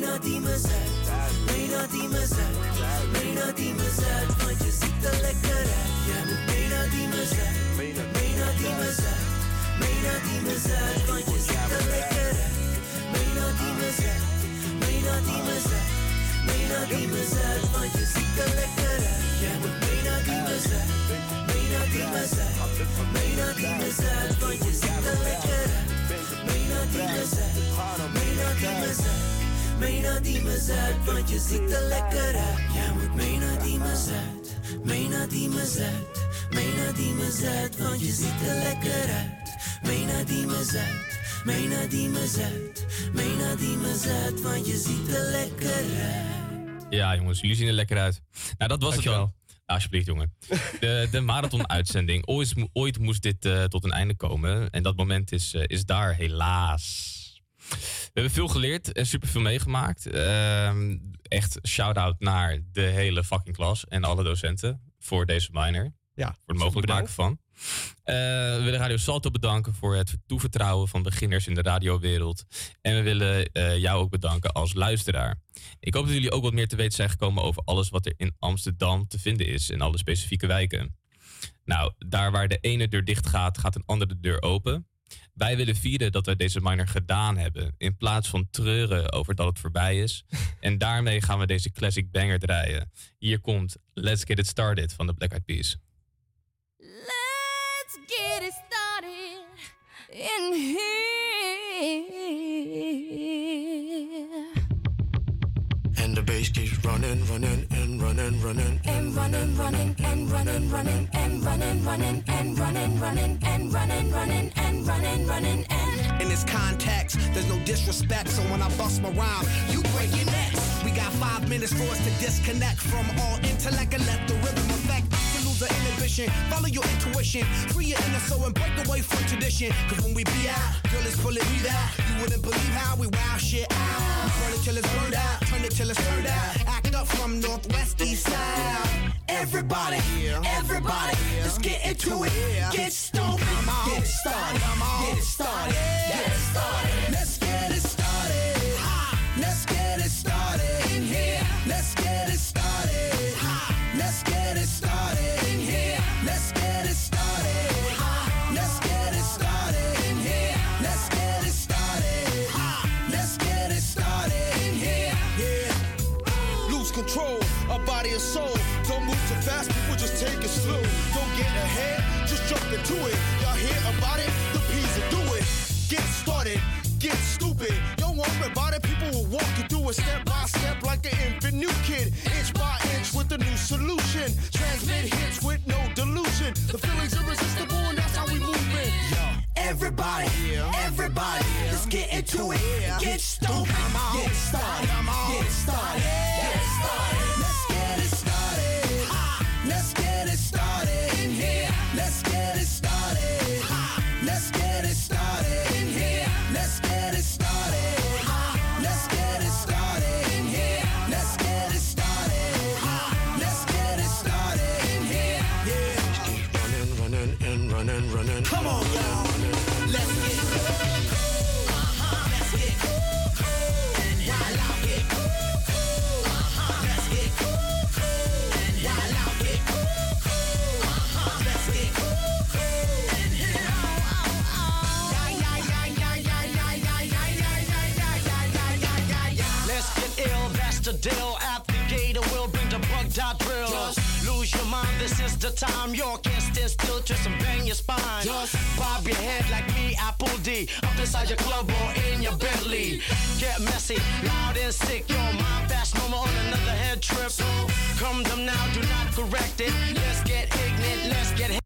Naar die Zuid, mee naar die Zuid, mee naar die Zuid, want je ziet er lekker uit. Jij mee naar die. Naar die Zuid, want je ziet er lekker uit. Mee naar die Zuid, mee naar die. Mee naar die Zuid, want je ziet lekker uit. Jij moet mee naar die Zuid, mee naar die Zuid. Mee naar die Zuid, want je ziet er lekker uit. Mee naar die Zuid, mee naar die Zuid. Mee naar die Zuid, want je ziet er lekker uit. Jij moet mee naar die Zuid, mee naar die. Mee naar die Zuid, want je ziet er lekker uit. Mee naar die Zuid, mee naar die Zuid. Mee naar die Zuid, want je ziet er lekker uit. Ja, jongens, jullie zien er lekker uit. Nou, dat was het wel. Alsjeblieft, jongen. De, de marathon-uitzending. Ooit moest dit eh, tot een einde komen. En dat moment is, eh, is daar, helaas. We hebben veel geleerd en superveel meegemaakt. Ehm, echt shout-out naar de hele fucking klas en alle docenten voor deze minor. Ja, voor het mogelijk maken van. Eh, we willen Radio Salto bedanken voor het toevertrouwen van beginners in de radiowereld. En we willen eh, jou ook bedanken als luisteraar. Ik hoop dat jullie ook wat meer te weten zijn gekomen over alles wat er in Amsterdam te vinden is in alle specifieke wijken. Nou, daar waar de ene deur dicht gaat, gaat een andere deur open. Wij willen vieren dat we deze minor gedaan hebben, in plaats van treuren over dat het voorbij is. en daarmee gaan we deze classic banger draaien. Hier komt Let's Get It Started van de Black Eyed Peas. Let's get it started in here. And the bass keeps running, running, and running, running, And running, running, and running, running, and running, running, and running, running, and running, running, and running, running, and. In this context, there's no disrespect, so when I bust my rhyme, you break your necks. We got five minutes for us to disconnect from all intellect and let the rhythm affect. To lose the inhibition, follow your intuition, free your inner soul and break away from tradition. Cause when we be out, girl, it's pulling me out. You wouldn't believe how we wow shit out. We burn it till it's burned out, turn it till it's turned out. Act up from northwest east side. Everybody, everybody, let's get into it. Get stupid, get it started, get it started, get it started. Let's get it started. Let's get it started in here. Let's walk you through it step by step like an infant new kid. Inch by inch with a new solution. Transmit hits with no delusion. The feeling's irresistible and that's how we move it. Everybody, everybody, let's get into it. Get stupid, get started, get started, get started. The deal. At the gate, we'll bring the bug dot drill. Just lose your mind, this is the time. You can't stand still, twist and bang your spine. Just bob your head like me, Apple D. Up inside your club or in your Bentley. Get messy, loud and sick. Your mind fast, no more on another head trip. So come them now, do not correct it. Let's get ignorant, let's get